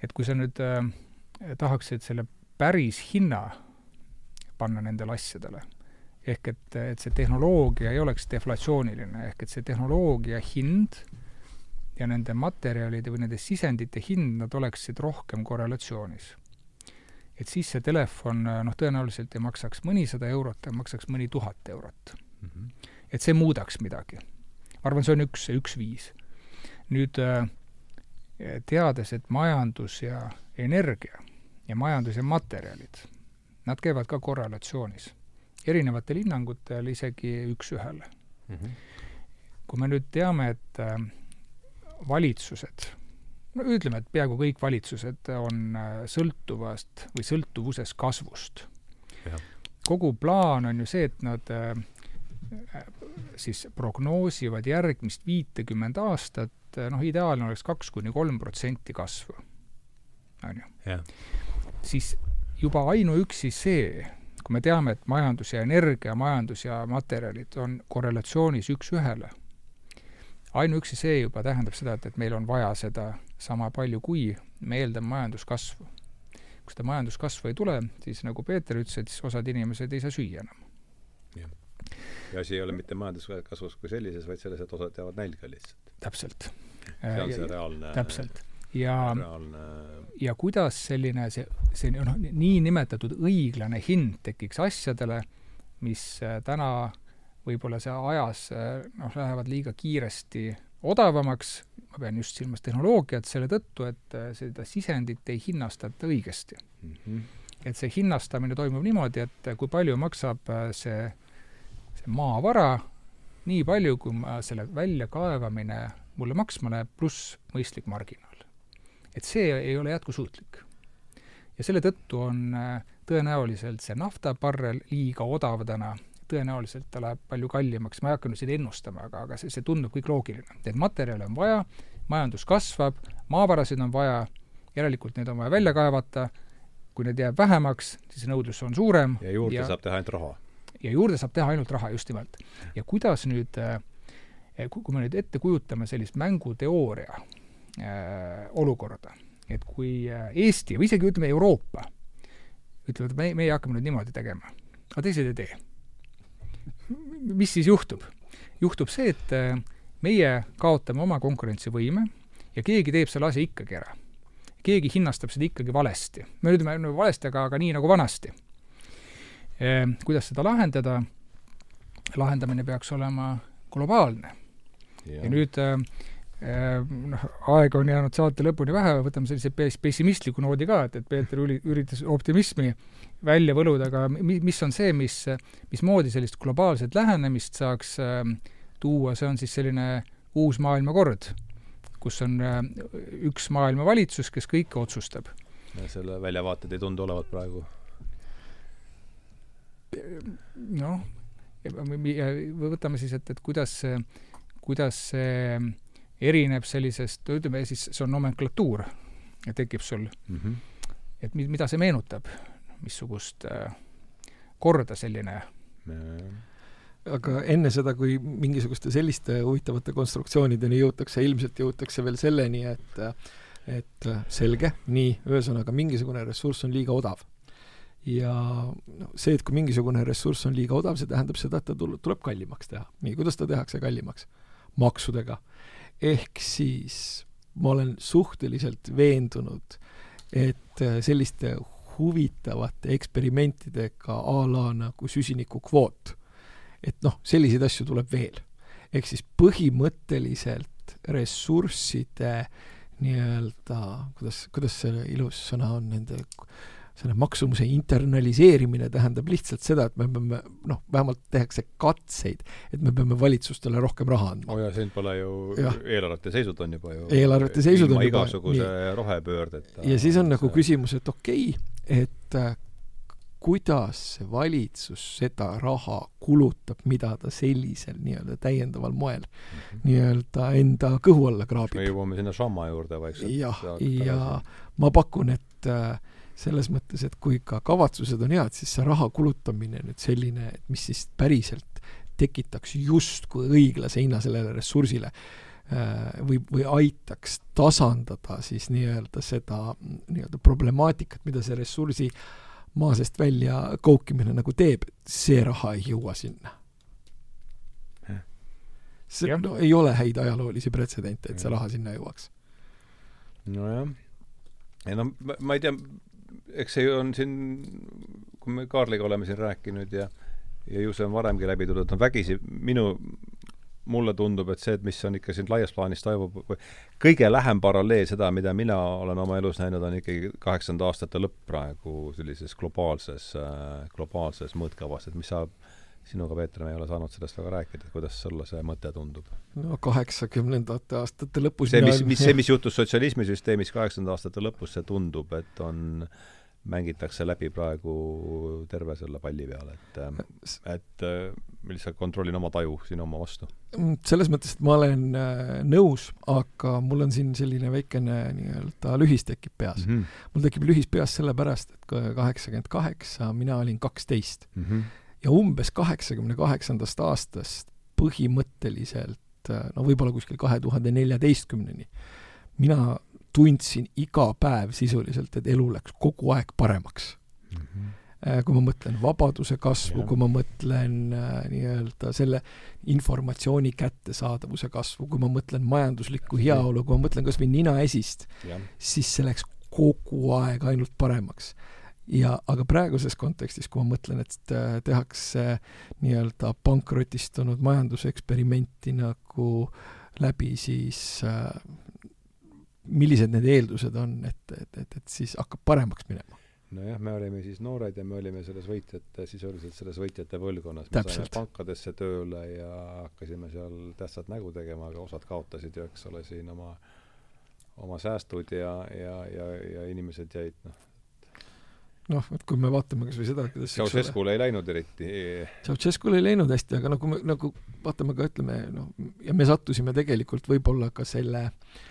et kui sa nüüd äh, tahaksid selle päris hinna panna nendele asjadele, ehk et, et see tehnoloogia ei oleks deflatsiooniline, ehk et see tehnoloogia hind ja nende materjalide või nende sisendite hind, nad oleksid rohkem korrelatsioonis et siis see telefon noh, tõenäoliselt ei maksaks mõnisada eurot, ta maksaks mõni tuhat eurot mm. -hmm. et see muudaks midagi. ma arvan, see on üks, üks viis. nüüd äh, teades, et majandus ja energia ja majandus ja materjalid, nad käivad ka korrelatsioonis. erinevatel hinnangutel isegi üks-ühele mm. -hmm. kui me nüüd teame, et äh, valitsused no ütleme, et peaaegu kõik valitsused on äh, sõltuvast või sõltuvuses kasvust. kogu plaan on ju see, et nad äh, äh, siis prognoosivad järgmist viitekümmend aastat, noh, ideaalne oleks kaks kuni kolm protsenti kasvu, on ju. siis juba ainuüksi see kui me teame, et majandus ja energia, majandus ja materjalid on korrelatsioonis üks-ühele, ainuüksi see juba tähendab seda, et, et meil on vaja seda sama palju, kui me eeldame majanduskasvu. kui seda majanduskasvu ei tule, siis nagu Peeter ütles, et siis osad inimesed ei saa süüa enam. ja asi ei ole mitte majanduskasvus kui sellises, vaid selles, et osad jäävad nälga lihtsalt. täpselt. see on see reaalne täpselt. ja, ja kuidas selline see, see noh, niinimetatud õiglane hind tekiks asjadele, mis äh, täna võib-olla see ajas noh, lähevad liiga kiiresti odavamaks, ma pean just silmas tehnoloogiat, selle tõttu, et äh, seda sisendit ei hinnastata õigesti mm. -hmm. et see hinnastamine toimub niimoodi, et kui palju maksab äh, see, see maavara, nii palju, kui ma selle väljakaevamine mulle maksma läheb, pluss mõistlik marginaal. et see ei ole jätkusuutlik. ja selle tõttu on äh, tõenäoliselt see naftabarrel liiga odav täna tõenäoliselt ta läheb palju kallimaks, ma ei hakka nüüd siin ennustama, aga, aga see, see tundub kõik loogiline. et materjale on vaja, majandus kasvab, maavarasid on vaja, järelikult neid on vaja välja kaevata, kui neid jääb vähemaks, siis nõudlus on suurem. ja juurde ja, saab teha ainult raha. ja juurde saab teha ainult raha, just nimelt. ja kuidas nüüd äh, kui me nüüd ette kujutame sellist mänguteooria äh, olukorda, et kui Eesti või isegi ütleme Euroopa ütlevad, me, meie hakkame nüüd niimoodi tegema, aga teised ei tee mis siis juhtub? juhtub see, et äh, meie kaotame oma konkurentsivõime ja keegi teeb selle asja ikkagi ära. keegi hinnastab seda ikkagi valesti. me ütleme no, valesti, aga, aga nii nagu vanasti. Äh, kuidas seda lahendada? lahendamine peaks olema globaalne. ja nüüd äh, noh, aega on jäänud saate lõpuni vähe, võtame sellise pessimistliku noodi ka, et, et Peeter üritas optimismi välja võluda, aga mi-, mis on see, mis, mismoodi sellist globaalset lähenemist saaks äh, tuua, see on siis selline uus maailmakord, kus on äh, üks maailmavalitsus, kes kõike otsustab. selle väljavaated ei tundu olevat praegu? noh, võtame siis, et, et kuidas see, kuidas see erineb sellisest, ütleme siis, see on nomenklatuur, tekib sul mm. -hmm. et mi-, mida see meenutab? missugust äh, korda selline aga enne seda, kui mingisuguste selliste huvitavate konstruktsioonideni jõutakse, ilmselt jõutakse veel selleni, et et selge, nii, ühesõnaga mingisugune ressurss on liiga odav. ja noh, see, et kui mingisugune ressurss on liiga odav, see tähendab seda, et ta tul-, tuleb kallimaks teha. nii, kuidas ta tehakse kallimaks? maksudega. Ehk siis ma olen suhteliselt veendunud, et selliste huvitavate eksperimentidega a la nagu süsinikukvoot. et noh, selliseid asju tuleb veel. ehk siis põhimõtteliselt ressursside nii-öelda, kuidas, kuidas see ilus sõna on, nende selle maksumuse internaliseerimine tähendab lihtsalt seda, et me peame noh, vähemalt tehakse katseid, et me peame valitsustele rohkem raha andma. oo oh jaa, siin pole ju, eelarvete seisud on juba ju eelarvete seisud on juba igasuguse rohepöördeta. ja siis on nagu küsimus, et okei okay,, et äh, kuidas see valitsus seda raha kulutab, mida ta sellisel nii-öelda täiendaval moel mm -hmm. nii-öelda enda kõhu alla kraabib. me jõuame sinna šamma juurde vaikselt. jah, ja, ja ma pakun, et äh, selles mõttes, et kui ka kavatsused on head, siis see raha kulutamine nüüd selline, et mis siis päriselt tekitaks justkui õiglase hinna sellele ressursile äh, või, või aitaks tasandada siis nii-öelda seda nii-öelda problemaatikat, mida see ressursi maa seest välja koukimine nagu teeb, see raha ei jõua sinna. see, no ei ole häid ajaloolisi pretsedente, et see raha sinna jõuaks. nojah. ei no ma, ma ei tea, eks see on siin, kui me Kaarliga oleme siin rääkinud ja ja ju see on varemgi läbi tulnud, no vägisi minu, mulle tundub, et see, et mis on ikka siin laias plaanis toimub, kõige lähem paralleel seda, mida mina olen oma elus näinud, on ikkagi kaheksakümnenda aastate lõpp praegu sellises globaalses, globaalses mõõtkavas, et mis saab sinuga, Peeter, me ei ole saanud sellest väga rääkida, kuidas sulle see mõte tundub? no kaheksakümnendate aastate lõpus see, mis, mis, see, mis juhtus sotsialismisüsteemis kaheksakümnendate aastate lõpus, see tundub, et on mängitakse läbi praegu terve selle palli peale, et et ma lihtsalt kontrollin oma taju siin oma vastu. Mm, selles mõttes, et ma olen äh, nõus, aga mul on siin selline väikene nii-öelda lühis tekib peas mm. -hmm. mul tekib lühis peas sellepärast, et kaheksakümmend kaheksa, mina olin kaksteist mm. -hmm. Ja umbes kaheksakümne kaheksandast aastast põhimõtteliselt no võib-olla kuskil kahe tuhande neljateistkümneni, mina tundsin iga päev sisuliselt, et elu läks kogu aeg paremaks mm. -hmm kui ma mõtlen vabaduse kasvu, kui ma mõtlen äh, nii-öelda selle informatsiooni kättesaadavuse kasvu, kui ma mõtlen majanduslikku heaolu, kui ma mõtlen kas või ninaesist, siis see läks kogu aeg ainult paremaks. Ja aga praeguses kontekstis, kui ma mõtlen, et äh, tehakse nii-öelda pankrotistunud majanduseksperimenti nagu läbi, siis äh, millised need eeldused on, et, et, et, et siis hakkab paremaks minema? nojah, me olime siis noored ja me olime selles võitjate, sisuliselt selles võitjate põlvkonnas. me saime pankadesse tööle ja hakkasime seal tähtsat nägu tegema, aga osad kaotasid ju, eks ole, siin oma, oma säästud ja, ja, ja, ja inimesed jäid noh, noh, et kui me vaatame kas või seda, kuidas Ceausescule ei läinud eriti. Ceausescule ei läinud hästi, aga nagu me, nagu vaatame ka, ütleme noh, ja me sattusime tegelikult võib-olla ka selle äh,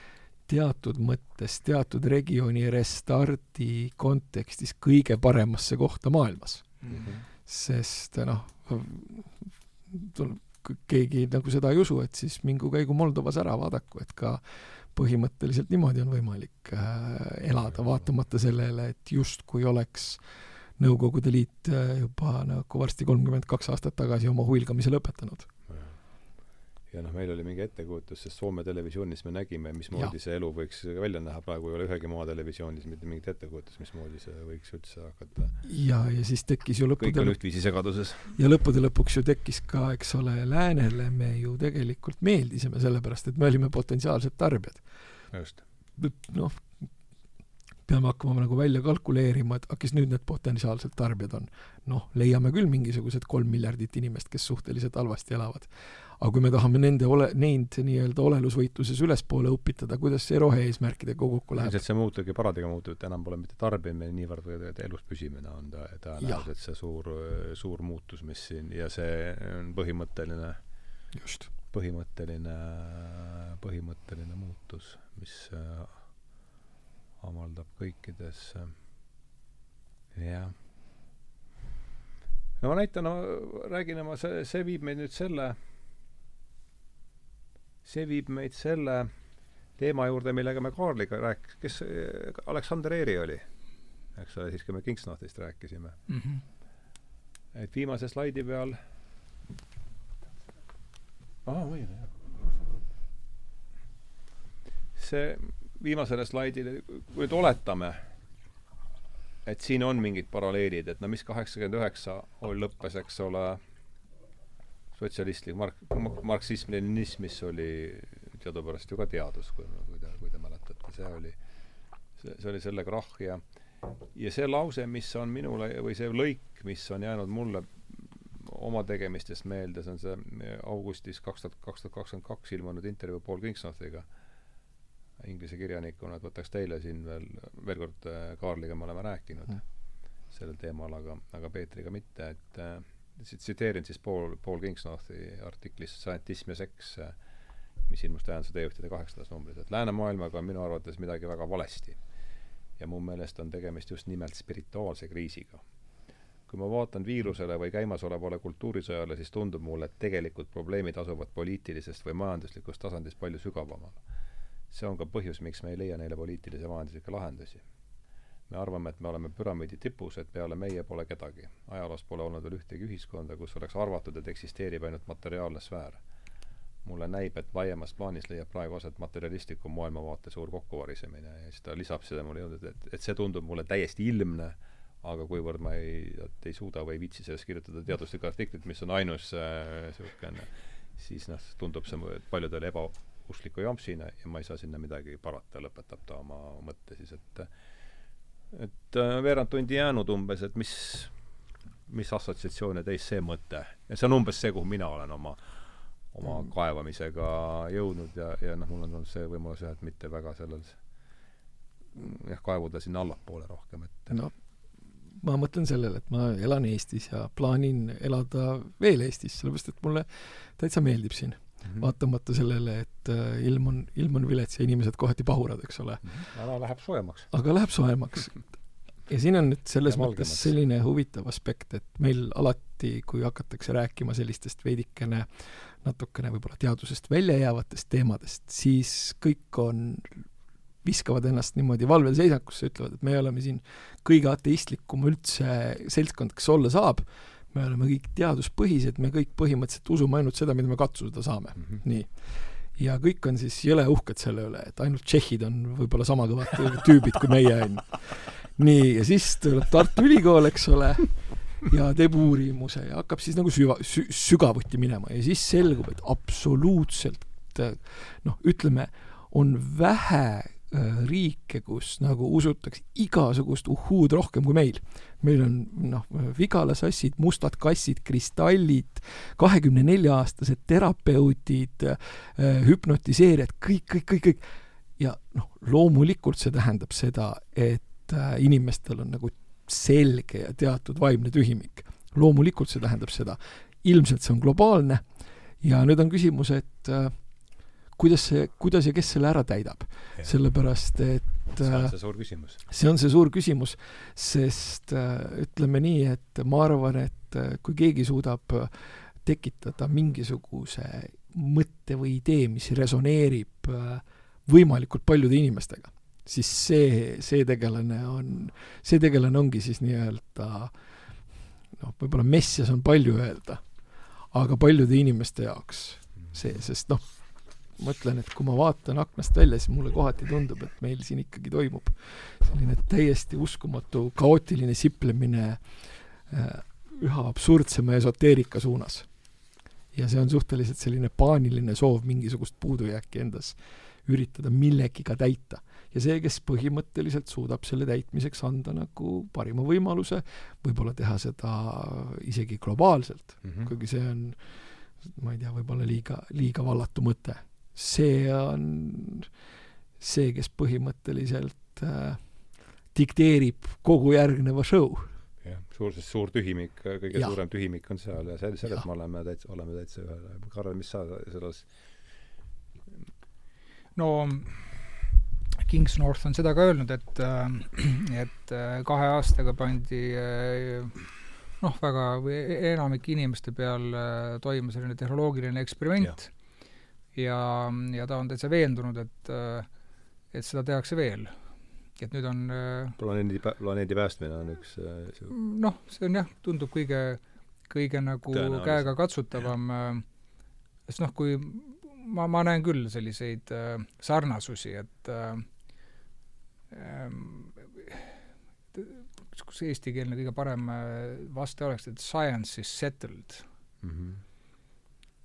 teatud mõttes teatud regiooni restardi kontekstis kõige paremasse kohta maailmas mm. -hmm. sest noh, keegi nagu seda ei usu, et siis mingu käigu Moldovas ära, vaadaku, et ka põhimõtteliselt niimoodi on võimalik äh, elada, vaatamata sellele, et justkui oleks Nõukogude Liit äh, juba nagu varsti kolmkümmend kaks aastat tagasi oma huilgamise lõpetanud ja noh, meil oli mingi ettekujutus, sest Soome televisioonis me nägime, mismoodi see elu võiks välja näha, praegu ei ole ühegi maa televisioonis mitte mingit ettekujutust, mismoodi see võiks üldse hakata. ja, ja siis tekkis ju lõppude kõik on ühtviisi segaduses. ja lõppude lõpuks ju tekkis ka, eks ole, läänele me ju tegelikult meeldisime, sellepärast et me olime potentsiaalsed tarbijad. just. noh, peame hakkama nagu välja kalkuleerima, et kes nüüd need potentsiaalsed tarbijad on. noh, leiame küll mingisugused kolm miljardit inimest, kes suhteliselt halvasti elavad aga kui me tahame nende ole, neid nii-öelda olelusvõitluses ülespoole upitada, kuidas see rohe-eesmärkidega kokku läheb? ilmselt see muutubki, paradigma muutub, et enam pole mitte tarbimine niivõrd, vaid elus püsimine on ta tõenäoliselt see suur, suur muutus, mis siin, ja see on põhimõtteline just põhimõtteline, põhimõtteline muutus, mis äh, avaldab kõikides äh, jah. no ma näitan, no räägin see, see viib meid nüüd selle see viib meid selle teema juurde, millega me Kaarliga rääk-, kes Aleksander Eeri oli, eks ole, siis kui me Kingsnorthist rääkisime mm. -hmm. et viimase slaidi peal võin, jah. see viimasele slaidile, kui nüüd oletame, et siin on mingid paralleelid, et no mis kaheksakümmend üheksa lõppes, eks ole, sotsialistlik mark-, marksism-leninism, mis oli teadupärast ju ka teadus, kui, kui te, kui te mäletate, see oli, see, see oli selle krahh ja ja see lause, mis on minule, või see lõik, mis on jäänud mulle oma tegemistest meelde, see on see augustis kaks tuhat, kaks tuhat kakskümmend kaks ilmunud intervjuu Paul Kingsnorthiga, inglise kirjanikuna, et võtaks teile siin veel, veel kord Kaarliga me oleme rääkinud mm. sellel teemal, aga, aga Peetriga mitte, et äh, tsiteerin siis Paul, Paul Kingsnorthi artiklist Scientism ja seks, mis ilmus tähenduse teejuhtide kaheksandas numbris, et läänemaailmaga on minu arvates midagi väga valesti. ja mu meelest on tegemist just nimelt spirituaalse kriisiga. kui ma vaatan viirusele või käimasolevale kultuurisõjale, siis tundub mulle, et tegelikult probleemid asuvad poliitilisest või majanduslikust tasandist palju sügavamal. see on ka põhjus, miks me ei leia neile poliitilisi ja majanduslikke lahendusi me arvame, et me oleme püramiidi tipus, et peale meie pole kedagi. ajaloos pole olnud veel ühtegi ühiskonda, kus oleks arvatud, et eksisteerib ainult materiaalne sfäär. mulle näib, et laiemas plaanis leiab praegu aset materialistliku maailmavaate suur kokkuvarisemine ja siis ta lisab seda mulle juurde, et, et see tundub mulle täiesti ilmne, aga kuivõrd ma ei, ei suuda või ei viitsi sellest kirjutada teaduslikku artiklit, mis on ainus niisugune äh, siis noh, tundub see paljudele ebauskliku jampsina ja ma ei saa sinna midagi parata, lõpetab ta oma mõtte siis, et äh, et äh, veerand tundi jäänud umbes, et mis, mis assotsiatsioone teis see mõte ja see on umbes see, kuhu mina olen oma, oma mm. kaevamisega jõudnud ja, ja noh, mul on olnud see võimalus jah, et mitte väga sellel jah, kaevuda sinna allapoole rohkem, et no ma mõtlen sellele, et ma elan Eestis ja plaanin elada veel Eestis, sellepärast et mulle täitsa meeldib siin. -hmm. vaatamata sellele, et äh, ilm on, ilm on vilets ja inimesed kohati pahurad, eks ole mm. -hmm. aga läheb soojemaks. aga läheb soojemaks. ja siin on nüüd selles mõttes selline huvitav aspekt, et meil alati, kui hakatakse rääkima sellistest veidikene natukene võib-olla teadusest välja jäävatest teemadest, siis kõik on viskavad ennast niimoodi valvel seisakusse, ütlevad, et me oleme siin kõige ateistlikum üldse seltskond, kes olla saab, me oleme kõik teaduspõhised, me kõik põhimõtteliselt usume ainult seda, mida me katsuda saame mm, -hmm. nii. ja kõik on siis jõle uhked selle üle, et ainult tšehhid on võib-olla sama kõvad tüübid kui meie, on ju. nii, ja siis tuleb Tartu Ülikool, eks ole, ja teeb uurimuse ja hakkab siis nagu süva, sü-, sügavuti minema ja siis selgub, et absoluutselt noh, ütleme, on vähe Äh, riike, kus nagu usutakse igasugust uhhuud rohkem kui meil. meil on noh, vigalasassid, mustad kassid, kristallid, kahekümne nelja aastased terapeudid, äh, hüpnotiseerijad, kõik, kõik, kõik, kõik. ja noh, loomulikult see tähendab seda, et äh, inimestel on nagu selge ja teatud vaimne tühimik. loomulikult see tähendab seda. ilmselt see on globaalne ja nüüd on küsimus, et äh, kuidas see, kuidas ja kes selle ära täidab. sellepärast, et see on see suur küsimus. see on see suur küsimus, sest äh, ütleme nii, et ma arvan, et äh, kui keegi suudab tekitada mingisuguse mõtte või idee, mis resoneerib äh, võimalikult paljude inimestega, siis see, see tegelane on, see tegelane ongi siis nii-öelda noh, võib-olla messias on palju öelda, aga paljude inimeste jaoks see, sest noh, mõtlen, et kui ma vaatan aknast välja, siis mulle kohati tundub, et meil siin ikkagi toimub selline täiesti uskumatu kaootiline siplemine äh, üha absurdsema esoteerika suunas. ja see on suhteliselt selline paaniline soov mingisugust puudujääki endas üritada millegiga täita. ja see, kes põhimõtteliselt suudab selle täitmiseks anda nagu parima võimaluse, võib-olla teha seda isegi globaalselt mm, -hmm. kuigi see on ma ei tea, võib-olla liiga, liiga vallatu mõte see on see, kes põhimõtteliselt äh, dikteerib kogu järgneva show. jah, suur, sest suur tühimik, kõige ja. suurem tühimik on seal ja selles, selles me oleme täitsa, oleme täitsa ühel. Karel, mis sa selles no Kings North on seda ka öelnud, et, äh, et äh, kahe aastaga pandi noh, väga, või enamike inimeste peal toime selline tehnoloogiline eksperiment ja, ja ta on täitsa veendunud, et, et seda tehakse veel. et nüüd on planeedi, planeedi päästmine on üks noh, see on jah, tundub kõige, kõige nagu käegakatsutavam, sest noh, kui ma, ma näen küll selliseid äh, sarnasusi, et äh, kus eestikeelne kõige parem vaste oleks, et science is settled mm. -hmm.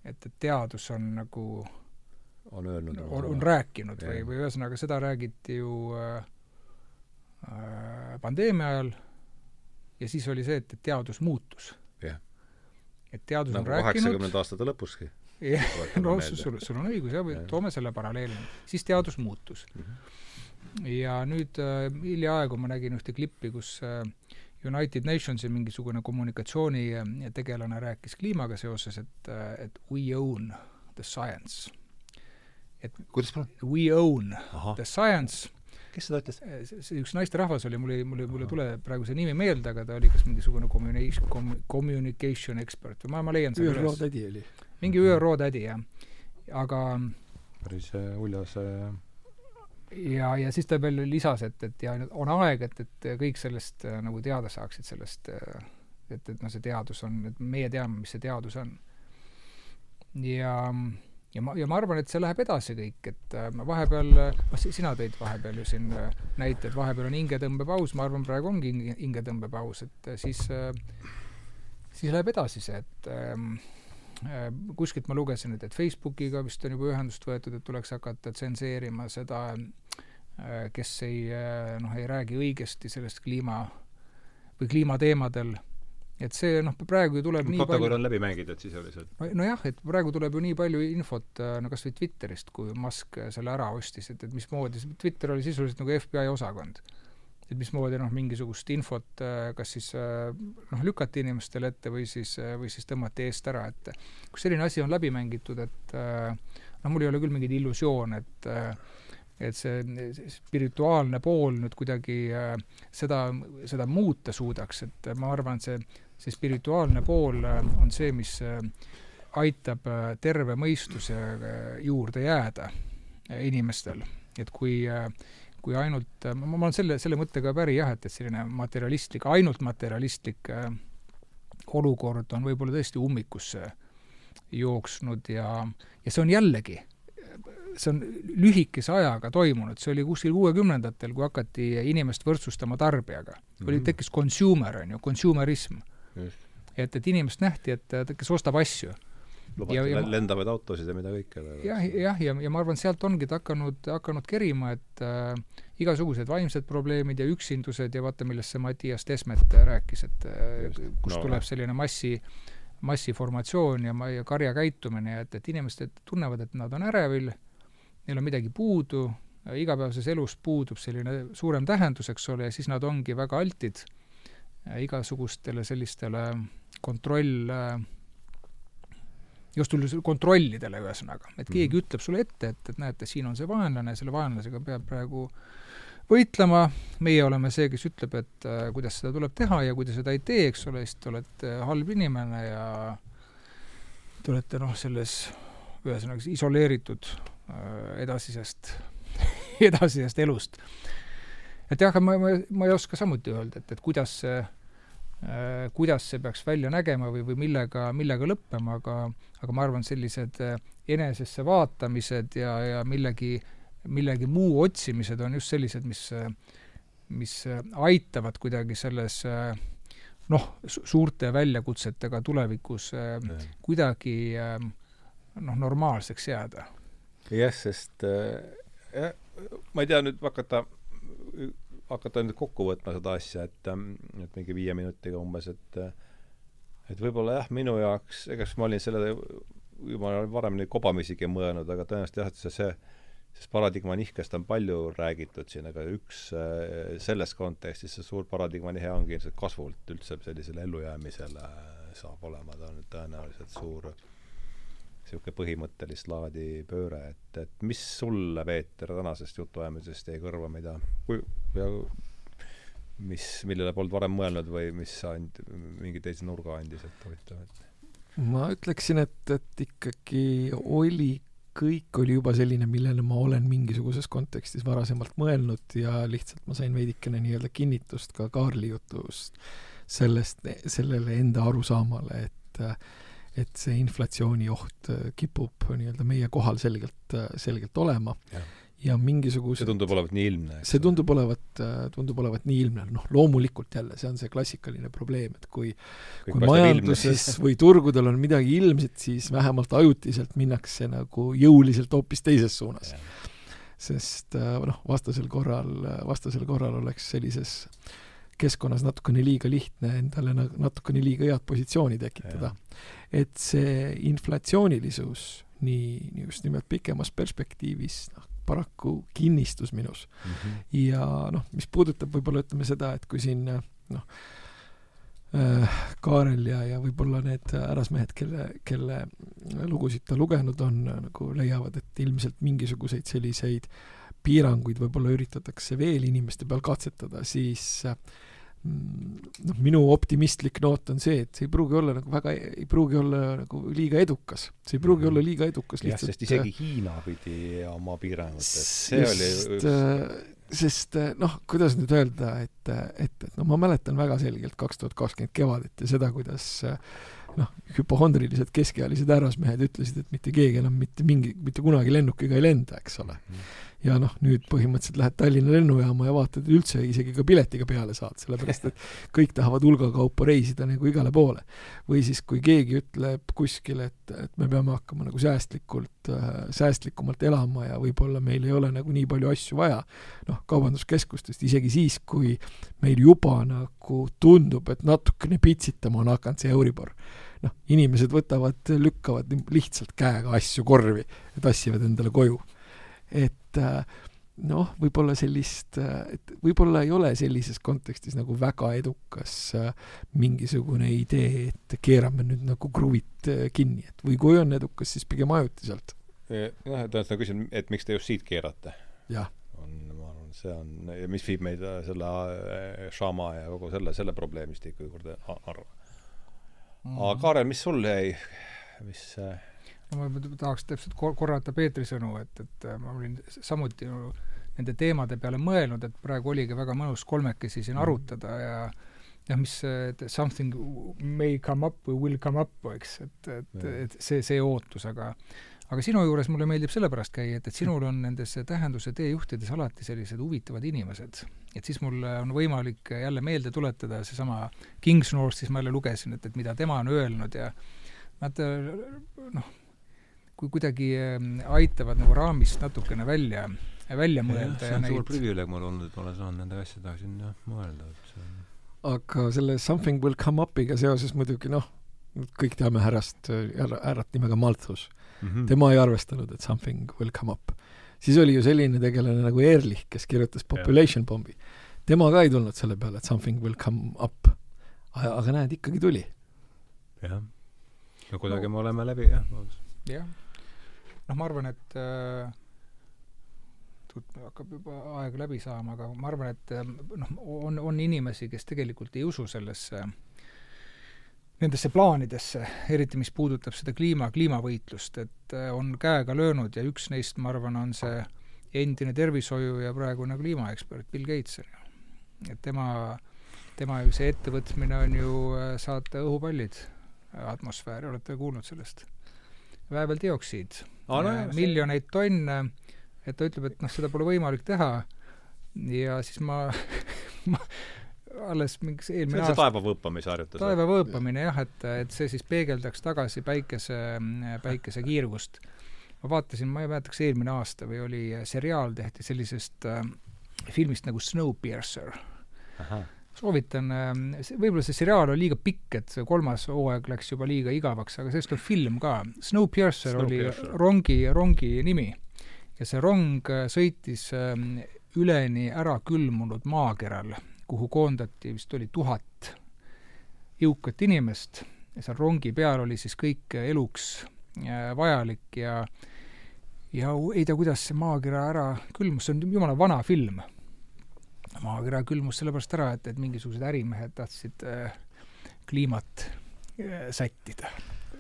et, et teadus on nagu äh, on öelnud on, on rääkinud või, või ühesõnaga seda räägiti ju äh, äh, pandeemia ajal ja siis oli see, et, et teadus muutus. et teadus nagu on rääkinud kaheksakümnendate aastate lõpuski. jah, (laughs) no sul, sul on õigus jah, või toome selle paralleeli. siis teadus muutus mm. -hmm. ja nüüd äh, hiljaaegu ma nägin ühte klippi, kus äh, United Nationsi mingisugune kommunikatsioonitegelane rääkis kliimaga seoses, et, äh, et we own the science et kuidas palun? We own Aha. the science kes seda ütles? Eh, see üks naisterahvas oli, mul ei, mul ei, mul ei tule praegu see nimi meelde, aga ta oli kas mingisugune communication com,, communication expert või ma, ma leian selle ÜRO tädi oli. mingi ÜRO tädi, jah. aga päris äh, uljas äh... ja, ja siis ta veel lisas, et, et ja on aeg, et, et kõik sellest äh, nagu teada saaksid, sellest äh, et, et noh, see teadus on, et meie teame, mis see teadus on. ja ja ma, ja ma arvan, et see läheb edasi kõik, et äh, vahepeal, noh, sina tõid vahepeal ju siin äh, näite, et vahepeal on hingetõmbepaus, ma arvan, praegu ongi hinge, hingetõmbepaus, et siis siis läheb edasi see, et ähm, äh, kuskilt ma lugesin, et, et Facebookiga vist on juba ühendust võetud, et tuleks hakata tsenseerima seda kes ei noh, ei räägi õigesti sellest kliima või kliimateemadel et see noh, praegu ju tuleb nii protokoll palju on läbi mängitud sisuliselt. nojah, et praegu tuleb ju nii palju infot äh, no kas või Twitterist, kui Musk selle ära ostis, et, et mismoodi, Twitter oli sisuliselt nagu FBI osakond. et mismoodi noh, mingisugust infot kas siis noh, lükati inimestele ette või siis, või siis tõmmati eest ära, et kui selline asi on läbi mängitud, et noh, mul ei ole küll mingeid illusioone, et et see spirituaalne pool nüüd kuidagi äh, seda, seda muuta suudaks, et ma arvan, et see, see spirituaalne pool äh, on see, mis äh, aitab terve mõistuse juurde jääda inimestel. et kui, kui ainult, ma olen selle, selle mõttega päri jah, et, et selline materialistlik, ainult materialistlik olukord on võib-olla tõesti ummikusse jooksnud ja, ja see on jällegi see on lühikese ajaga toimunud, see oli kuskil kuuekümnendatel, kui hakati inimest võrdsustama tarbijaga mm. -hmm. oli, mhm. tekkis consumer, on ju, consumerism. Et, et inimest nähti, et kes ostab asju. lubati ja, lendavaid autosid ja mida kõike jah, jah, ja, ja ma arvan, sealt ongi ta hakanud, hakanud kerima, et äh, igasugused vaimsed probleemid ja üksindused ja vaata, millest see Mattias Desmet rääkis, et äh, kust no, tuleb selline massi massiformatsioon ja, ja karja käitumine ja et, et inimesed tunnevad, et nad on ärevil neil on midagi puudu, igapäevases elus puudub selline suurem tähendus, eks ole, ja siis nad ongi väga altid igasugustele sellistele kontroll, just kontrollidele ühesõnaga, et keegi mm. ütleb sulle ette, et, et näete, siin on see vaenlane, selle vaenlasega peab praegu võitlema, meie oleme see, kes ütleb, et äh, kuidas seda tuleb teha ja kui te seda ei tee, eks ole, siis te olete halb inimene ja te olete noh, selles ühesõnaga isoleeritud Äh, edasisest (laughs) edasisest elust. Et jah, ma, ma, ma ei oska samuti öelda, et, et kuidas see äh, kuidas see peaks välja nägema või, või millega, millega lõppema, aga aga ma arvan, sellised äh, enesesse vaatamised ja, ja millegi, millegi muu otsimised on just sellised, mis mis aitavad kuidagi selles noh, suurte väljakutsetega tulevikus kuidagi noh, normaalseks jääda. Jah, sest jah, ma ei tea nüüd hakata, hakata nüüd kokku võtma seda asja, et, et mingi viie minutiga umbes, et et võib-olla jah, minu jaoks, ega siis ma olin selle, ma olen varem neid kobamisigi mõelnud, aga tõenäoliselt jah, et see, see sest paradigma nihkest on palju räägitud siin, aga üks selles kontekstis see suur paradigma nihe ongi ilmselt kasvult üldse sellisele ellujäämisele saab olema, ta on tõenäoliselt suur niisugune põhimõttelist laadi pööre, et, et mis sulle, Peeter, tänasest jutuajamisest jäi kõrva, mida ja mis, millele polnud varem mõelnud või mis and-, mingi teise nurga andis, et huvitav, et? Ma ütleksin, et, et ikkagi oli, kõik oli juba selline, millele ma olen mingisuguses kontekstis varasemalt mõelnud ja lihtsalt ma sain veidikene nii-öelda kinnitust ka Kaarli jutust sellest, sellele enda arusaamale, et äh, et see inflatsiooni oht äh, kipub nii-öelda meie kohal selgelt, äh, selgelt olema ja, ja mingisugused see tundub olevat nii ilmne. see tundub olevat, äh, tundub olevat nii ilmne, noh loomulikult jälle, see on see klassikaline probleem, et kui Kõik kui majanduses või turgudel on midagi ilmset, siis vähemalt ajutiselt minnakse nagu jõuliselt hoopis teises suunas. sest noh, vastasel korral, vastasel korral oleks sellises keskkonnas natukene liiga lihtne endale natukene liiga head positsiooni tekitada. et see inflatsioonilisus nii, nii just nimelt pikemas perspektiivis, noh, paraku kinnistus minus mm. -hmm. ja noh, mis puudutab võib-olla ütleme seda, et kui siin noh äh,, Kaarel ja, ja võib-olla need härrasmehed, kelle, kelle lugusid ta lugenud on, nagu leiavad, et ilmselt mingisuguseid selliseid piiranguid võib-olla üritatakse veel inimeste peal katsetada, siis äh, noh, minu optimistlik noot on see, et see ei pruugi olla nagu väga, ei pruugi olla nagu liiga edukas. see ei pruugi mm -hmm. olla liiga edukas lihtsalt. jah, sest isegi Hiina pidi oma piirangutes, see oli üks äh, sest äh, noh, kuidas nüüd öelda, et, et, et no ma mäletan väga selgelt kaks tuhat kakskümmend kevadet ja seda, kuidas noh, hüpohondrilised keskealised härrasmehed ütlesid, et mitte keegi enam mitte mingi, mitte kunagi lennukiga ei lenda, eks ole mm. -hmm ja noh, nüüd põhimõtteliselt lähed Tallinna lennujaama ja vaatad, üldse isegi ka piletiga peale saad, sellepärast et kõik tahavad hulgakaupa reisida nagu igale poole. või siis, kui keegi ütleb kuskil, et, et me peame hakkama nagu säästlikult äh,, säästlikumalt elama ja võib-olla meil ei ole nagu nii palju asju vaja, noh, kaubanduskeskustest, isegi siis, kui meil juba nagu tundub, et natukene pitsitama on hakanud see Euribor noh, inimesed võtavad, lükkavad lihtsalt käega asju korvi ja tassivad endale koju et äh, noh, võib-olla sellist, et võib-olla ei ole sellises kontekstis nagu väga edukas äh, mingisugune idee, et keerame nüüd nagu kruvid äh, kinni, et või kui on edukas, siis pigem ajutiselt. jah, et ühesõnaga küsin, et miks te just siit keerate? on, ma arvan, see on, mis viib meid äh, selle Shama ja kogu selle, selle probleemistiku juurde arva. aga Kaarel, mis sul jäi, mis no ma tahaks täpselt korrata Peetri sõnu, et, et ma olin samuti no, nende teemade peale mõelnud, et praegu oligi väga mõnus kolmekesi siin mhm. arutada ja jah, mis something may come up või will come up, eks, et, et, et see, see ootus, aga aga sinu juures mulle meeldib sellepärast käia, et, et sinul on nendes tähenduse teejuhtides alati sellised huvitavad inimesed. et siis mul on võimalik jälle meelde tuletada seesama Kingsnorthis ma jälle lugesin, et, et mida tema on öelnud ja nad noh, kui kuidagi ähm, aitavad nagu raamist natukene välja, välja mõelda ja, ja see on suur privileeg mul olnud, et ma olen saanud nende asjadega siin jah, mõelda, et see on aga selle Something will come up'iga seoses muidugi noh, kõik teame härrast, härrat nimega Malthus mm. -hmm. tema ei arvestanud, et Something will come up. siis oli ju selline tegelane nagu Ehrlich, kes kirjutas Population Bombi. tema ka ei tulnud selle peale, et Something will come up. aga näed, ikkagi tuli. jah. no kuidagi no. me oleme läbi, jah. jah noh, ma arvan, et äh, hakkab juba aeg läbi saama, aga ma arvan, et äh, noh, on, on inimesi, kes tegelikult ei usu sellesse, nendesse plaanidesse, eriti mis puudutab seda kliima, kliimavõitlust, et äh, on käega löönud ja üks neist, ma arvan, on see endine tervishoiu ja praegune kliimaekspert Bill Gates, on ju. et tema, tema ju see ettevõtmine on ju äh, saata õhupallid atmosfääri, olete kuulnud sellest? Vääveldioksiid ah, no, miljoneid tonne, et ta ütleb, et noh, seda pole võimalik teha ja siis ma, (laughs) ma alles mingi eelmine aasta taeva võõpamise harjutus? taeva võõpamine jah, et, et see siis peegeldaks tagasi päikese, päikese kiirgust. ma vaatasin, ma ei mäleta, kas eelmine aasta või oli seriaal tehti sellisest äh, filmist nagu Snowpiercer soovitan, ähm, võib-olla see seriaal on liiga pikk, et see kolmas hooaeg läks juba liiga igavaks, aga sellest on film ka. Snowpiercer Snow oli Piercer. rongi, rongi nimi. ja see rong äh, sõitis ähm, üleni ära külmunud maakeral, kuhu koondati vist oli tuhat jõukat inimest ja seal rongi peal oli siis kõik eluks äh, vajalik ja ja ei tea, kuidas see maakera ära külmus, see on jumala vana film maakera külmus sellepärast ära, et, et mingisugused ärimehed tahtsid äh, kliimat äh, sättida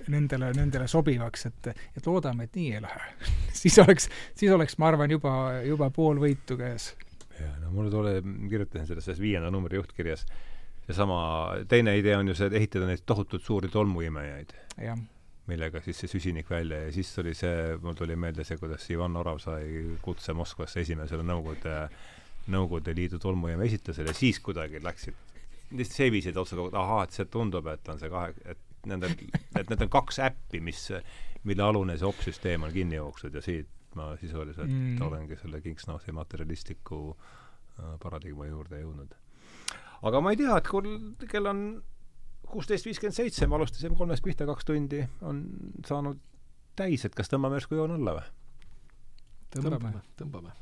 nendele, nendele sobivaks, et, et loodame, et nii ei lähe (laughs) siis oleks, siis oleks, ma arvan, juba, juba pool võitu käes. jaa, no mul tuli, kirjutasin selles, selles viienda numbri juhtkirjas, seesama, teine idee on ju see, et ehitada neid tohutult suuri tolmuimejaid. millega siis see süsinik välja ja siis oli see, mul tuli meelde see, kuidas Ivan Orav sai kutse Moskvasse esimesele Nõukogude Nõukogude Liidu tolmujaama esitlusele, siis kuidagi läksid, lihtsalt seebisid otsa kogu, ahaa, et see tundub, et on see kahe, et nendel, et need on kaks äppi, mis, mille alune see opsüsteem on kinni jooksnud ja siit ma sisuliselt mm. olengi selle Kingsnorthi materjalistliku äh, paradigma juurde jõudnud. aga ma ei tea, et kui kell on kuusteist viiskümmend seitse, me alustasime kolmest pihta, kaks tundi on saanud täis, et kas tõmbame järsku joone alla või? tõmbame, tõmbame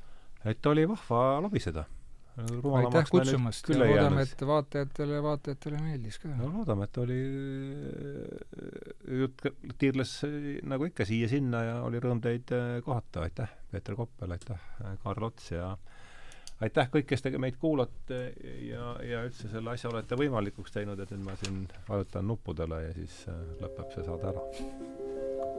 et oli vahva lobiseda. aitäh kutsumast ja loodame, et vaatajatele, vaatajatele meeldis ka. no loodame, et oli, jutt tiirles nagu ikka siia-sinna ja oli rõõm teid äh, kohata, aitäh, Peeter Koppel, aitäh, Kaarl Ots ja aitäh kõik, kes te meid kuulate ja, ja üldse selle asja olete võimalikuks teinud, et nüüd ma siin vajutan nuppudele ja siis äh, lõpeb see saade ära